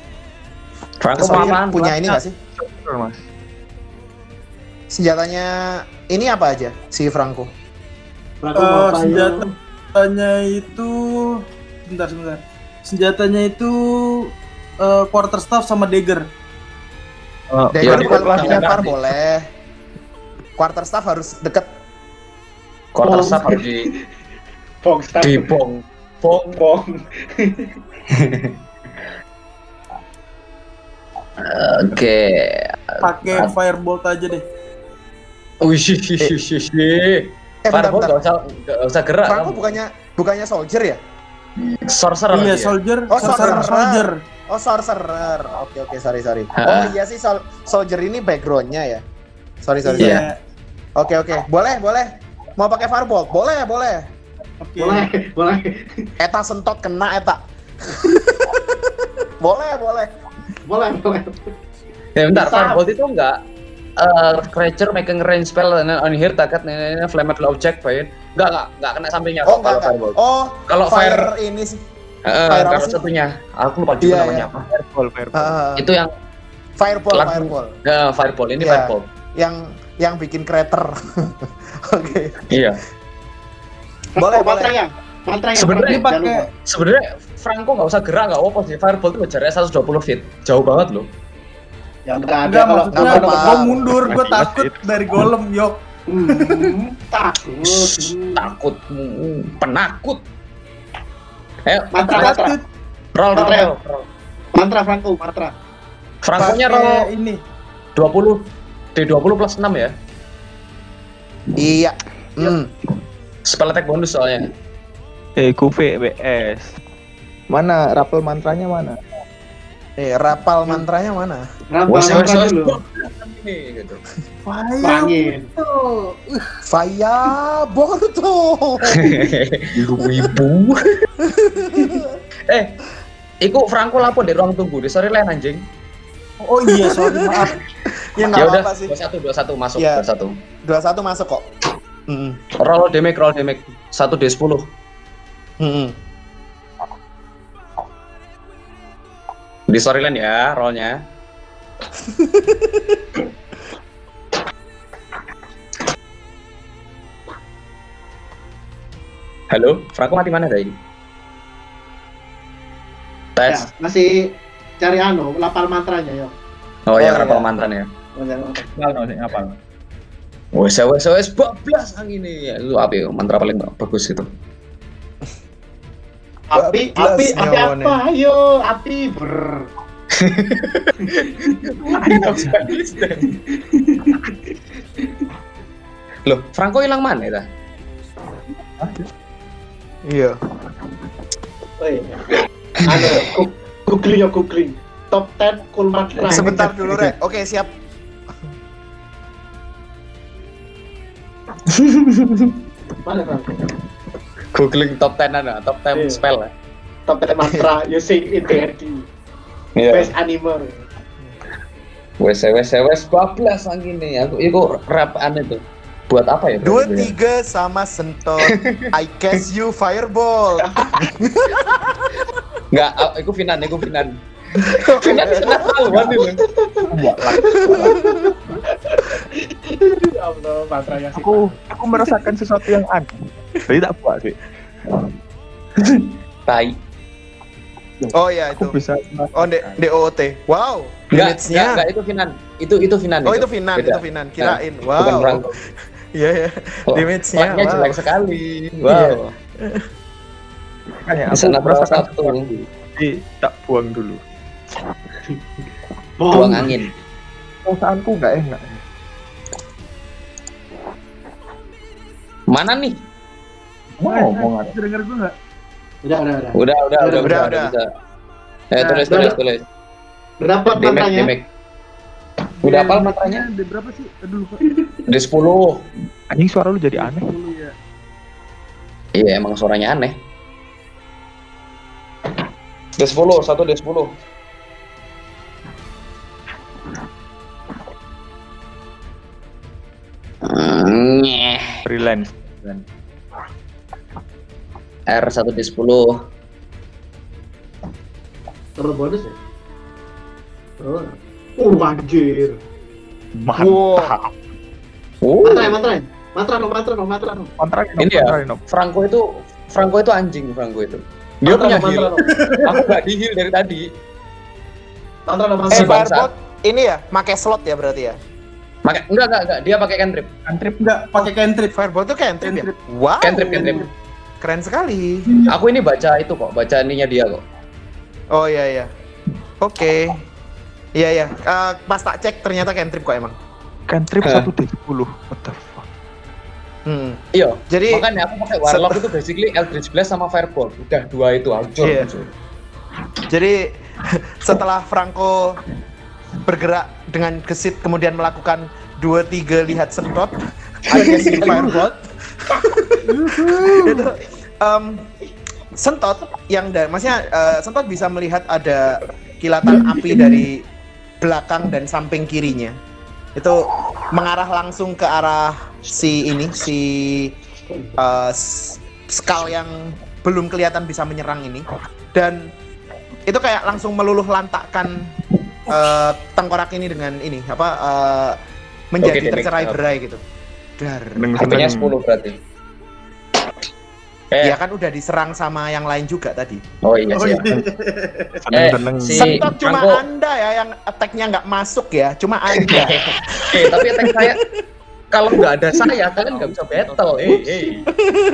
Franco punya ini nggak sih? Mas. Senjatanya ini apa aja si Franco? Aku Eh, senjata. Senjatanya itu bentar sebentar. Senjatanya itu eh, quarter staff sama dagger. Oh, Dagger iya, kalau iya, dilempar iya. boleh. Quarter staff harus deket. Quarter Oh. staff harus di [LAUGHS] Bong staff. di bong. Bong. Bong. [LAUGHS] Oke. Pakai Ah. firebolt aja deh. Wih, shih. Eh bentar, nggak usah usah gerak. Franco kamu. bukannya bukannya soldier ya? Sorcerer Iya, dia. soldier, Oh, sorcerer, soldier. Oh sorcerer. Oke oke sorry sorry. Ha. Oh iya sih sol- soldier ini backgroundnya ya. Sorry sorry. sorry. Iya. Oke oke boleh boleh. Mau pakai fireball? Boleh boleh. Oke. Boleh, boleh. Eta sentot kena eta. [LAUGHS] boleh boleh. Boleh, boleh. Ya bentar, firebolt itu enggak uh, creature making range spell and on here target ini flammable object fine. Enggak enggak enggak kena sampingnya Oh kalau firebolt. Oh Kalau fire, fire ini sih. Heeh, fire kalau satunya aku lupa juga Iya, namanya iya. apa. Fireball, fireball. Ah, Itu yang fireball Langsung- fireball. ya, fireball ini Iya. fireball. Yang yang bikin crater. [LAUGHS] oke. Iya. Boleh, Oh, mantra ya. Mantra ya. Sebenarnya Ini pakai Sebenarnya Franco nggak usah gerak nggak apa sih fireball itu jaraknya 120 feet jauh banget loh. Ya enggak ada enggak kalau maksudnya nggak apa-apa. gua mundur, gua takut dari golem, yok. Hmm, takut. Takut, penakut. Ayo, Mantra, mantra. Roll, roll, Mantra. roll, roll. Mantra Franco, mantra. Franco-nya roll ini. 20 D20 plus 6 ya. Iya. Hmm. Spell attack bonus soalnya. Eh, Kuve BS. Mana rapel mantranya mana? Eh rapal mantranya mana? Wes, mantra dulu. Gitu. Faya Borto. Ibu-ibu. [LAUGHS] eh, iku Franco lapor di ruang tunggu. Di sorry lain anjing. Oh iya, sorry maaf. ya [LAUGHS] Ya nggak udah, apa-apa sih. 21 21 masuk Iya. 21. 21 masuk kok. Hmm. Roll damage, roll damage. 1 D10. Hmm. Di storyline ya, rollnya. Halo, Franco mati mana tadi? Ya, Tes. masih cari anu, lapal mantranya ya. Oh, ya, Oh, kenapa iya. mantan ya? Ngapal, sih, ngapal. Wes, wes, wes, bablas angin ini. Itu api, mantra paling bagus gitu. Api, api, api apa? Ayo, api ber. Loh, Franco hilang mana ya? Iya. Woi. Anu, gu- googling ya googling. Top 10 cool mantra. Sebentar dulu, Rek. [LAUGHS] Oke, siap. Mana Franco? Googling top 10 ada, top 10 Iya. spell ya. Top 10 mantra using in D&D. Iya. Best animal. Wes, wes, wes, bablas angin ini. Aku, itu rap aneh tuh. Buat apa ya? Dua ya? tiga sama sentot. I cast you fireball. [LAUGHS] Enggak, aku Finan, aku Finan. Finan salah tahuan nih, Bang. Ya Allah, mantranya sih. Aku aku merasakan sesuatu yang aneh. Jadi tak buat sih. Tai. Oh ya Aku itu. bisa Oh D DOT. Wow. Enggak, enggak, itu Finan. Itu itu Finan. Oh itu Finan, Beda. itu Finan. Kirain. Bukan Wow. Franco. [LAUGHS] Iya ya. Oh, Damage-nya. Flag-nya Wow. jelek sekali. Iya. Wow. Makanya Bisa aku merasakan satu. sesuatu. Jadi tak buang dulu. Buang angin. Perasaanku nggak enak. Mana nih? Ngomong ada. Bisa denger gue nggak? Udah, udah, udah. Udah, udah, udah, Udah, udah, udah. bisa. Eh, tulis, udah. tulis, tulis. Berapa demek. Udah apa mantranya? Ada berapa sih? Aduh lupa. Di 10. Anjing suara lu jadi aneh. 10 ya. Iya, emang suaranya aneh. D10, satu D10. Nyeh. Freelance. R 1 D10. Terus bonus ya? Oh. Uh, anjir. Mantap. Oh, Mantra ya, mantra ya? Mantra no, mantra no, mantra no. Kontra Ini ya. Franco itu Franco itu anjing Franco itu. Dia Mantra punya heal. no. [LAUGHS] Aku gak di heal dari tadi. Mantra no, Eh. Firebot ini ya, pakai slot ya berarti ya. Pakai enggak enggak enggak dia pakai cantrip. Cantrip enggak pakai cantrip. Firebot itu cantrip ya? Cantrip. Wow. Cantrip cantrip. Keren sekali. Aku ini baca itu kok, baca ininya dia kok. Oh iya iya. Oke. Iya iya. Eh, pas tak cek ternyata cantrip kok emang. Cantrip Eh. 1 D10. What the fuck? Hmm. Iya. Jadi Makanya aku pakai Warlock itu basically Eldritch Blast sama Firebolt. Udah dua itu hancur. Iya. hancur. jadi [LAUGHS] setelah Franco bergerak dengan gesit kemudian melakukan dua tiga lihat sentot alias Firebolt. itu em, sentot yang da- maksudnya eh, sentot bisa melihat ada kilatan api dari belakang dan samping kirinya. Itu mengarah langsung ke arah si ini si eh, s- skull yang belum kelihatan bisa menyerang ini. Dan itu kayak langsung meluluh lantakkan eh, tengkorak ini dengan ini apa eh, menjadi Oke, Demek. tercerai berai gitu dar HP-nya 10 berarti. Eh, ya kan udah diserang sama yang lain juga tadi oh iya Oh, sih. iya. [LAUGHS] Eh, si sentot cuma anda ya yang attack-nya nggak masuk ya cuma anda [LAUGHS] Eh, tapi attack saya kalau nggak ada saya kalian nggak bisa battle. Eh, eh.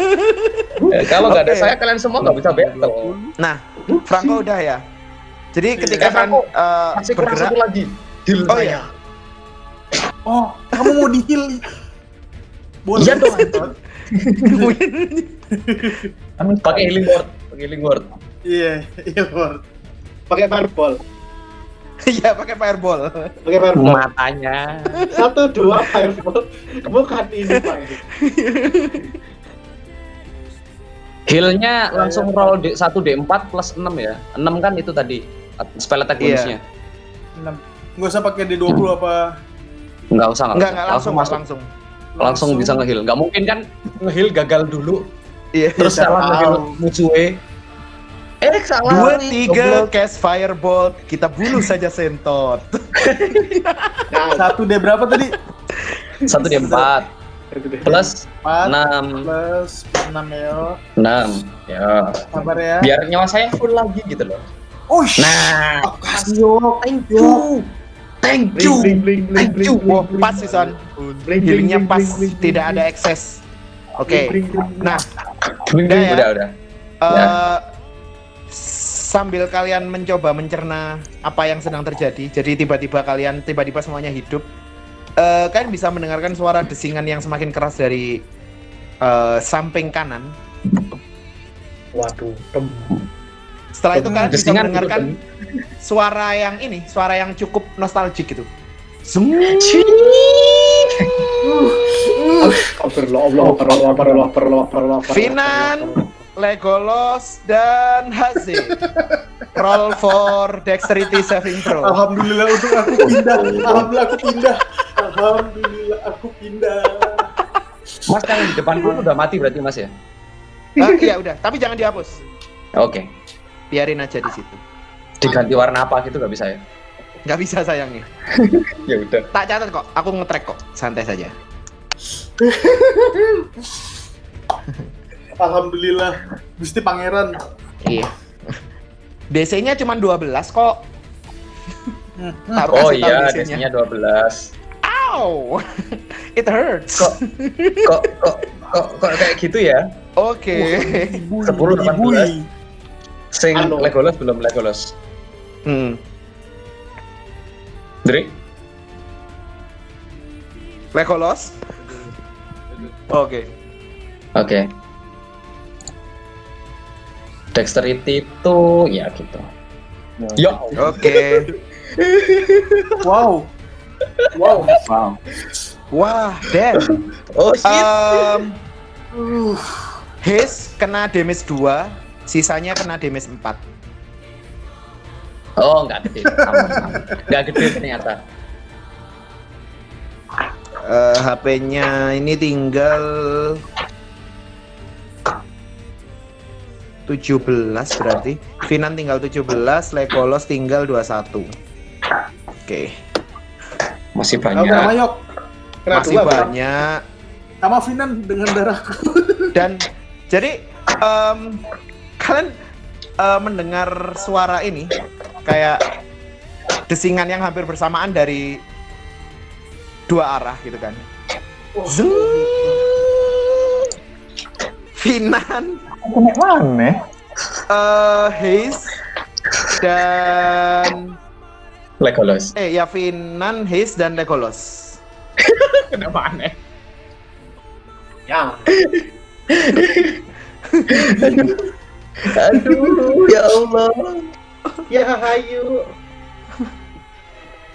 [LAUGHS] Eh, kalau nggak ada Oke. saya kalian semua nggak bisa battle. nah Franco udah ya jadi ketika Eh, kan eh, Masih kurang bergerak satu lagi. Heal oh saya. iya Oh, kamu mau di heal? Boleh. Iya dong. [LAUGHS] Pakai healing word, pakai healing word. Iya, iya Lord. Pakai fireball. iya pakai fireball Pakai fireball. Matanya. Satu dua fireball. Bukan ini pak. Healnya langsung roll D, 1 D4 plus 6 ya. 6 kan itu tadi spell attack Iya. bonusnya. Enam. Nggak usah pakai D20 apa? Enggak usah, Enggak, usah. enggak langsung, masuk. langsung. Langsung bisa ngeheal. Enggak mungkin kan ngeheal gagal dulu Iya. terus siapa salah ngeheal musuhnya. Eh salah. Dua, tiga, cast firebolt, kita bunuh saja sentot. Nah, [LAUGHS] Satu D berapa tadi? Satu D4 itu deh. plus 4 6 plus 6 ya. 6 ya Sabar ya. biar nyawa saya full lagi gitu loh Oh, nah Yo, thank you thank you bling, bling, bling, Thank you. bling, Wah, bling, pas sih, Son. bling, Healingnya bling, pas, bling, bling, tidak ada ekses. Oke, bling. nah, Bling, Udah ya. udah udah eh, sambil kalian mencoba mencerna apa yang sedang terjadi, jadi tiba-tiba kalian tiba-tiba semuanya hidup, eh, kalian bisa mendengarkan suara desingan yang semakin keras dari eh, samping kanan. Waduh, tem. Setelah itu kalian bisa gitu, mendengarkan Tem. suara yang ini, suara yang cukup nostalgic gitu. Finan. Legolos dan Hazi. Roll for dexterity saving throw. Alhamdulillah untuk aku pindah. Alhamdulillah aku pindah. Alhamdulillah aku pindah. mas yang di depan udah mati berarti mas ya Ah, iya udah, tapi jangan dihapus. oke Biarin aja di situ. diganti warna apa gitu nggak bisa ya Nggak bisa sayangnya. [LAUGHS] ya udah Tak catat kok, aku nge-track kok. Santai saja. [LAUGHS] Alhamdulillah. Gusti Pangeran. Iya. DC-nya cuma 12 kok. [LAUGHS] Oh iya DC-nya. DC-nya 12 Ow! It hurts. Kok- kok kok kok kok kayak gitu ya Oke. 10 18 sing Halo. Legolas belum Legolas Hmm. Dri Legolos? Oke. oke Dexterity itu ya gitu. Yo, Oke. Wow. Wow. Wow. Wah, Dan. oh shit. Um, Uh, Haze kena damage 2, sisanya kena damage 4. oh nggak gede, [LAUGHS] nggak gede ternyata. Eh, HP-nya ini tinggal 17 berarti. Finan tinggal 17, Legolos tinggal 21. Oke, Masih Aku kena banyak. Mayok. Kena masih dua, banyak. Sama Finan dengan darahku. Dan jadi em, kalian eh, mendengar suara ini kayak desingan yang hampir bersamaan dari dua arah gitu kan. Finan, mana? eh Haze dan Legolas. eh ya Finan, Haze dan Legolos. Kenapa [LAUGHS] aneh? Ya. [LAUGHS] Aduh, ya Allah. Ya hayu.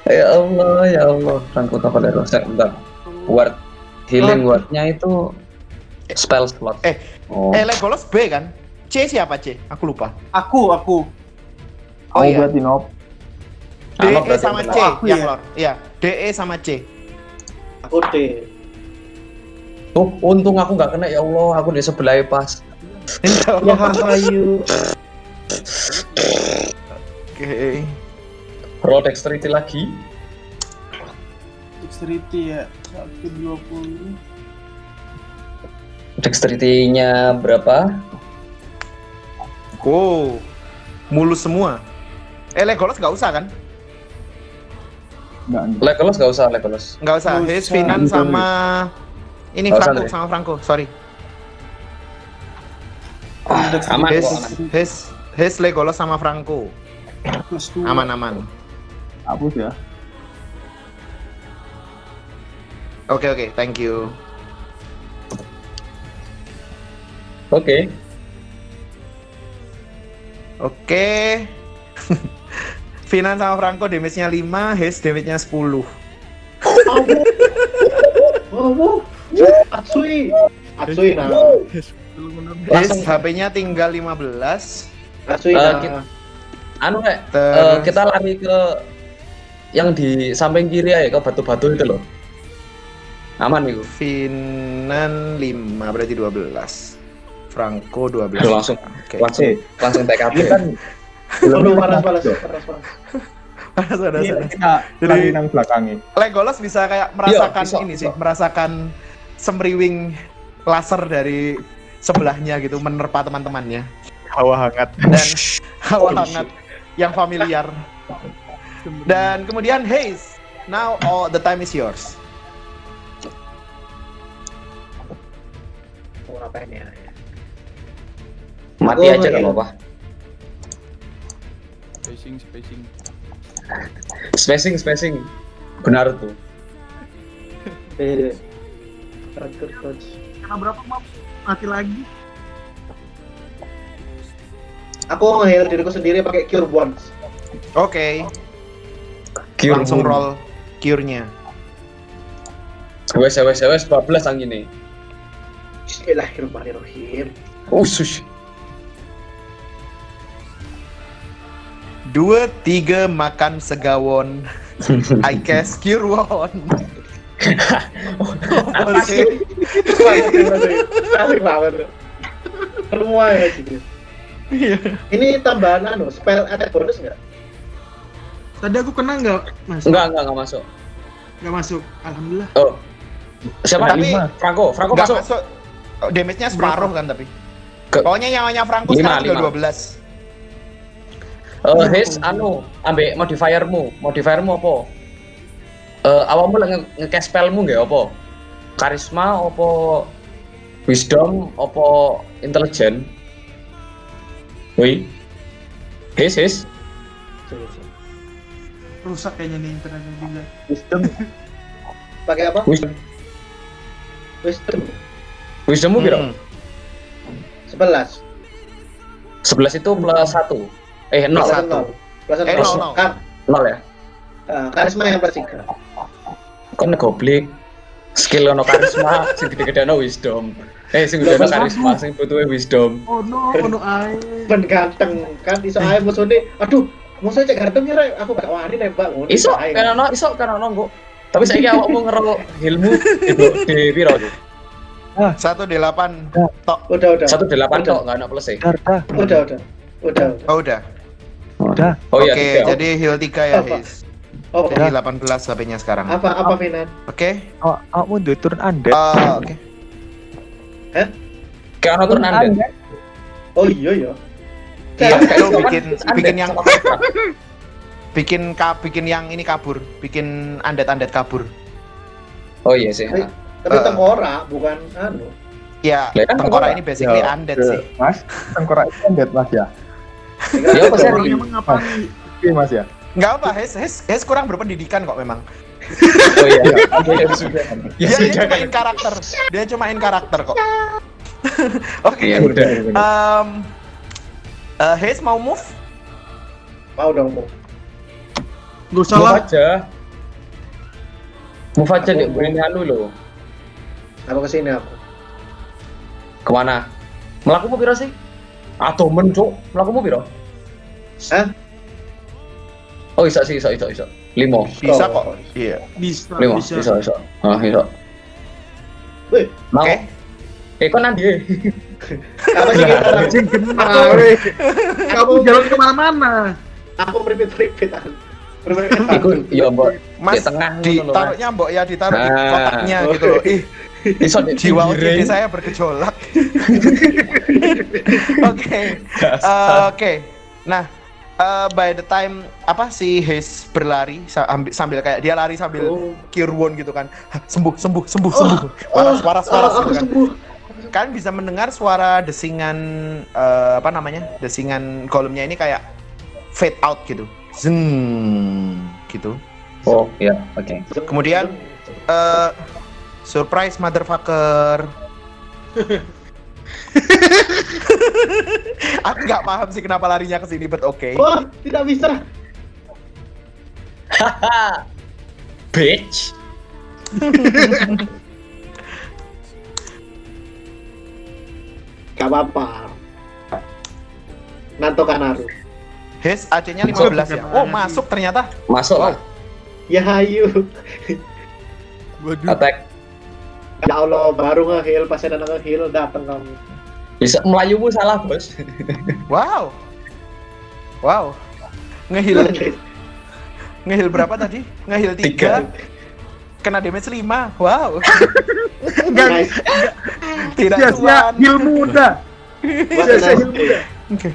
Ya Allah, ya Allah. Rangkut apa dari Saya bentar. Word healing wordnya itu spell slot. Eh, oh. Eh Legolos B kan? C siapa C? Aku lupa. Aku, aku. Oh Oh, iya. berarti nope. DE sama? C Oh, aku yang ya? lor. Iya, DE sama C. Aku D. Oh, untung aku nggak kena ya Allah, aku di sebelah pas. Ya hayu. Oke. Roll dexterity lagi. Dexterity ya. Satu dua puluh. Dexterity-nya berapa? Oh, mulus semua. Eh Legolos nggak usah kan? Enggak. Legolas nggak usah, Legolas. Nggak usah. Nggak usah. Finan sama ini Nggak Franco sama Franco. Sorry. Aman aman. Haze, Haze, Legolos sama Franco. Plus dua. Aman aman. Hapus ya. Oke oke, thank you. Oke. Oke. Finan sama Franco damage-nya 5, Haze damage-nya 10. Oh, oh. Atsui. Atsui nah. Langsung- HP-nya tinggal 15. Atsui Eh, nah. kita- Anu kayak Terus kita lari ke yang di samping kiri ya ke batu-batu itu loh. Aman itu. Finan 5 berarti 12. Franco 12. Udah langsung Oke. langsung langsung TKP kan. Aduh, panas, panas, panas, kita Jadi- lari nang belakangnya. Legolas bisa kayak merasakan bisa, ini bisa. sih, merasakan semriwing laser dari sebelahnya gitu menerpa teman-temannya Hawa hangat. dan [LAUGHS] hawa hangat yang familiar. Dan kemudian Haze, now all the time is yours. Ngapain ya? Mati Oh, aja kalau apa. Spacing, spacing. Spacing spacing. Benar tuh. Touch. Karena berapa mau mati lagi? Aku nge-heal diriku sendiri pakai cure bonds. Oke, Cure langsung wound. roll cure-nya. Wes wes wes 12 ang ini. Bismillahirrahmanirrahim. Usus. Dua tiga makan segawon. [LAUGHS] I cast cure Asik banget. Semua ya. Ini tambahan anu, spell attack bonus nggak? Tadi aku kena nggak masuk? Enggak enggak enggak masuk. Nggak masuk. Alhamdulillah. Oh. Siapa? Tapi- Franco, Franco Nggak masuk. masuk. Oh, Damage-nya separuh kan tapi. Ke- Pokoknya nyawanya Franco Lima, sekarang udah 12. Eh, His anu, ambek modifiermu. Modifiermu apa? Eh, awakmu lek nge- nge-cast spellmu nggak apa? Karisma apa wisdom apa intelligent? Wih. His his. Rusak kayaknya nih internetnya juga. Wisdom Pakai apa? Wisdom. Wisdom. Wisdommu? Hmm. 11. 11 itu plus 1. Eh, 0. Plus Plus satu. nol. Plus Eh, nol. nol, nol. Kar- 0 ya. Eh, karisma yang plus tiga. Kon goblok. Skill ono karisma, sing gede-gede ono wisdom. Eh, sing gede ono karisma, sing butuh wisdom. Oh no, oh no ae. Ben ganteng kan iso ae musuhnya. Aduh, musuhnya cek ganteng ya, Rek. Aku gak wani nembak ngono. Iso, Ae. kan ono, iso kan ono kok. Tapi saiki [LAUGHS] awakmu ngero ilmu di piro tuh? Satu di delapan. Tok. Udah, udah. 1 8 tok, enggak ono plus ya. Udah, udah. Udah, udah. Oh udah. Udah. Oh iya, Oke, tiga. jadi heal 3 ya? His. Oh, Jadi 18 HP-nya sekarang. apa apa Finan? Oke. Oh, kamu udah turun undead. Eh, oke. Kayak ono turun undead. Oh iya ya. Iya, Kayak lu [LAUGHS] itu bikin bikin yang bikin ka, bikin yang ini kabur, bikin undead-undead kabur. Oh iya sih. Tapi Eh. tengkorak bukan anu. Ya, tengkorak ini basically Ya, undead ya. sih. Mas, tengkorak itu undead Mas ya. Ya apa sih? Orangnya emang ngapain? Oke Mas ya. Enggak apa, Hes, Hes, Hes kurang berpendidikan kok memang. Oh iya. [LAUGHS] Iya sudah. Ya Dia, dia sudah. cuma main karakter. Dia cuma main karakter kok. [LAUGHS] Oke. Ya udah. Em, eh, Hes mau move? Mau dong, mau. Gak usah Move lah. aja. Move aja deh, mau. ini anu loh. Aku ke sini aku. Ke mana? Melakumu piro sih? Atau men, Cuk. Melakumu piro? Hah? Oh, iso sih, iso, iso, iso. Limo. Bisa kok. Iya. Bisa, Limo, bisa. iso, iso. Ah, iso. Wih, Mau? Oke. Eh, kok nanti? apa sih kita? Anjing kena, Aku- weh. Kamu jalan ke mana-mana. Aku meripit-meripit Iku, ya, Mbok. Mas, Di tengah ditaruhnya mbok ya ditaruh di Nah. kotaknya gitu. Ih. Iso di jiwa. OCD saya bergejolak. [LAUGHS] Oke. Eh, Oke. Nah, eh, by the time apa si Haze berlari sa- ambi- sambil kayak dia lari sambil Oh. cure wound gitu kan. Hah, Sembuh, sembuh, sembuh, sembuh. Waras, waras, waras Oh, aku gitu kan. sembuh. Kalian bisa mendengar suara desingan eh, apa namanya? Desingan golemnya ini kayak fade out gitu. Zeng gitu. Oh, iya, oke. Kemudian eh surprise motherfucker. [LAUGHS] [LAUGHS] Aku nggak paham sih kenapa larinya ke sini, but oke. Wah, tidak bisa. Haha. [LAUGHS] Bitch. Gak apa-apa. Nanto Kanaru. His AC-nya 15 ya. Oh, masuk ternyata. Masuk lah. Ya hayu. Waduh. Attack. Ya Allah, baru nge-heal pas ada nge-heal datang kamu. Bisa melayumu salah, Bos. Wow. Wow. Ngehil [LAUGHS] ngehil berapa tadi? Ngehil 3. Tiga. Kena damage 5. Wow. [LAUGHS] Nice. Tidak Sia-sia tuan. heal muda. Sia-sia [LAUGHS] nice. heal muda. Oke.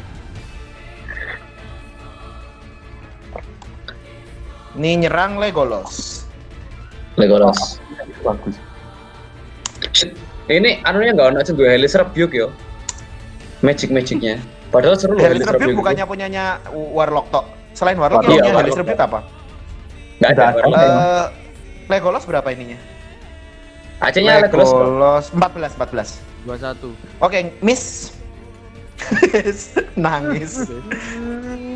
Ini nyerang Legolos. Legolas. Bagus. Ini anunya nggak ada gue Helis Rebuke yo. Magic magicnya. Padahal seru loh Helis Rebuke bukannya punyanya Warlock tok. Selain Warlock Iya, yang punya Helis Warlock. Rebuke apa? Nggak ada. Warlock. Eh Legolos berapa ininya? Acehnya Legolas. bro. Legolos 14 14. 21. Oke, miss. [LAUGHS] Nangis.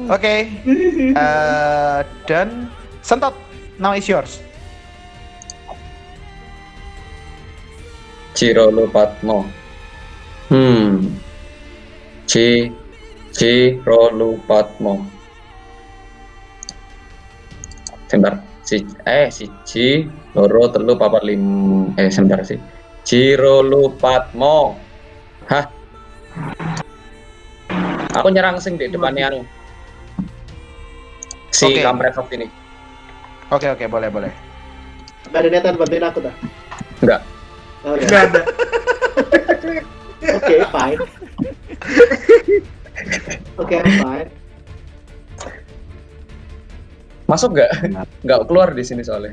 Oke. eh, dan sentot. Now is yours. Ciro Lupatmo. Hmm. C Ciro Lupatmo. Sebentar. Si eh si C loro telu papat lim eh sebentar sih. Ciro Lupatmo. Hah? Aku nyerang sing di depannya anu. Si Oke. kampret Fox ini. Oke oke boleh boleh. Gak ada niatan bantuin aku dah. Enggak. Oh, ya. Enggak ada. Oke, fine. Oke, fine. Masuk nggak? Nggak keluar di sini soalnya.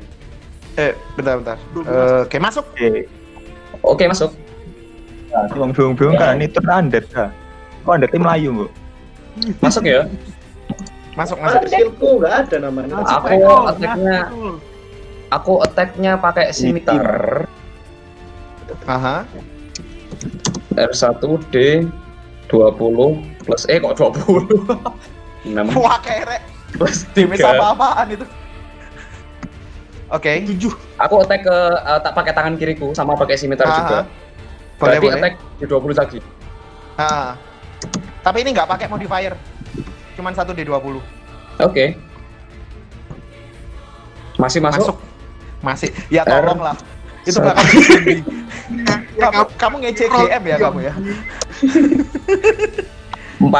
Eh bentar bentar. Eh, Oke masuk. Oke. Oke masuk. Nah, wong bingung-bingung kan ini turun undead kan. Kok undead tim Melayu, Bu? Masuk ya. Masuk masuk. skillku nggak ada namanya. Aku attack-nya aku attack-nya pakai scimitar Aha. R1D 20 plus eh kok 20 6 [LAUGHS] Wah kerek. plus Demes 3 apa-apaan itu. Oke. Tujuh. aku attack ke eh, tak pakai tangan kiriku sama pakai scimitar Ah, juga. Boleh, berarti boleh. attack di 20 lagi Ah. Tapi ini nggak pakai modifier. Cuman satu D20. oke masih masuk, Masuk. Masih. Ya tolong lah. Itu bakal [LAUGHS] kamu, kamu ngece GM ya kamu ya. 4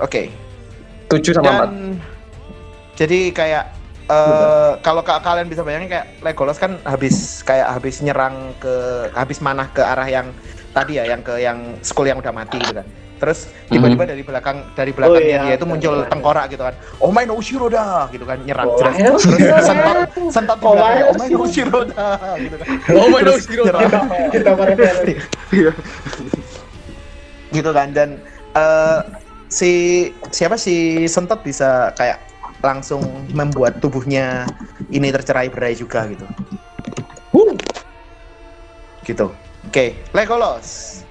Oke. 7 sama 4 Dan jadi kayak eh kalau ka- kalian bisa bayangin kayak Legolas kan habis kayak habis nyerang ke habis manah ke arah yang tadi ya yang ke yang school yang udah mati gitu kan. Terus tiba-tiba dari belakang dari belakangnya iya, dia itu muncul benar. tengkorak gitu kan. Oh my no Shiroda gitu kan nyerang Oh, jelas. my no Terus sentot sentot di Oh, my Oh my no no Shiroda gitu kan. [LAUGHS] oh my god nyerang. Kita referensi. [LAUGHS] gitu kan dan eh, si siapa si sentot bisa kayak langsung membuat tubuhnya ini tercerai berai juga gitu. Gitu. Oke, Legolas.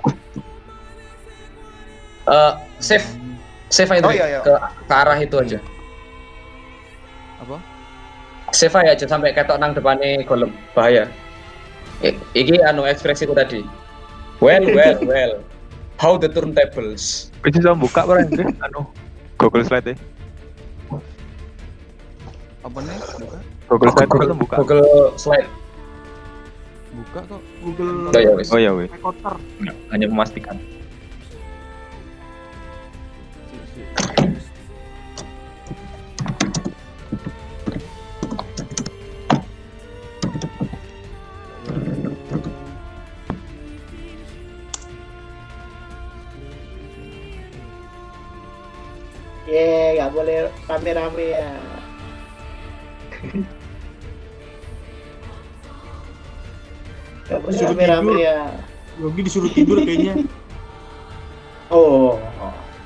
Eh, save save aja Oh, iya, iya. ke, ke arah itu aja Apa? save aja sampai ketok nang depannya golem bahaya I, iki anu ekspresiku tadi well well [LAUGHS] well how the turntables Bisa buka barang [LAUGHS] anu Google Slide Apa nih? Buka? Google Slide Google, buka. Google slide Buka kok. Google oh ya wis Oh ya wes, hanya memastikan. Rame-rame ya. Disuruh rame-rame tidur. ya. Yogi disuruh tidur kayaknya. Oh,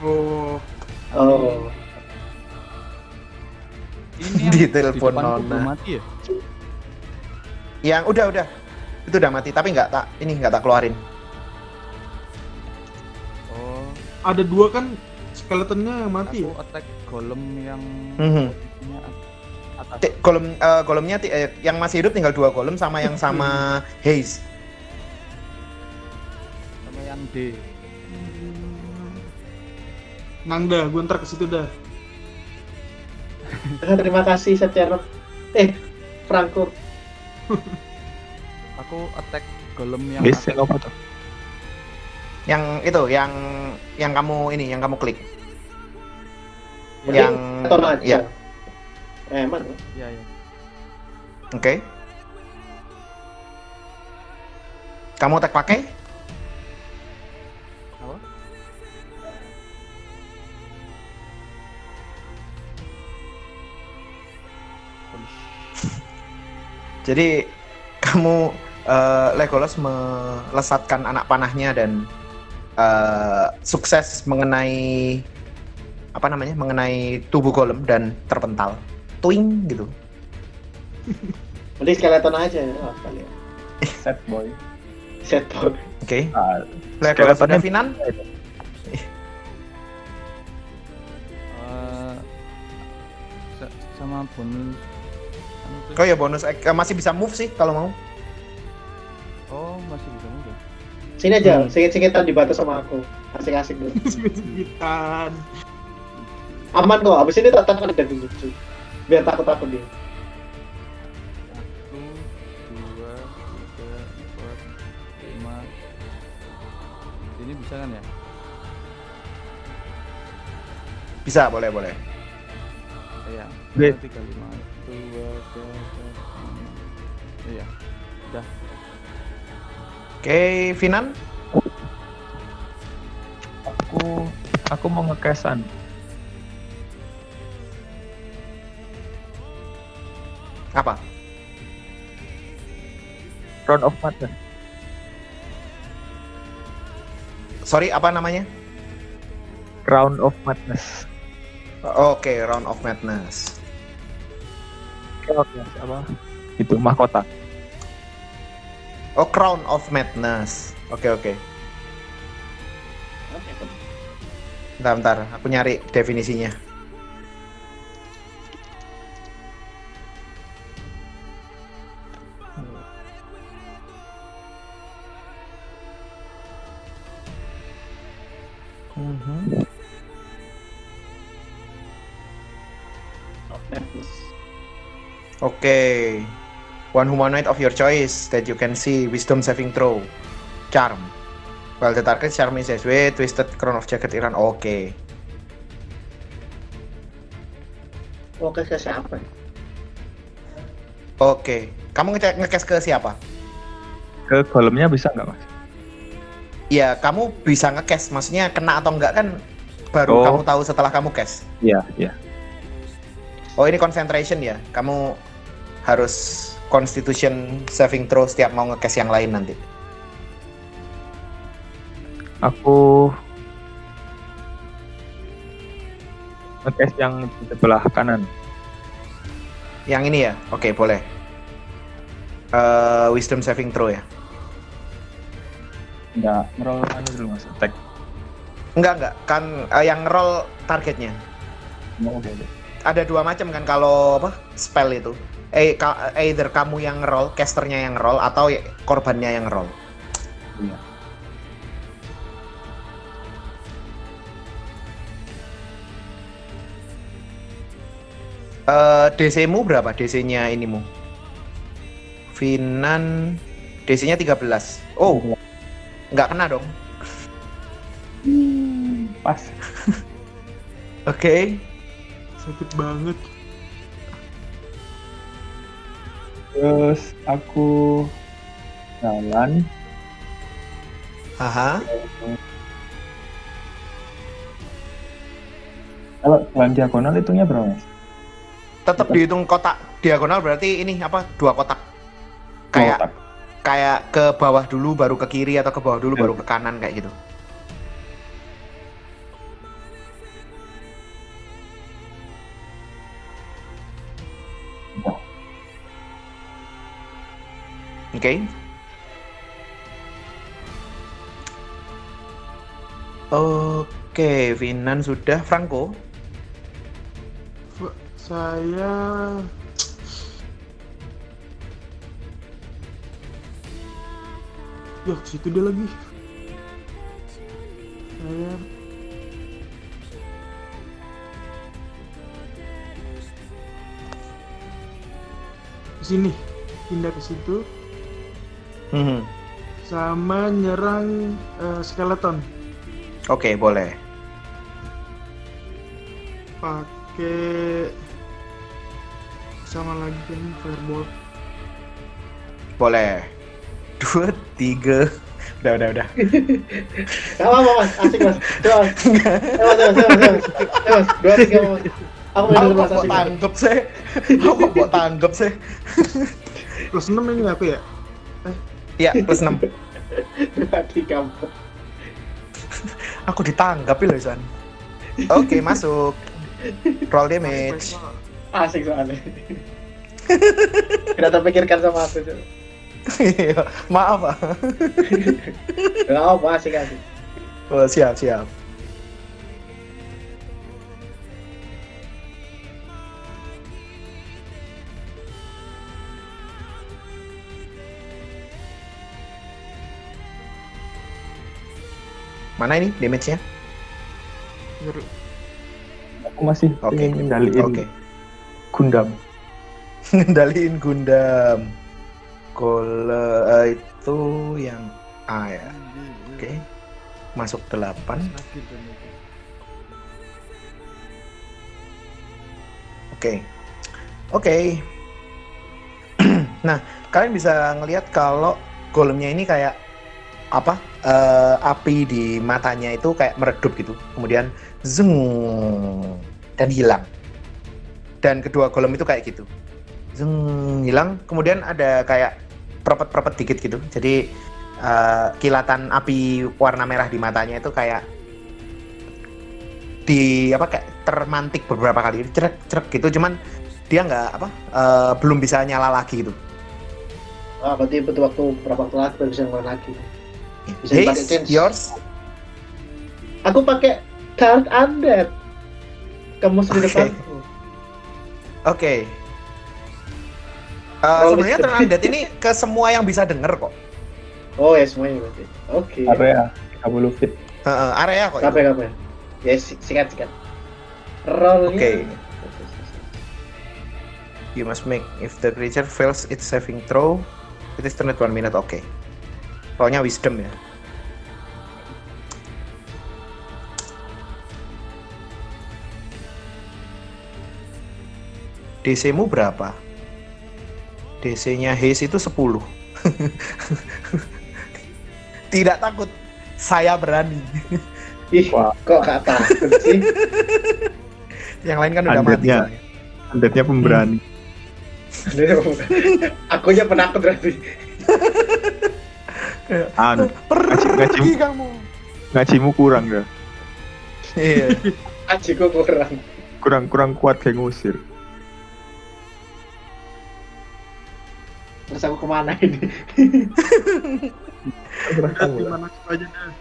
Oh, oh. Ini Di telepon Nona. mati ya? Yang udah udah itu udah mati tapi nggak tak ini nggak tak keluarin. Oh, ada dua kan skeletonnya yang mati. aku ya? attack golem yang atas. Ti- Golem eh, golemnya eh, yang masih hidup tinggal dua golem sama yang sama [LAUGHS] Haze. sama yang D. Nangda, gue ntar ke situ dah. [LAUGHS] Terima kasih secara eh Franco. [LAUGHS] Aku attack golem yang atas. yang apa tuh? Yang itu yang yang kamu ini yang kamu klik. Mending Yang Atau aja. ya, Eh, man. Iya, iya. oke. Kamu tek pakai? Apa? Jadi kamu eh, Legolas melesatkan anak panahnya dan eh, sukses mengenai apa namanya mengenai tubuh golem dan terpental, twing gitu. [LAUGHS] Mending skeleton aja ya, [LAUGHS] oh. Set boy. Set boy. Oke. Ah, Legolas Skeletonnya- Finan. [LAUGHS] Eh, sa- sama bonus anu. Oh ya bonus eh, masih bisa move sih kalau mau. Oh, masih bisa mudah. Sini aja, Hmm. singit-singitan di batas sama aku. Asik-asik dulu. Segitan. Aman kok, abis ini tak takut ada lucu. Biar takut-takut dia. Satu, dua, tiga, empat, lima. Ini bisa kan ya? Bisa, boleh, boleh. Iya. Oke. Tiga, lima, dua, tiga. Iya. Oke, Finan. aku aku mau ngekesan. Apa? Round of Madness. Sorry, apa namanya? Round of Madness. Oke, Round of Madness. Round apa? Itu mahkota. Oh, Crown of Madness. Oke, oke. Bentar, bentar, aku nyari definisinya. Mhm. Oke. One humanoid of your choice that you can see wisdom saving throw. Charm. While the target charm is SW, twisted crown of jacket Iran. Oke. Oke ke siapa? Oke. Kamu ngecek ngecast ke siapa? Ke golemnya bisa nggak mas? Ya, kamu bisa ngecast. Maksudnya kena atau enggak kan baru Oh. kamu tahu setelah kamu cast. Iya iya. Oh, ini concentration ya. Kamu harus constitution saving throw setiap mau ngecast yang lain nanti. Aku ngecast yang di sebelah kanan. Yang ini ya? Oke, boleh. Eh, wisdom saving throw ya? Enggak, ngerol anu dulu mas, attack. Enggak, enggak. Kan eh, yang roll targetnya. Mau udah udah. Ada dua macam kan kalau apa? Spell itu. Eh, ka- either kamu yang roll, casternya yang roll atau ya- korbannya yang roll. Iya. Eh, DC-mu berapa? DC-nya inimu? Finan DC-nya 13. Oh, nggak kena dong. Pas. [LAUGHS] Oke. Sakit banget. Terus aku jalan. Aha. Kalau jalan diagonal hitungnya berapa mas? Tetap dihitung kotak diagonal berarti ini apa? Dua kotak. Kayak Kotak. Kayak ke bawah dulu baru ke kiri atau ke bawah dulu baru ke kanan kayak gitu. Oke. Oke, Vinan sudah, Franco. Saya Yo, situ dia lagi. Saya ke sini, pindah ke situ Mhm. sama nyerang eh, skeleton Oke, boleh. pakai sama lagi kan fireball Boleh. Dua, tiga. Udah, udah, udah. Gak apa mas, asik mas. Coba mas. Eh mas, eh mas, eh mas, eh mas. Eh mas, dua tiga mas. Aku kok mas mau asik tanggep sih? Aku kok mau tanggep sih? plus 6 ini aku ya Iya, plus 6. Dua tiga mas. Aku ditanggapi loh, San. Oke, masuk. Roll damage. Asik soalnya. Tidak terpikirkan sama aku. Iya, Maaf, Pak. Gak apa, asik asik. Oh, siap, siap. Mana ini damage-nya? Aku masih Oke. pengen ngendaliin Oke. Gundam. [LAUGHS] Ngendaliin Gundam. Gole eh, itu yang A ya. Oke. Masuk 8. sakit dan itu Oke. Oke. [CLEARS THROAT] nah, kalian bisa ngelihat kalau golemnya ini kayak apa? eh, api di matanya itu kayak meredup gitu. Kemudian zeng dan hilang. Dan kedua golem itu kayak gitu. Zeng hilang, kemudian ada kayak propet-propet dikit gitu. Jadi eh, kilatan api warna merah di matanya itu kayak di apa kayak termantik beberapa kali cerek cerek gitu cuman dia nggak apa eh, belum bisa nyala lagi gitu Ah, berarti butuh waktu berapa waktu lagi baru bisa ngelain lagi. Bisa dipakai change. yours Aku pakai Dark Undead. Kamu sudah Oke. depanku. Oke. Roll sebenarnya Turn Undead ini ke semua yang bisa denger kok. Oh ya semuanya berarti. Oke. area 30 feet Eh, eh, area kok. Kape kape. Ya si- sikat sikat. Rollnya. Oke. You must make if the creature fails its saving throw, it is turned one minute. Oke. Pokoknya wisdom ya. DC-mu berapa? DC-nya Haze itu 10. Tidak takut. Saya berani. Ih, Wah. kok gak takut sih? Yang lain kan udah mati. Undead-nya. soalnya. undeadnya pemberani Akunya penakut berarti. anu ngaji, kamu. ngajimu kurang ya Hmm. Iya. Ajiku kurang. kurang kurang kuat kayak ngusir Terus aku ke mana ini? Gimana aja deh.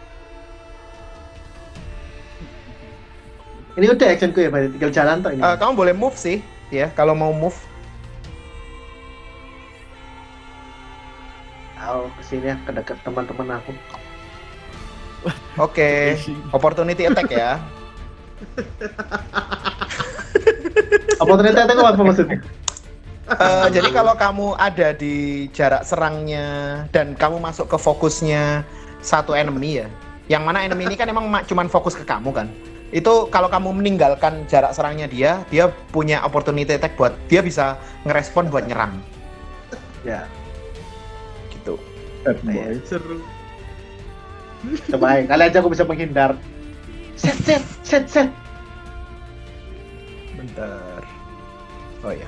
Ini udah actionku ya, berarti tinggal jalan toh ini. Eh, kamu boleh move sih, ya. Kalau mau move, Aku ke sini ya, ke dekat teman-teman aku. oke. Opportunity attack ya. Ternyata itu apa maksudnya? Eh, jadi kalau kamu ada di jarak serangnya dan kamu masuk ke fokusnya satu enemy ya, yang mana enemy ini kan emang ma- cuman fokus ke kamu kan. Itu kalau kamu meninggalkan jarak serangnya dia, dia punya opportunity attack buat dia bisa ngerespon buat nyerang. Ya, Gitu. Seru. coba aja. Kali aja aku bisa menghindar. Set, set, set, set. Bentar. Oh ya.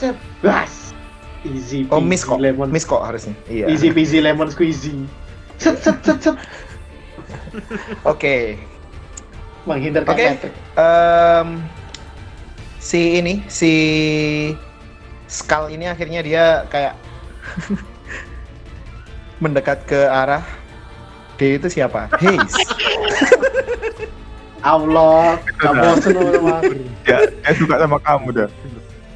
Set. Bas. Easy Oh peasy miss kok. lemon. Miss kok harusnya. Iya. Easy peasy lemon squeezy. Set, set, set, set. Oke. Menghindar Oke. Patrick. Em, si ini si Skull ini akhirnya dia kayak [LAUGHS] mendekat ke arah D itu siapa? Haze. [LAUGHS] Allah, kamu bosen sama aku. ya dia suka sama kamu dah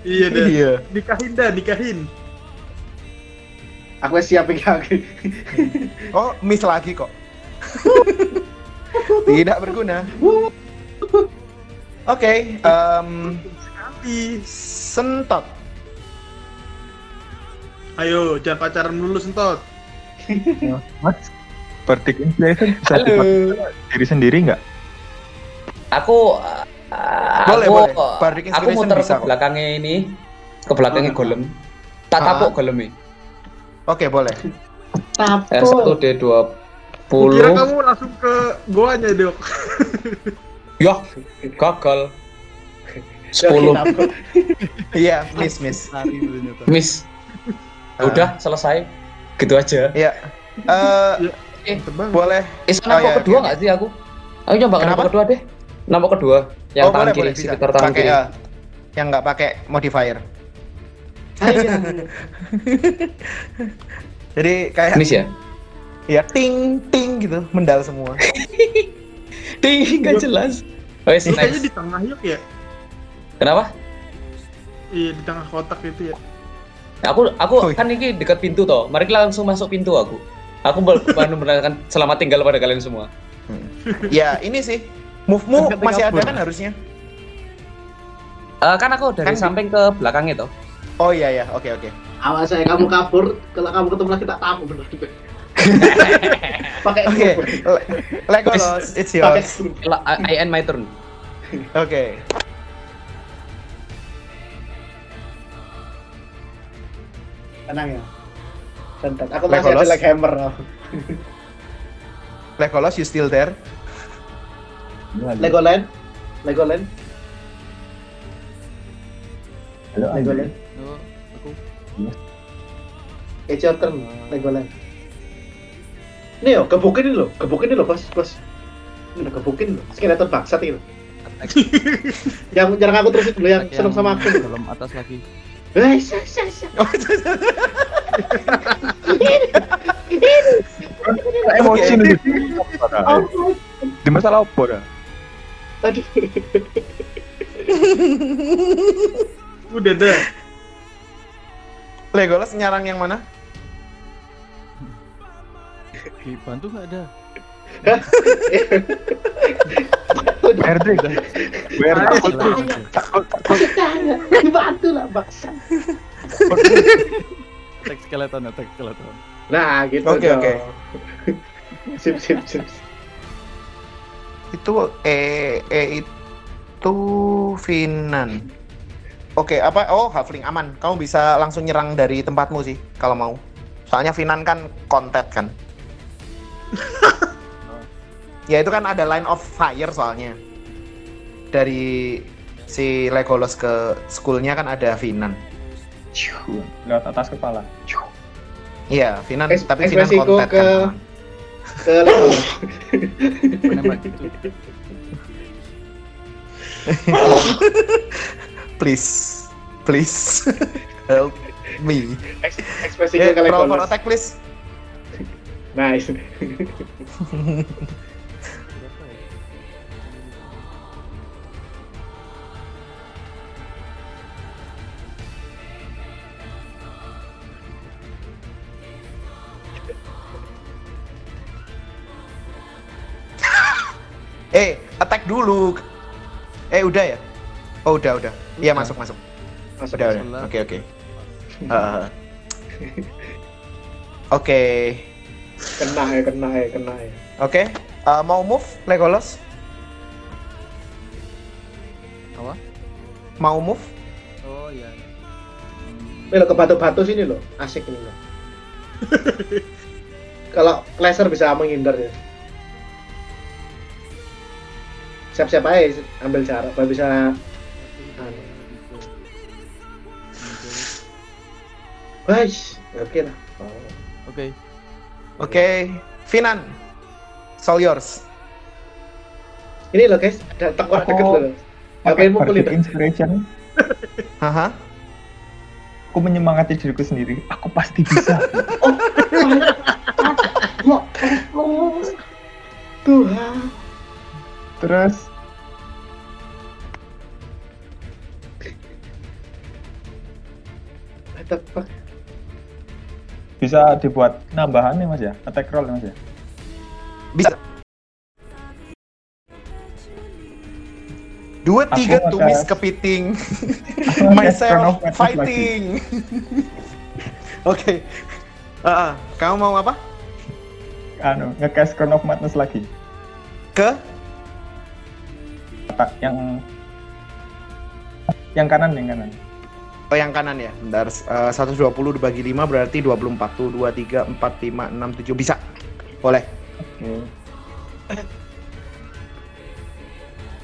Iya deh. iya. Nikahin dah, nikahin. Aku siap lagi. Oh, miss lagi kok. [LAUGHS] Tidak berguna. Oke, em, Sekali. sentot. Ayo, jangan pacaran dulu sentot. mas verdict inspiration bisa Halo. diri sendiri nggak Aku uh, Boleh, aku, boleh. Bardic aku muter bisa ke kok. belakangnya ini, ke belakangnya Oh, golem. Tak Ah. tapuk golem ini. Oke, boleh. R1 Tapo. D20. Kira kamu langsung ke goanya, Dok. Yah, gagal. Oke, 10 tapo. Iya, miss, miss. Miss. Ah. Udah selesai. Gitu aja. Iya. Eh, Terbang. boleh. Eh, Oh, nampak iya, kedua oke, nggak sih aku? Aku nyoba Kenapa? kedua deh. Nampak kedua. Yang oh, tangan boleh, kiri, boleh sekitar tangan Pakai kiri. eh, yang nggak pakai modifier. [LAUGHS] Jadi kayak Miss ya? ya ting ting gitu, mendal semua. [LAUGHS] Ding, nggak jelas. Wes, Ini kayaknya next. di tengah yuk ya. Kenapa? Iya, di tengah kotak itu ya. Aku aku Oh, iya. kan ini dekat pintu toh. Mari kita langsung masuk pintu aku. Aku benar [LAUGHS] kan selamat tinggal pada kalian semua. ya ini sih, move-mu masih ada kan harusnya. Eh, kan aku dari Kan di- samping ke belakangnya toh. Oh iya ya, oke oke. Awas saya kamu kabur, kalau kamu ketemu lagi tak tamu bener. [LAUGHS] Pakai Oke, Legolas, it's yours. I, end my turn. Oke. Tenang ya. Bentar, aku masih Legolas. ada like hammer. Legolas, you still there? Legoland, Legoland, Legoland. Oh, aku It's your turn, Legoland. Ini yo, gebukin ini lo, gebukin ini lo, bos, bos. Ini lo, gebukin lo. Skeleton bangsat ini [LAUGHS] yang jarang aku terusin dulu yang seneng sama aku. dalam atas lagi. Hei, sya, sya, sya. Emosi nih. Di masalah apa dah? Aduh. Udah dah. Legolas nyarang yang mana? Dibantu nggak ada. BRD dah. BRD. Dibantu lah bangsa. Attack skeleton, attack skeleton. Nah, gitu Oke, dong. oke. Sip, sip, sip. Itu eh eh itu Finan. Oke, apa? Oh, Halfling aman. Kamu bisa langsung nyerang dari tempatmu sih kalau mau. Soalnya Finan kan kontet kan. [LAUGHS] ya itu kan ada line of fire soalnya. Dari si Legolas ke schoolnya kan ada Finan. Lewat atas kepala. Iya, Finan Eks- tapi Finan kontet ke- kan. Ke. Penembak gitu. Please. Please. Help me. Eks- Ekspresiku Ya, ke roll for Legolas. attack please. Nice. [LAUGHS] Eh, attack dulu. Eh, udah ya? Oh, udah, udah. Iya, masuk, masuk. Masuk. Udah, masuk. udah. Oke, oke. Eh, [LAUGHS] Oke. Kena ya, kena ya, kena ya. Oke. Eh, mau move Legolas? Apa? Mau move? Oh iya. Ini loh, ke batu-batu sini loh. Asik ini loh. [LAUGHS] Kalau laser bisa menghindar ya. Siap-siap aja ambil cara, biar bisa anu. Guys, oke lah. Oh. Oke. Oke. Finan. It's all yours. Ini loh guys, ada tengkorak Aku deket loh. Ngapain mukulin? Inspiration. [LAUGHS] Haha. Aku menyemangati diriku sendiri. Aku pasti bisa. Ya Allah. [LAUGHS] Tuhan. Terus bisa dibuat nambahan nih mas ya, attack roll nih mas ya. Bisa. Dua Aku tiga tumis kepiting. [LAUGHS] Chrono Myself fighting. [LAUGHS] Oke. Ah, kamu mau apa? Anu, nge-cast Crown of Madness lagi. Ke? Attack yang yang kanan yang kanan. Oh yang kanan ya. Bentar. eh, 120 dibagi 5 berarti 24. Tuh 2 3 4 5 6 7 bisa. Boleh. Oke.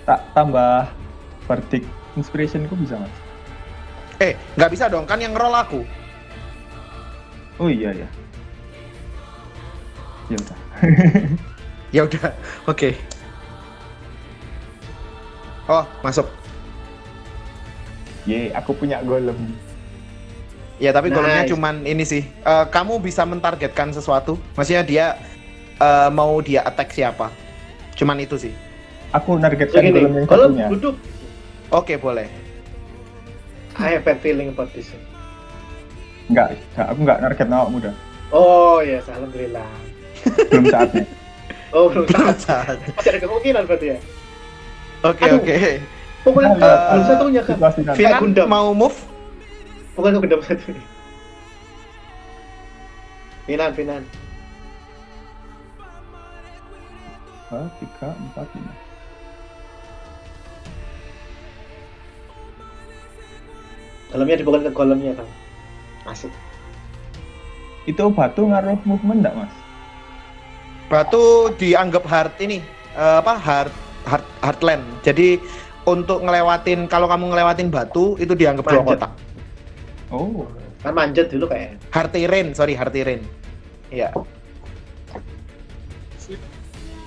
Tak tambah Bardic inspiration ku bisa mas. Eh, nggak bisa dong kan yang roll aku. Oh iya ya. Ya udah. [LAUGHS] Ya udah. Oke. Oh, masuk. Ye, aku punya golem. Ya tapi Nice. cuman ini sih. Eh, kamu bisa mentargetkan sesuatu. Maksudnya dia eh, mau dia attack siapa. Cuman itu sih. Aku nargetkan Begini, golem yang kalau satunya. duduk, Oke, boleh. I have feeling about this. Enggak, enggak, aku enggak narget nawak muda. Oh yes, alhamdulillah. Belum saatnya. Oh belum saat. Masih ada kemungkinan berarti ya. Oke, Aduh. oke. Pokoknya Eh, belum kan. Situasi nanti. Kayak Finan Gundam. mau move? Pokoknya gendam satu. Finan, Finan. Dua, tiga, empat, lima. Dalamnya dibuka ke kolamnya kan. Asik. Itu batu ngaruh movement enggak, Mas? Batu dianggap hard ini eh, apa hard hard hardland. Jadi untuk ngelewatin kalau kamu ngelewatin batu itu dianggap dua Manjat. kotak. Oh, Kan manjat dulu kayak. Hard terrain, sorry hard terrain. Iya.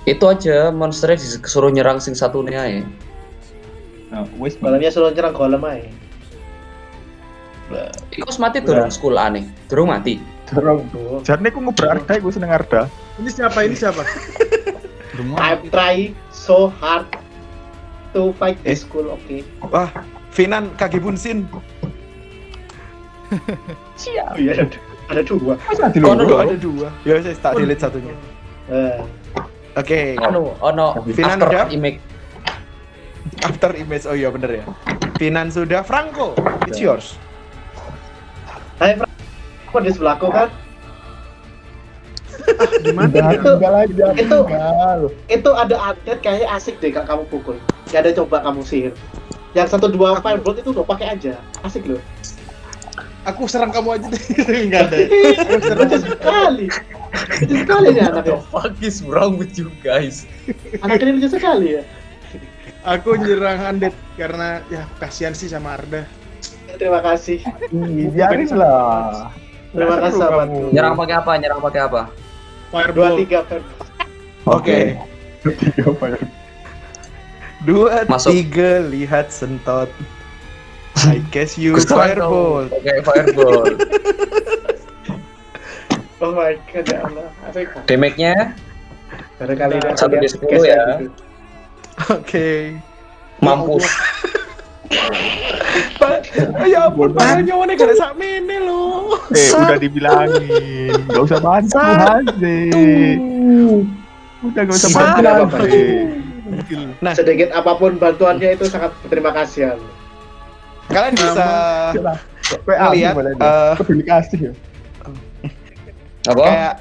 Itu aja monsternya disuruh nyerang sing satunya ya. nah, wis suruh nyerang golem aja. Iku mati durung school aneh. Durung mati. Dorong. Tuh. Jarne aku ngobrol Arda, aku seneng Arda. Ini siapa? Ini siapa? I'm trying so hard to fight Eh. this school, oke. Wah, Finan Kage Bunsin. Oh iya, ada, ada dua. Oh, no, ada dua. Ya, saya tak delete satunya. Eh, Oke, Anu, ono Finan after udah? image. after image. Oh iya bener ya. Finan sudah, Franco, it's yours. Hai, Frank. Kok di sebelahku kan? Gimana? Itu, aja. itu, itu ada update kayaknya asik deh kalau kamu pukul. Gak ada coba kamu sihir. Yang satu dua firebolt itu udah pakai aja. Asik loh. Aku serang kamu aja deh. [LAUGHS] Enggak ada. Lucu sekali. Lucu sekali nih anaknya. fuck is wrong with you guys? Anak ini lucu sekali ya. Aku nyerang Undead karena ya kasihan sih sama Arda. Terima kasih. Biarin lah. Terima kasih sahabatku. Nyerang pakai apa? Nyerang pakai apa? Dua Fireball. tiga firebolt. Oke. Tiga ya? Dua, Masuk. tiga, lihat sentot. I guess you fireball. Pakai fireball. [LAUGHS] Oh my god, ya Allah. Damage-nya Baru kali ini Satu di sepuluh ya. Oke. mampus. [LAUGHS] Ya ampun, padahal nyawane gak ada sak mene loh. Eh, udah dibilangin. Gak usah bantu, Haze. Udah gak usah bantu, apa-apa. Nah. Sedikit apa pun bantuannya itu sangat berterima kasih. ya. Kalian bisa PA lihat nih? eh, Peduli kasih ya. Apa? kayak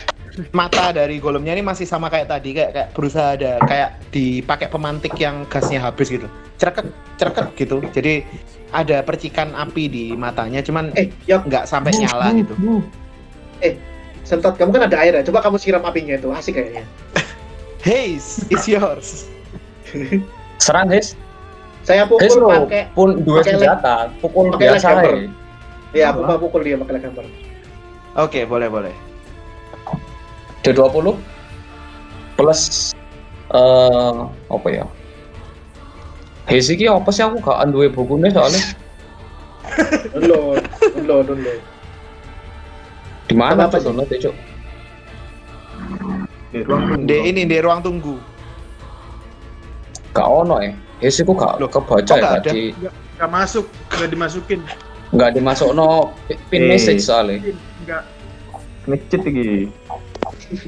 mata dari golemnya ini masih sama kayak tadi kayak kayak berusaha ada kayak dipakai pemantik yang gasnya habis gitu cereket cereket gitu jadi ada percikan api di matanya cuman Eh, Yok, nggak sampai nyala gitu sentot kamu kan ada air ya. Coba kamu siram apinya itu, asik kayaknya. [LAUGHS] Haze it's yours Serang, guys. Saya pukul pakai pun dua pakai senjata. Pukul pakai biasa ya. ya aku mau pukul dia pakai gambar. oke boleh boleh D20 plus eh apa ya? Hei iki apa sih aku gak duwe bukunya soalnya [LAUGHS] Download, download, download. di mana sih? download ya, Cuk? di ini di ruang tunggu Gak ono ya. Hei ku gak Loh, kebaca ya gak tadi. Enggak masuk, enggak dimasukin. Gak dimasukno pin Eh. message soalnya. Enggak. Ngecit lagi.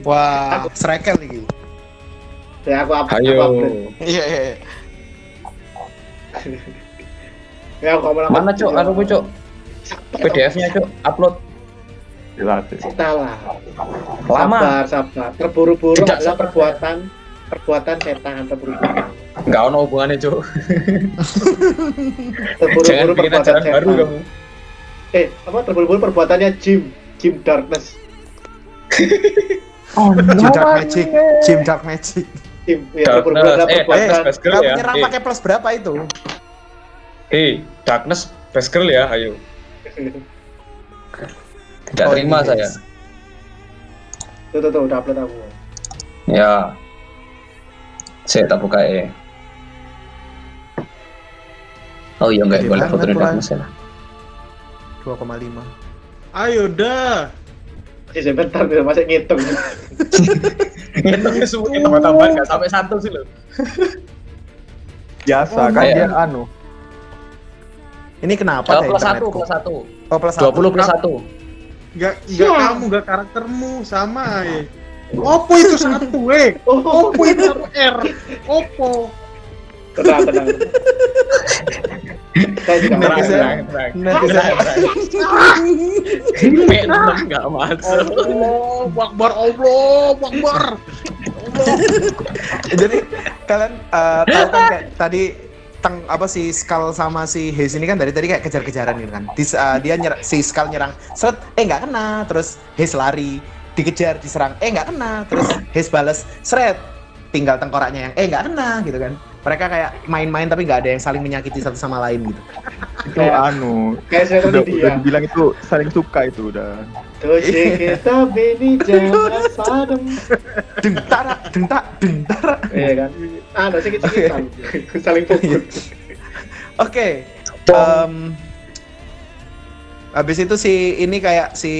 Wah srekel nih Ya aku up, Ayo. aku iya iya iya. Ya aku mau Mana Cuk? Anu ku, Cuk. PDF-nya, Cuk. Upload. Dilatih. Kita lah. Lama. Sabar, sabar. Terburu-buru Tidak adalah perbuatan perbuatan setan terburu-buru. Gak ono hubungannya, Cuk. [LAUGHS] Terburu-buru perbuatan setan. baru kamu. Eh, apa terburu-buru perbuatannya Jim, Jim Darkness. [LAUGHS] Oh, [LAUGHS] Jim Dark Magic Jim Dark Magic Jim, ya adalah Eh. Darkness best girl kamu ya. nyerang Eh, pakai plus berapa itu Hei, Darkness best girl ya, ayo. Tidak Oh, terima ini, saya. Tuh, tuh, tuh, udah upload aku. Ya. Saya tak buka ya. Oh iya enggak Gede boleh foto Darkness ya. 2,5 Ayo dah. Masih sebentar, bisa masih ngitung. Ngitungnya semua kita tambah enggak sampai satu sih loh. Biasa Oh, kan iya. dia anu. ini kenapa Oh, ya plus satu, plus satu. oh plus 20 plus satu. Enggak enggak Ya. kamu, enggak karaktermu sama ya. Oppo itu satu, eh. Oh, Oppo itu R. Oppo. Tenang, tenang. Saya juga bisa. tenang. netizen P6 enggak masuk. Allah, Akbar, Allah, Akbar. [LAUGHS] jadi kalian eh, tahu kan kayak tadi teng apa si Skal sama si Haze ini kan dari tadi kayak kejar-kejaran gitu kan. Eh, dia si Skal nyerang, seret, eh nggak kena, terus Haze lari, dikejar, diserang, eh nggak kena, terus Haze bales, seret, tinggal tengkoraknya yang eh nggak kena gitu kan. Mereka kayak main-main tapi nggak ada yang saling menyakiti satu sama lain gitu. Itu Kayak- anu. Kayak saya Udah, tadi udah dia. dibilang itu saling suka itu udah. Doce [LAUGHS] kita bini jangan sadem. Deng tarak, deng tak, deng tarak. Iya kan? Ah, doce kita saling pukul. [LAUGHS] Oke. em, habis itu si ini kayak si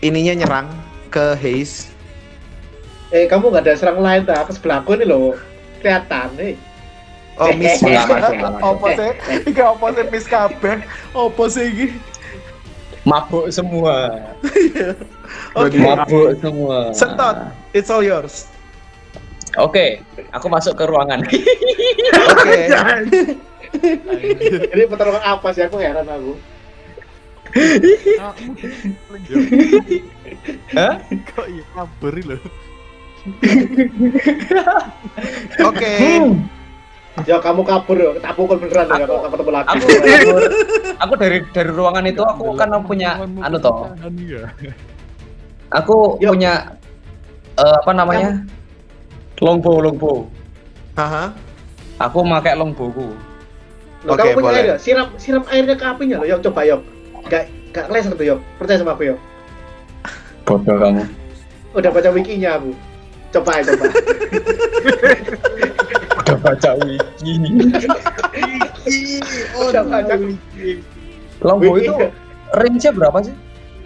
ininya nyerang ke Haze. Eh, kamu nggak ada serang lain tak? Ke sebelahku nih loh. Kelihatan nih. Oh, miss. [LAUGHS] Apa sih? Iki apa sih miss kabeh? Apa sih iki? Mabuk semua. [LAUGHS] Oke. Mabuk semua. Sentot, it's all yours. Oke, aku masuk ke ruangan. [LAUGHS] Oke. Ini pertarungan apa sih? Aku heran aku. Hah? Kok iya kabur loh. [LAUGHS] Oke. Ya kamu kabur yo, tak pukul beneran ya kalau ketemu lagi. Aku, [LAUGHS] aku, aku dari dari ruangan itu aku kan punya anu toh. Aku Yuk. punya eh, apa namanya? Longbow, longbow. Haha. Aku pakai longbowku. Loh, Oke, kamu punya boleh. air ya? Siram siram airnya ke apinya loh, yuk coba yuk. Gak gak leser tuh yuk. Percaya sama aku yuk. Bodoh kamu. Udah baca wikinya aku. Coba ya coba. Udah baca wiki. Udah baca Longbow itu Wiki. range-nya berapa sih?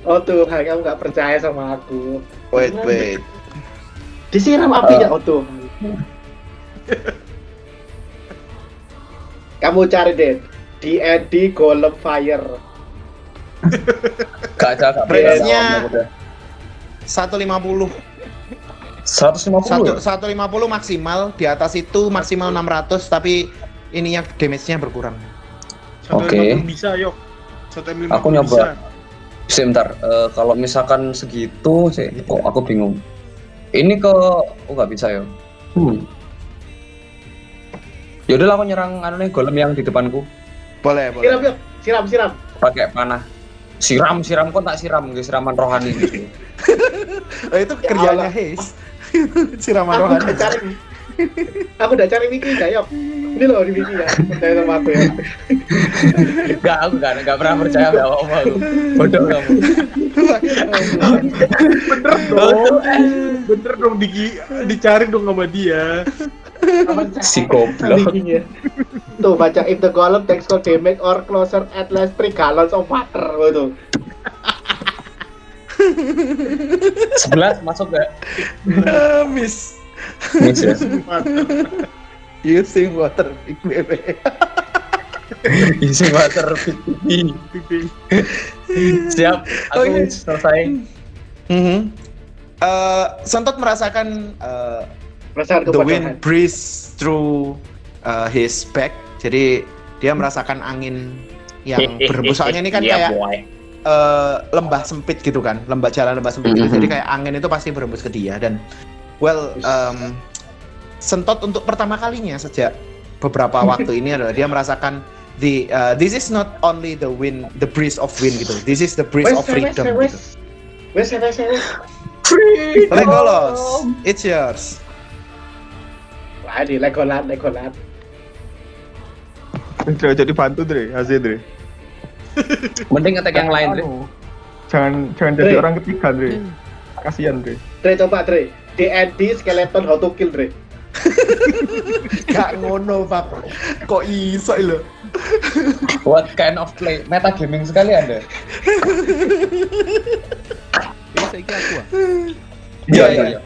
Oh Tuhan, kamu gak percaya sama aku. Wait, wait. Disiram apinya, oh Tuhan. Kamu cari deh. D&D Golem Fire. Gak ada, gak Range-nya- udah. 150. 150 Satu, ya? 150 maksimal, di atas itu maksimal 600 tapi ininya damage-nya berkurang. Oke. Satu bisa yuk. Satu M50 Aku nyoba. bisa. Sebentar, eh, kalau misalkan segitu sih, kok aku bingung. Ini ke, oh nggak bisa ya. Hmm. Yaudah aku nyerang anu nih golem yang di depanku Boleh, Siram boleh. yuk, siram siram. pakai panah. Siram, siram kok tak siram, nggak siraman rohani. [LAUGHS] Oh, itu kerjanya Allah. Haze. [LAUGHS] Siraman Aku rohani. udah cari. Aku udah cari wiki ya, yuk. Ini loh di wiki ya. Percaya sama aku ya. Enggak, aku nggak nggak pernah percaya sama apa aku. Bodoh kamu. Bener dong. Bener dong di, dicari dong sama dia. Si goblok. Wikinya. Tuh baca if the golem takes cold damage or closer at least 3 gallons of water. Oh, tuh. 11 masuk gak? Ah, Miss. Miss ya. Using water big baby. Isi water pipi. Siap, aku Oke. selesai. Mhm. Eh, Sentot merasakan eh, Perasaan the wind breeze through uh, his back. Jadi dia merasakan angin yang [LAUGHS] berhembus. Soalnya ini kan Iya, kayak boy. Eh, lembah sempit gitu kan, lembah jalan lembah sempit gitu. Mhm. Jadi kayak angin itu pasti berhembus ke dia dan well um, Sentot untuk pertama kalinya sejak beberapa waktu ini adalah dia merasakan the uh, this is not only the wind, the breeze of wind gitu. This is the breeze of wes, freedom. wes, Gitu. Legolas, it's yours. Wah, di Legolas, Legolas. Dre, jadi bantu Dre, Hasil Dre. Mending attack yang lain, Dre. Jangan jangan jadi orang ketiga Dre. Kasihan Dre. Dre coba Dre. D&D skeleton how to kill Dre. [LAUGHS] Gak ngono, Pak. Kok iso lho? What kind of play? Meta gaming sekali Anda. Ini saya kira aku ah. Iya, iya. iya.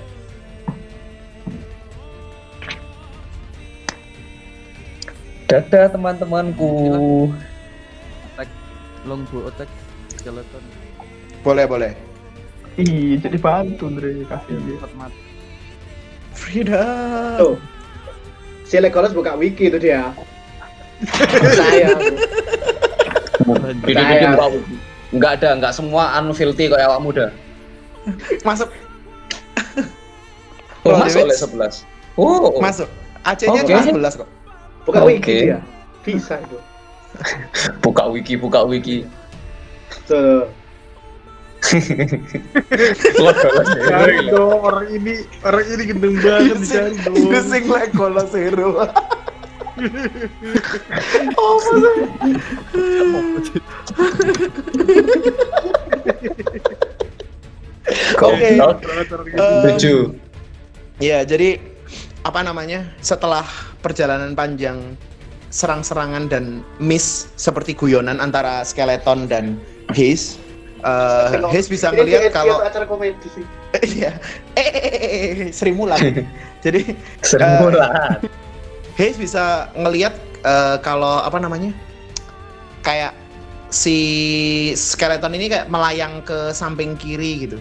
Dadah teman-temanku. Longbow attack skeleton. Boleh, boleh. Ih, jadi bantu Dre, kasihan dia. Freedom. Tuh. Si Legolas buka wiki itu dia. Saya- bau. Enggak ada, enggak semua anu filthy kayak awak muda. Masuk, Oh, Oh, masuk oleh 11. Oh, masuk. AC-nya cuma 11 kok. Buka Oke. wiki dia. Bisa itu. Buka wiki, buka wiki. Cari dong orang ini, orang ini gendeng banget dicari dong. Hero. oh, masa? Oke. Ya, jadi apa namanya? Setelah perjalanan panjang serang-serangan dan miss seperti guyonan antara skeleton dan Haze, eh Hayes bisa ngelihat kayak kalau acara komedi sih. [LAUGHS] iya. Eh, eh, eh, eh, eh, Sri Mulan [LAUGHS] jadi Sering mulai. Hayes bisa ngelihat kalau apa namanya? Kayak si skeleton ini kayak melayang ke samping kiri gitu.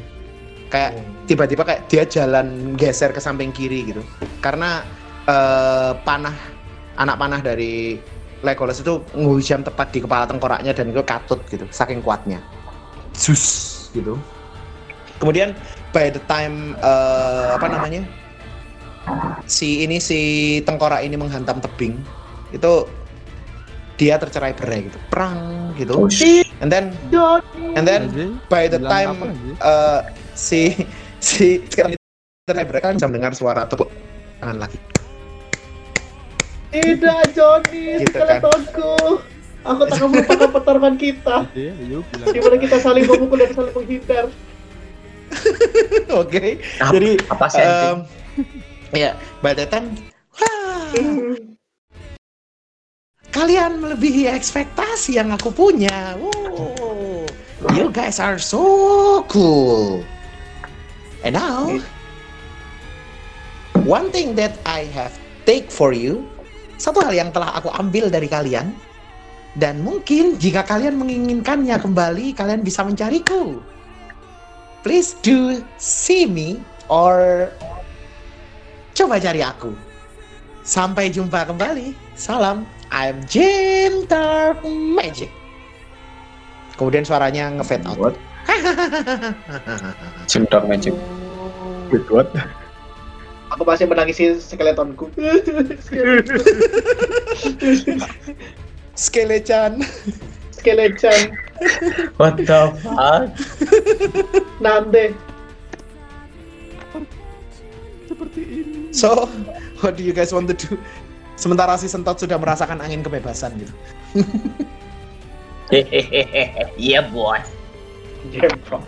Kayak tiba-tiba kayak dia jalan geser ke samping kiri gitu. Karena eh, panah anak panah dari Legolas itu menghujam tepat di kepala tengkoraknya dan itu katut gitu saking kuatnya. Sus gitu. Kemudian by the time eh, apa namanya si ini si tengkorak ini menghantam tebing itu dia tercerai berai gitu. Perang gitu. Oh, and then and then by the time eh, si [LAUGHS] si sekarang itu tercerai berai kan bisa mendengar suara tepuk tangan lagi Tidak, Johnny, Gitu kan. skeletonku. Aku tak melupakan [LAUGHS] pertarungan kita. Iya, yuk bilang. Di mana kita saling memukul dan saling menghindar. [LAUGHS] oke Apa- jadi apa sih em, ya wah, kalian melebihi ekspektasi yang aku punya. Wow. You guys are so cool. And now, one thing that I have take for you, satu hal yang telah aku ambil dari kalian, dan mungkin jika kalian menginginkannya kembali, kalian bisa mencariku. Please do see me or coba cari aku. Sampai jumpa kembali. Salam. I'm Jim Dark Magic. Kemudian suaranya nge-fade out. [LAUGHS] Jim Dark Magic. Wait, what? Aku masih menangisi skeletonku. Skele-chan. Skeleton. What the fuck? Nande. So, what do you guys want to do? Sementara si Sentot sudah merasakan angin kebebasan gitu. Hehehe. Iya, boy. Jempol.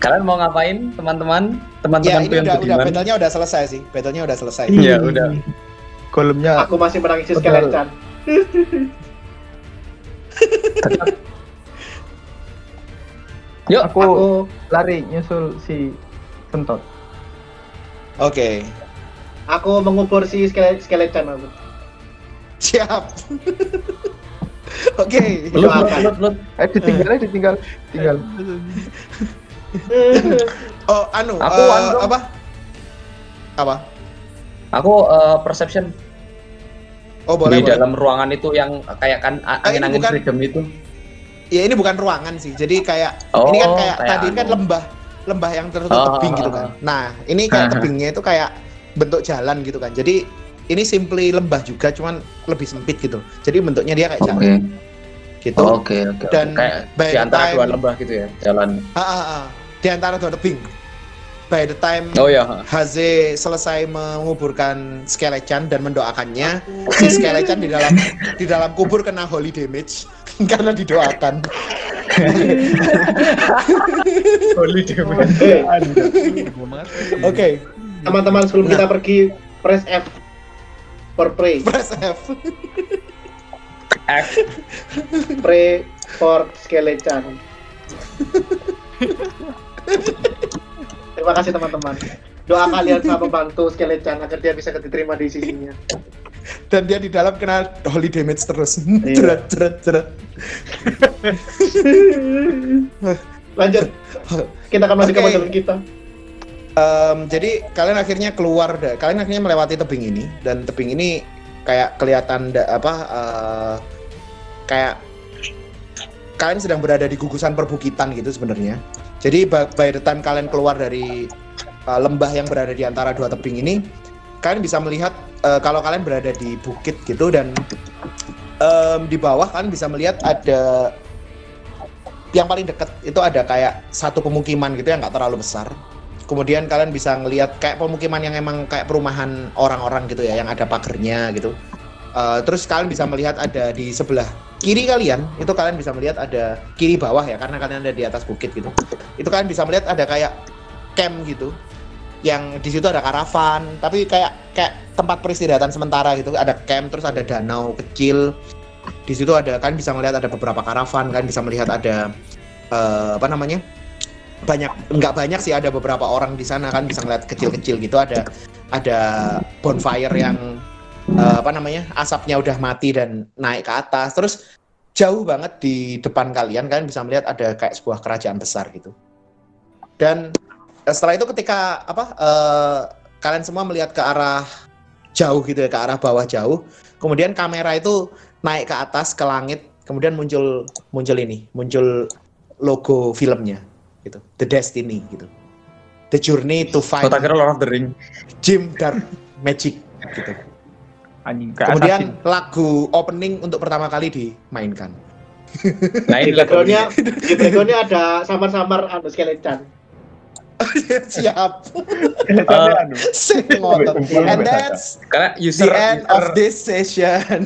Kalian mau ngapain, teman-teman? Ya, Teman-temanku ini udah, udah battle-nya udah selesai sih. Battle-nya udah selesai. Iya, udah. Kolomnya Aku masih menangisi Betul. skeleton. [LAUGHS] Yuk, aku, Aku lari nyusul si Sentot. Oke. aku mengubur si skele- skeleton aku. Siap. [LAUGHS] Oke. Lut, lut, lut, lut. Eh ditinggal, eh, ditinggal, tinggal. [LAUGHS] [LAUGHS] Oh, anu, Aku anu dong. apa? Apa? Aku eh, perception Oh, boleh, di boleh. dalam ruangan itu yang kayak kan a- Ah, angin-angin bukan- freedom itu. Ya ini bukan ruangan sih. Jadi kayak Oh, ini kan kayak, kayak tadi kan anu. lembah lembah yang tertutup Oh, tebing oh, gitu oh, kan. oh. Nah, ini kayak tebingnya itu kayak bentuk jalan gitu kan. Jadi ini simply lembah juga cuman lebih sempit gitu. Jadi bentuknya dia kayak Oke. jalan gitu. Oke, oke. oke. Dan kayak by di antara time- dua lembah gitu ya, jalan. Ah, ah, ah. Di antara dua tebing. By the time Oh ya. Haze selesai menguburkan Skelechan dan mendoakannya, si Skelechan di dalam di dalam kubur kena holy damage [LAUGHS] karena didoakan. Holy damage. Oke, teman-teman sebelum Nah. kita pergi press F for pray. press F. F. Pray for skeleton. [LAUGHS] Terima kasih teman-teman. Doa kalian sama membantu skeleton agar dia bisa diterima di sisinya. Dan dia di dalam kena holy damage terus. Iya. [LAUGHS] Jeret, jeret, jeret. Lanjut. Kita akan masuk ke Oke. perjalanan kita. Em, jadi kalian akhirnya keluar kalian akhirnya melewati tebing ini dan tebing ini kayak kelihatan da- apa eh, kayak kalian sedang berada di gugusan perbukitan gitu sebenarnya. Jadi by, the time kalian keluar dari eh, lembah yang berada di antara dua tebing ini, kalian bisa melihat eh, kalau kalian berada di bukit gitu dan em, di bawah kalian bisa melihat ada yang paling dekat itu ada kayak satu pemukiman gitu yang nggak terlalu besar. Kemudian kalian bisa ngelihat kayak pemukiman yang emang kayak perumahan orang-orang gitu ya yang ada pagernya gitu. Eh, terus kalian bisa melihat ada di sebelah kiri kalian itu kalian bisa melihat ada kiri bawah ya karena kalian ada di atas bukit gitu. Itu kalian bisa melihat ada kayak camp gitu yang di situ ada karavan tapi kayak kayak tempat peristirahatan sementara gitu. Ada camp terus ada danau kecil. Di situ ada kan bisa melihat ada beberapa karavan kan bisa melihat ada eh, apa namanya? Banyak nggak banyak sih ada beberapa orang di sana kan bisa ngeliat kecil-kecil gitu. Ada ada bonfire yang eh, apa namanya asapnya udah mati dan naik ke atas. Terus jauh banget di depan kalian kalian bisa melihat ada kayak sebuah kerajaan besar gitu. Dan eh, setelah itu ketika apa eh, kalian semua melihat ke arah jauh gitu ya ke arah bawah jauh kemudian kamera itu naik ke atas ke langit kemudian muncul muncul ini muncul logo filmnya gitu. The Destiny gitu. The Journey to Find Kota kira Lord of the Ring. Jim Dark Magic gitu Anjing kayak kemudian assassin. lagu opening untuk pertama kali dimainkan Nah Di ini lagu backgroundnya, di backgroundnya ada samar-samar anu skeleton. [LAUGHS] siap Kelihatannya [LAUGHS] anu. Sing ngotot. and that's karena the user, end user of this session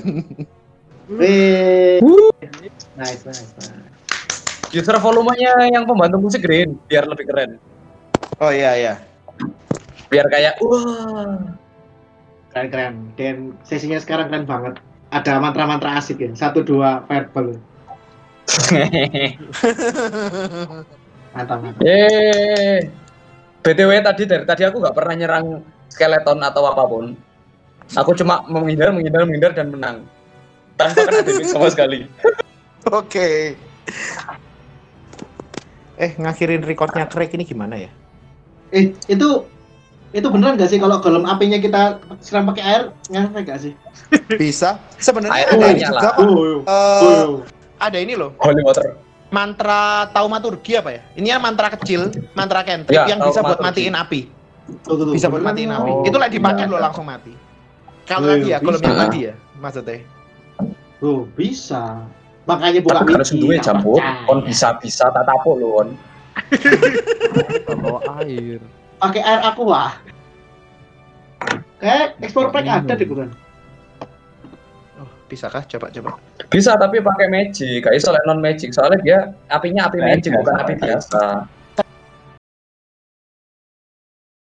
Wih. Nice, nice, nice. user volumenya yang pembantu musik green biar lebih keren. oh iya iya Biar kayak wah. Keren keren. Dan sesinya sekarang keren banget. Ada mantra-mantra asik ya. Satu dua verbal. Mantap mantap. Yeay. BTW tadi dari tadi aku nggak pernah nyerang skeleton atau apa pun. Aku cuma menghindar, menghindar, menghindar dan menang. Tanpa kena damage sama sekali. oke eh ngakhirin recordnya Craig ini gimana ya Eh itu itu beneran gak sih kalau golem apinya kita siram pakai air ngefek gak sih? [LAUGHS] bisa sebenarnya ada ini juga kok Oh, oh. ada ini loh Holy water. mantra taumaturgi apa ya ini ya mantra kecil mantra cantrip Ya, yang bisa buat matiin api Tuh, tuh, tuh. bisa buat matiin api Oh, itu lah dipakai iya. lo langsung mati kalau Oh, tadi ya kalau yang tadi ya maksudnya Tuh, bisa. Makanya buka Tapi harus duwe nggak campur. Kon bisa-bisa tak tapuk lu kon. [LAUGHS] bawa air. Pakai air aqua. Kayak ekspor pack ada di bukan? oh bisakah coba coba Bisa tapi pakai magic. Gak iso non magic. Soalnya dia apinya api Nah, magic biasa. bukan api biasa.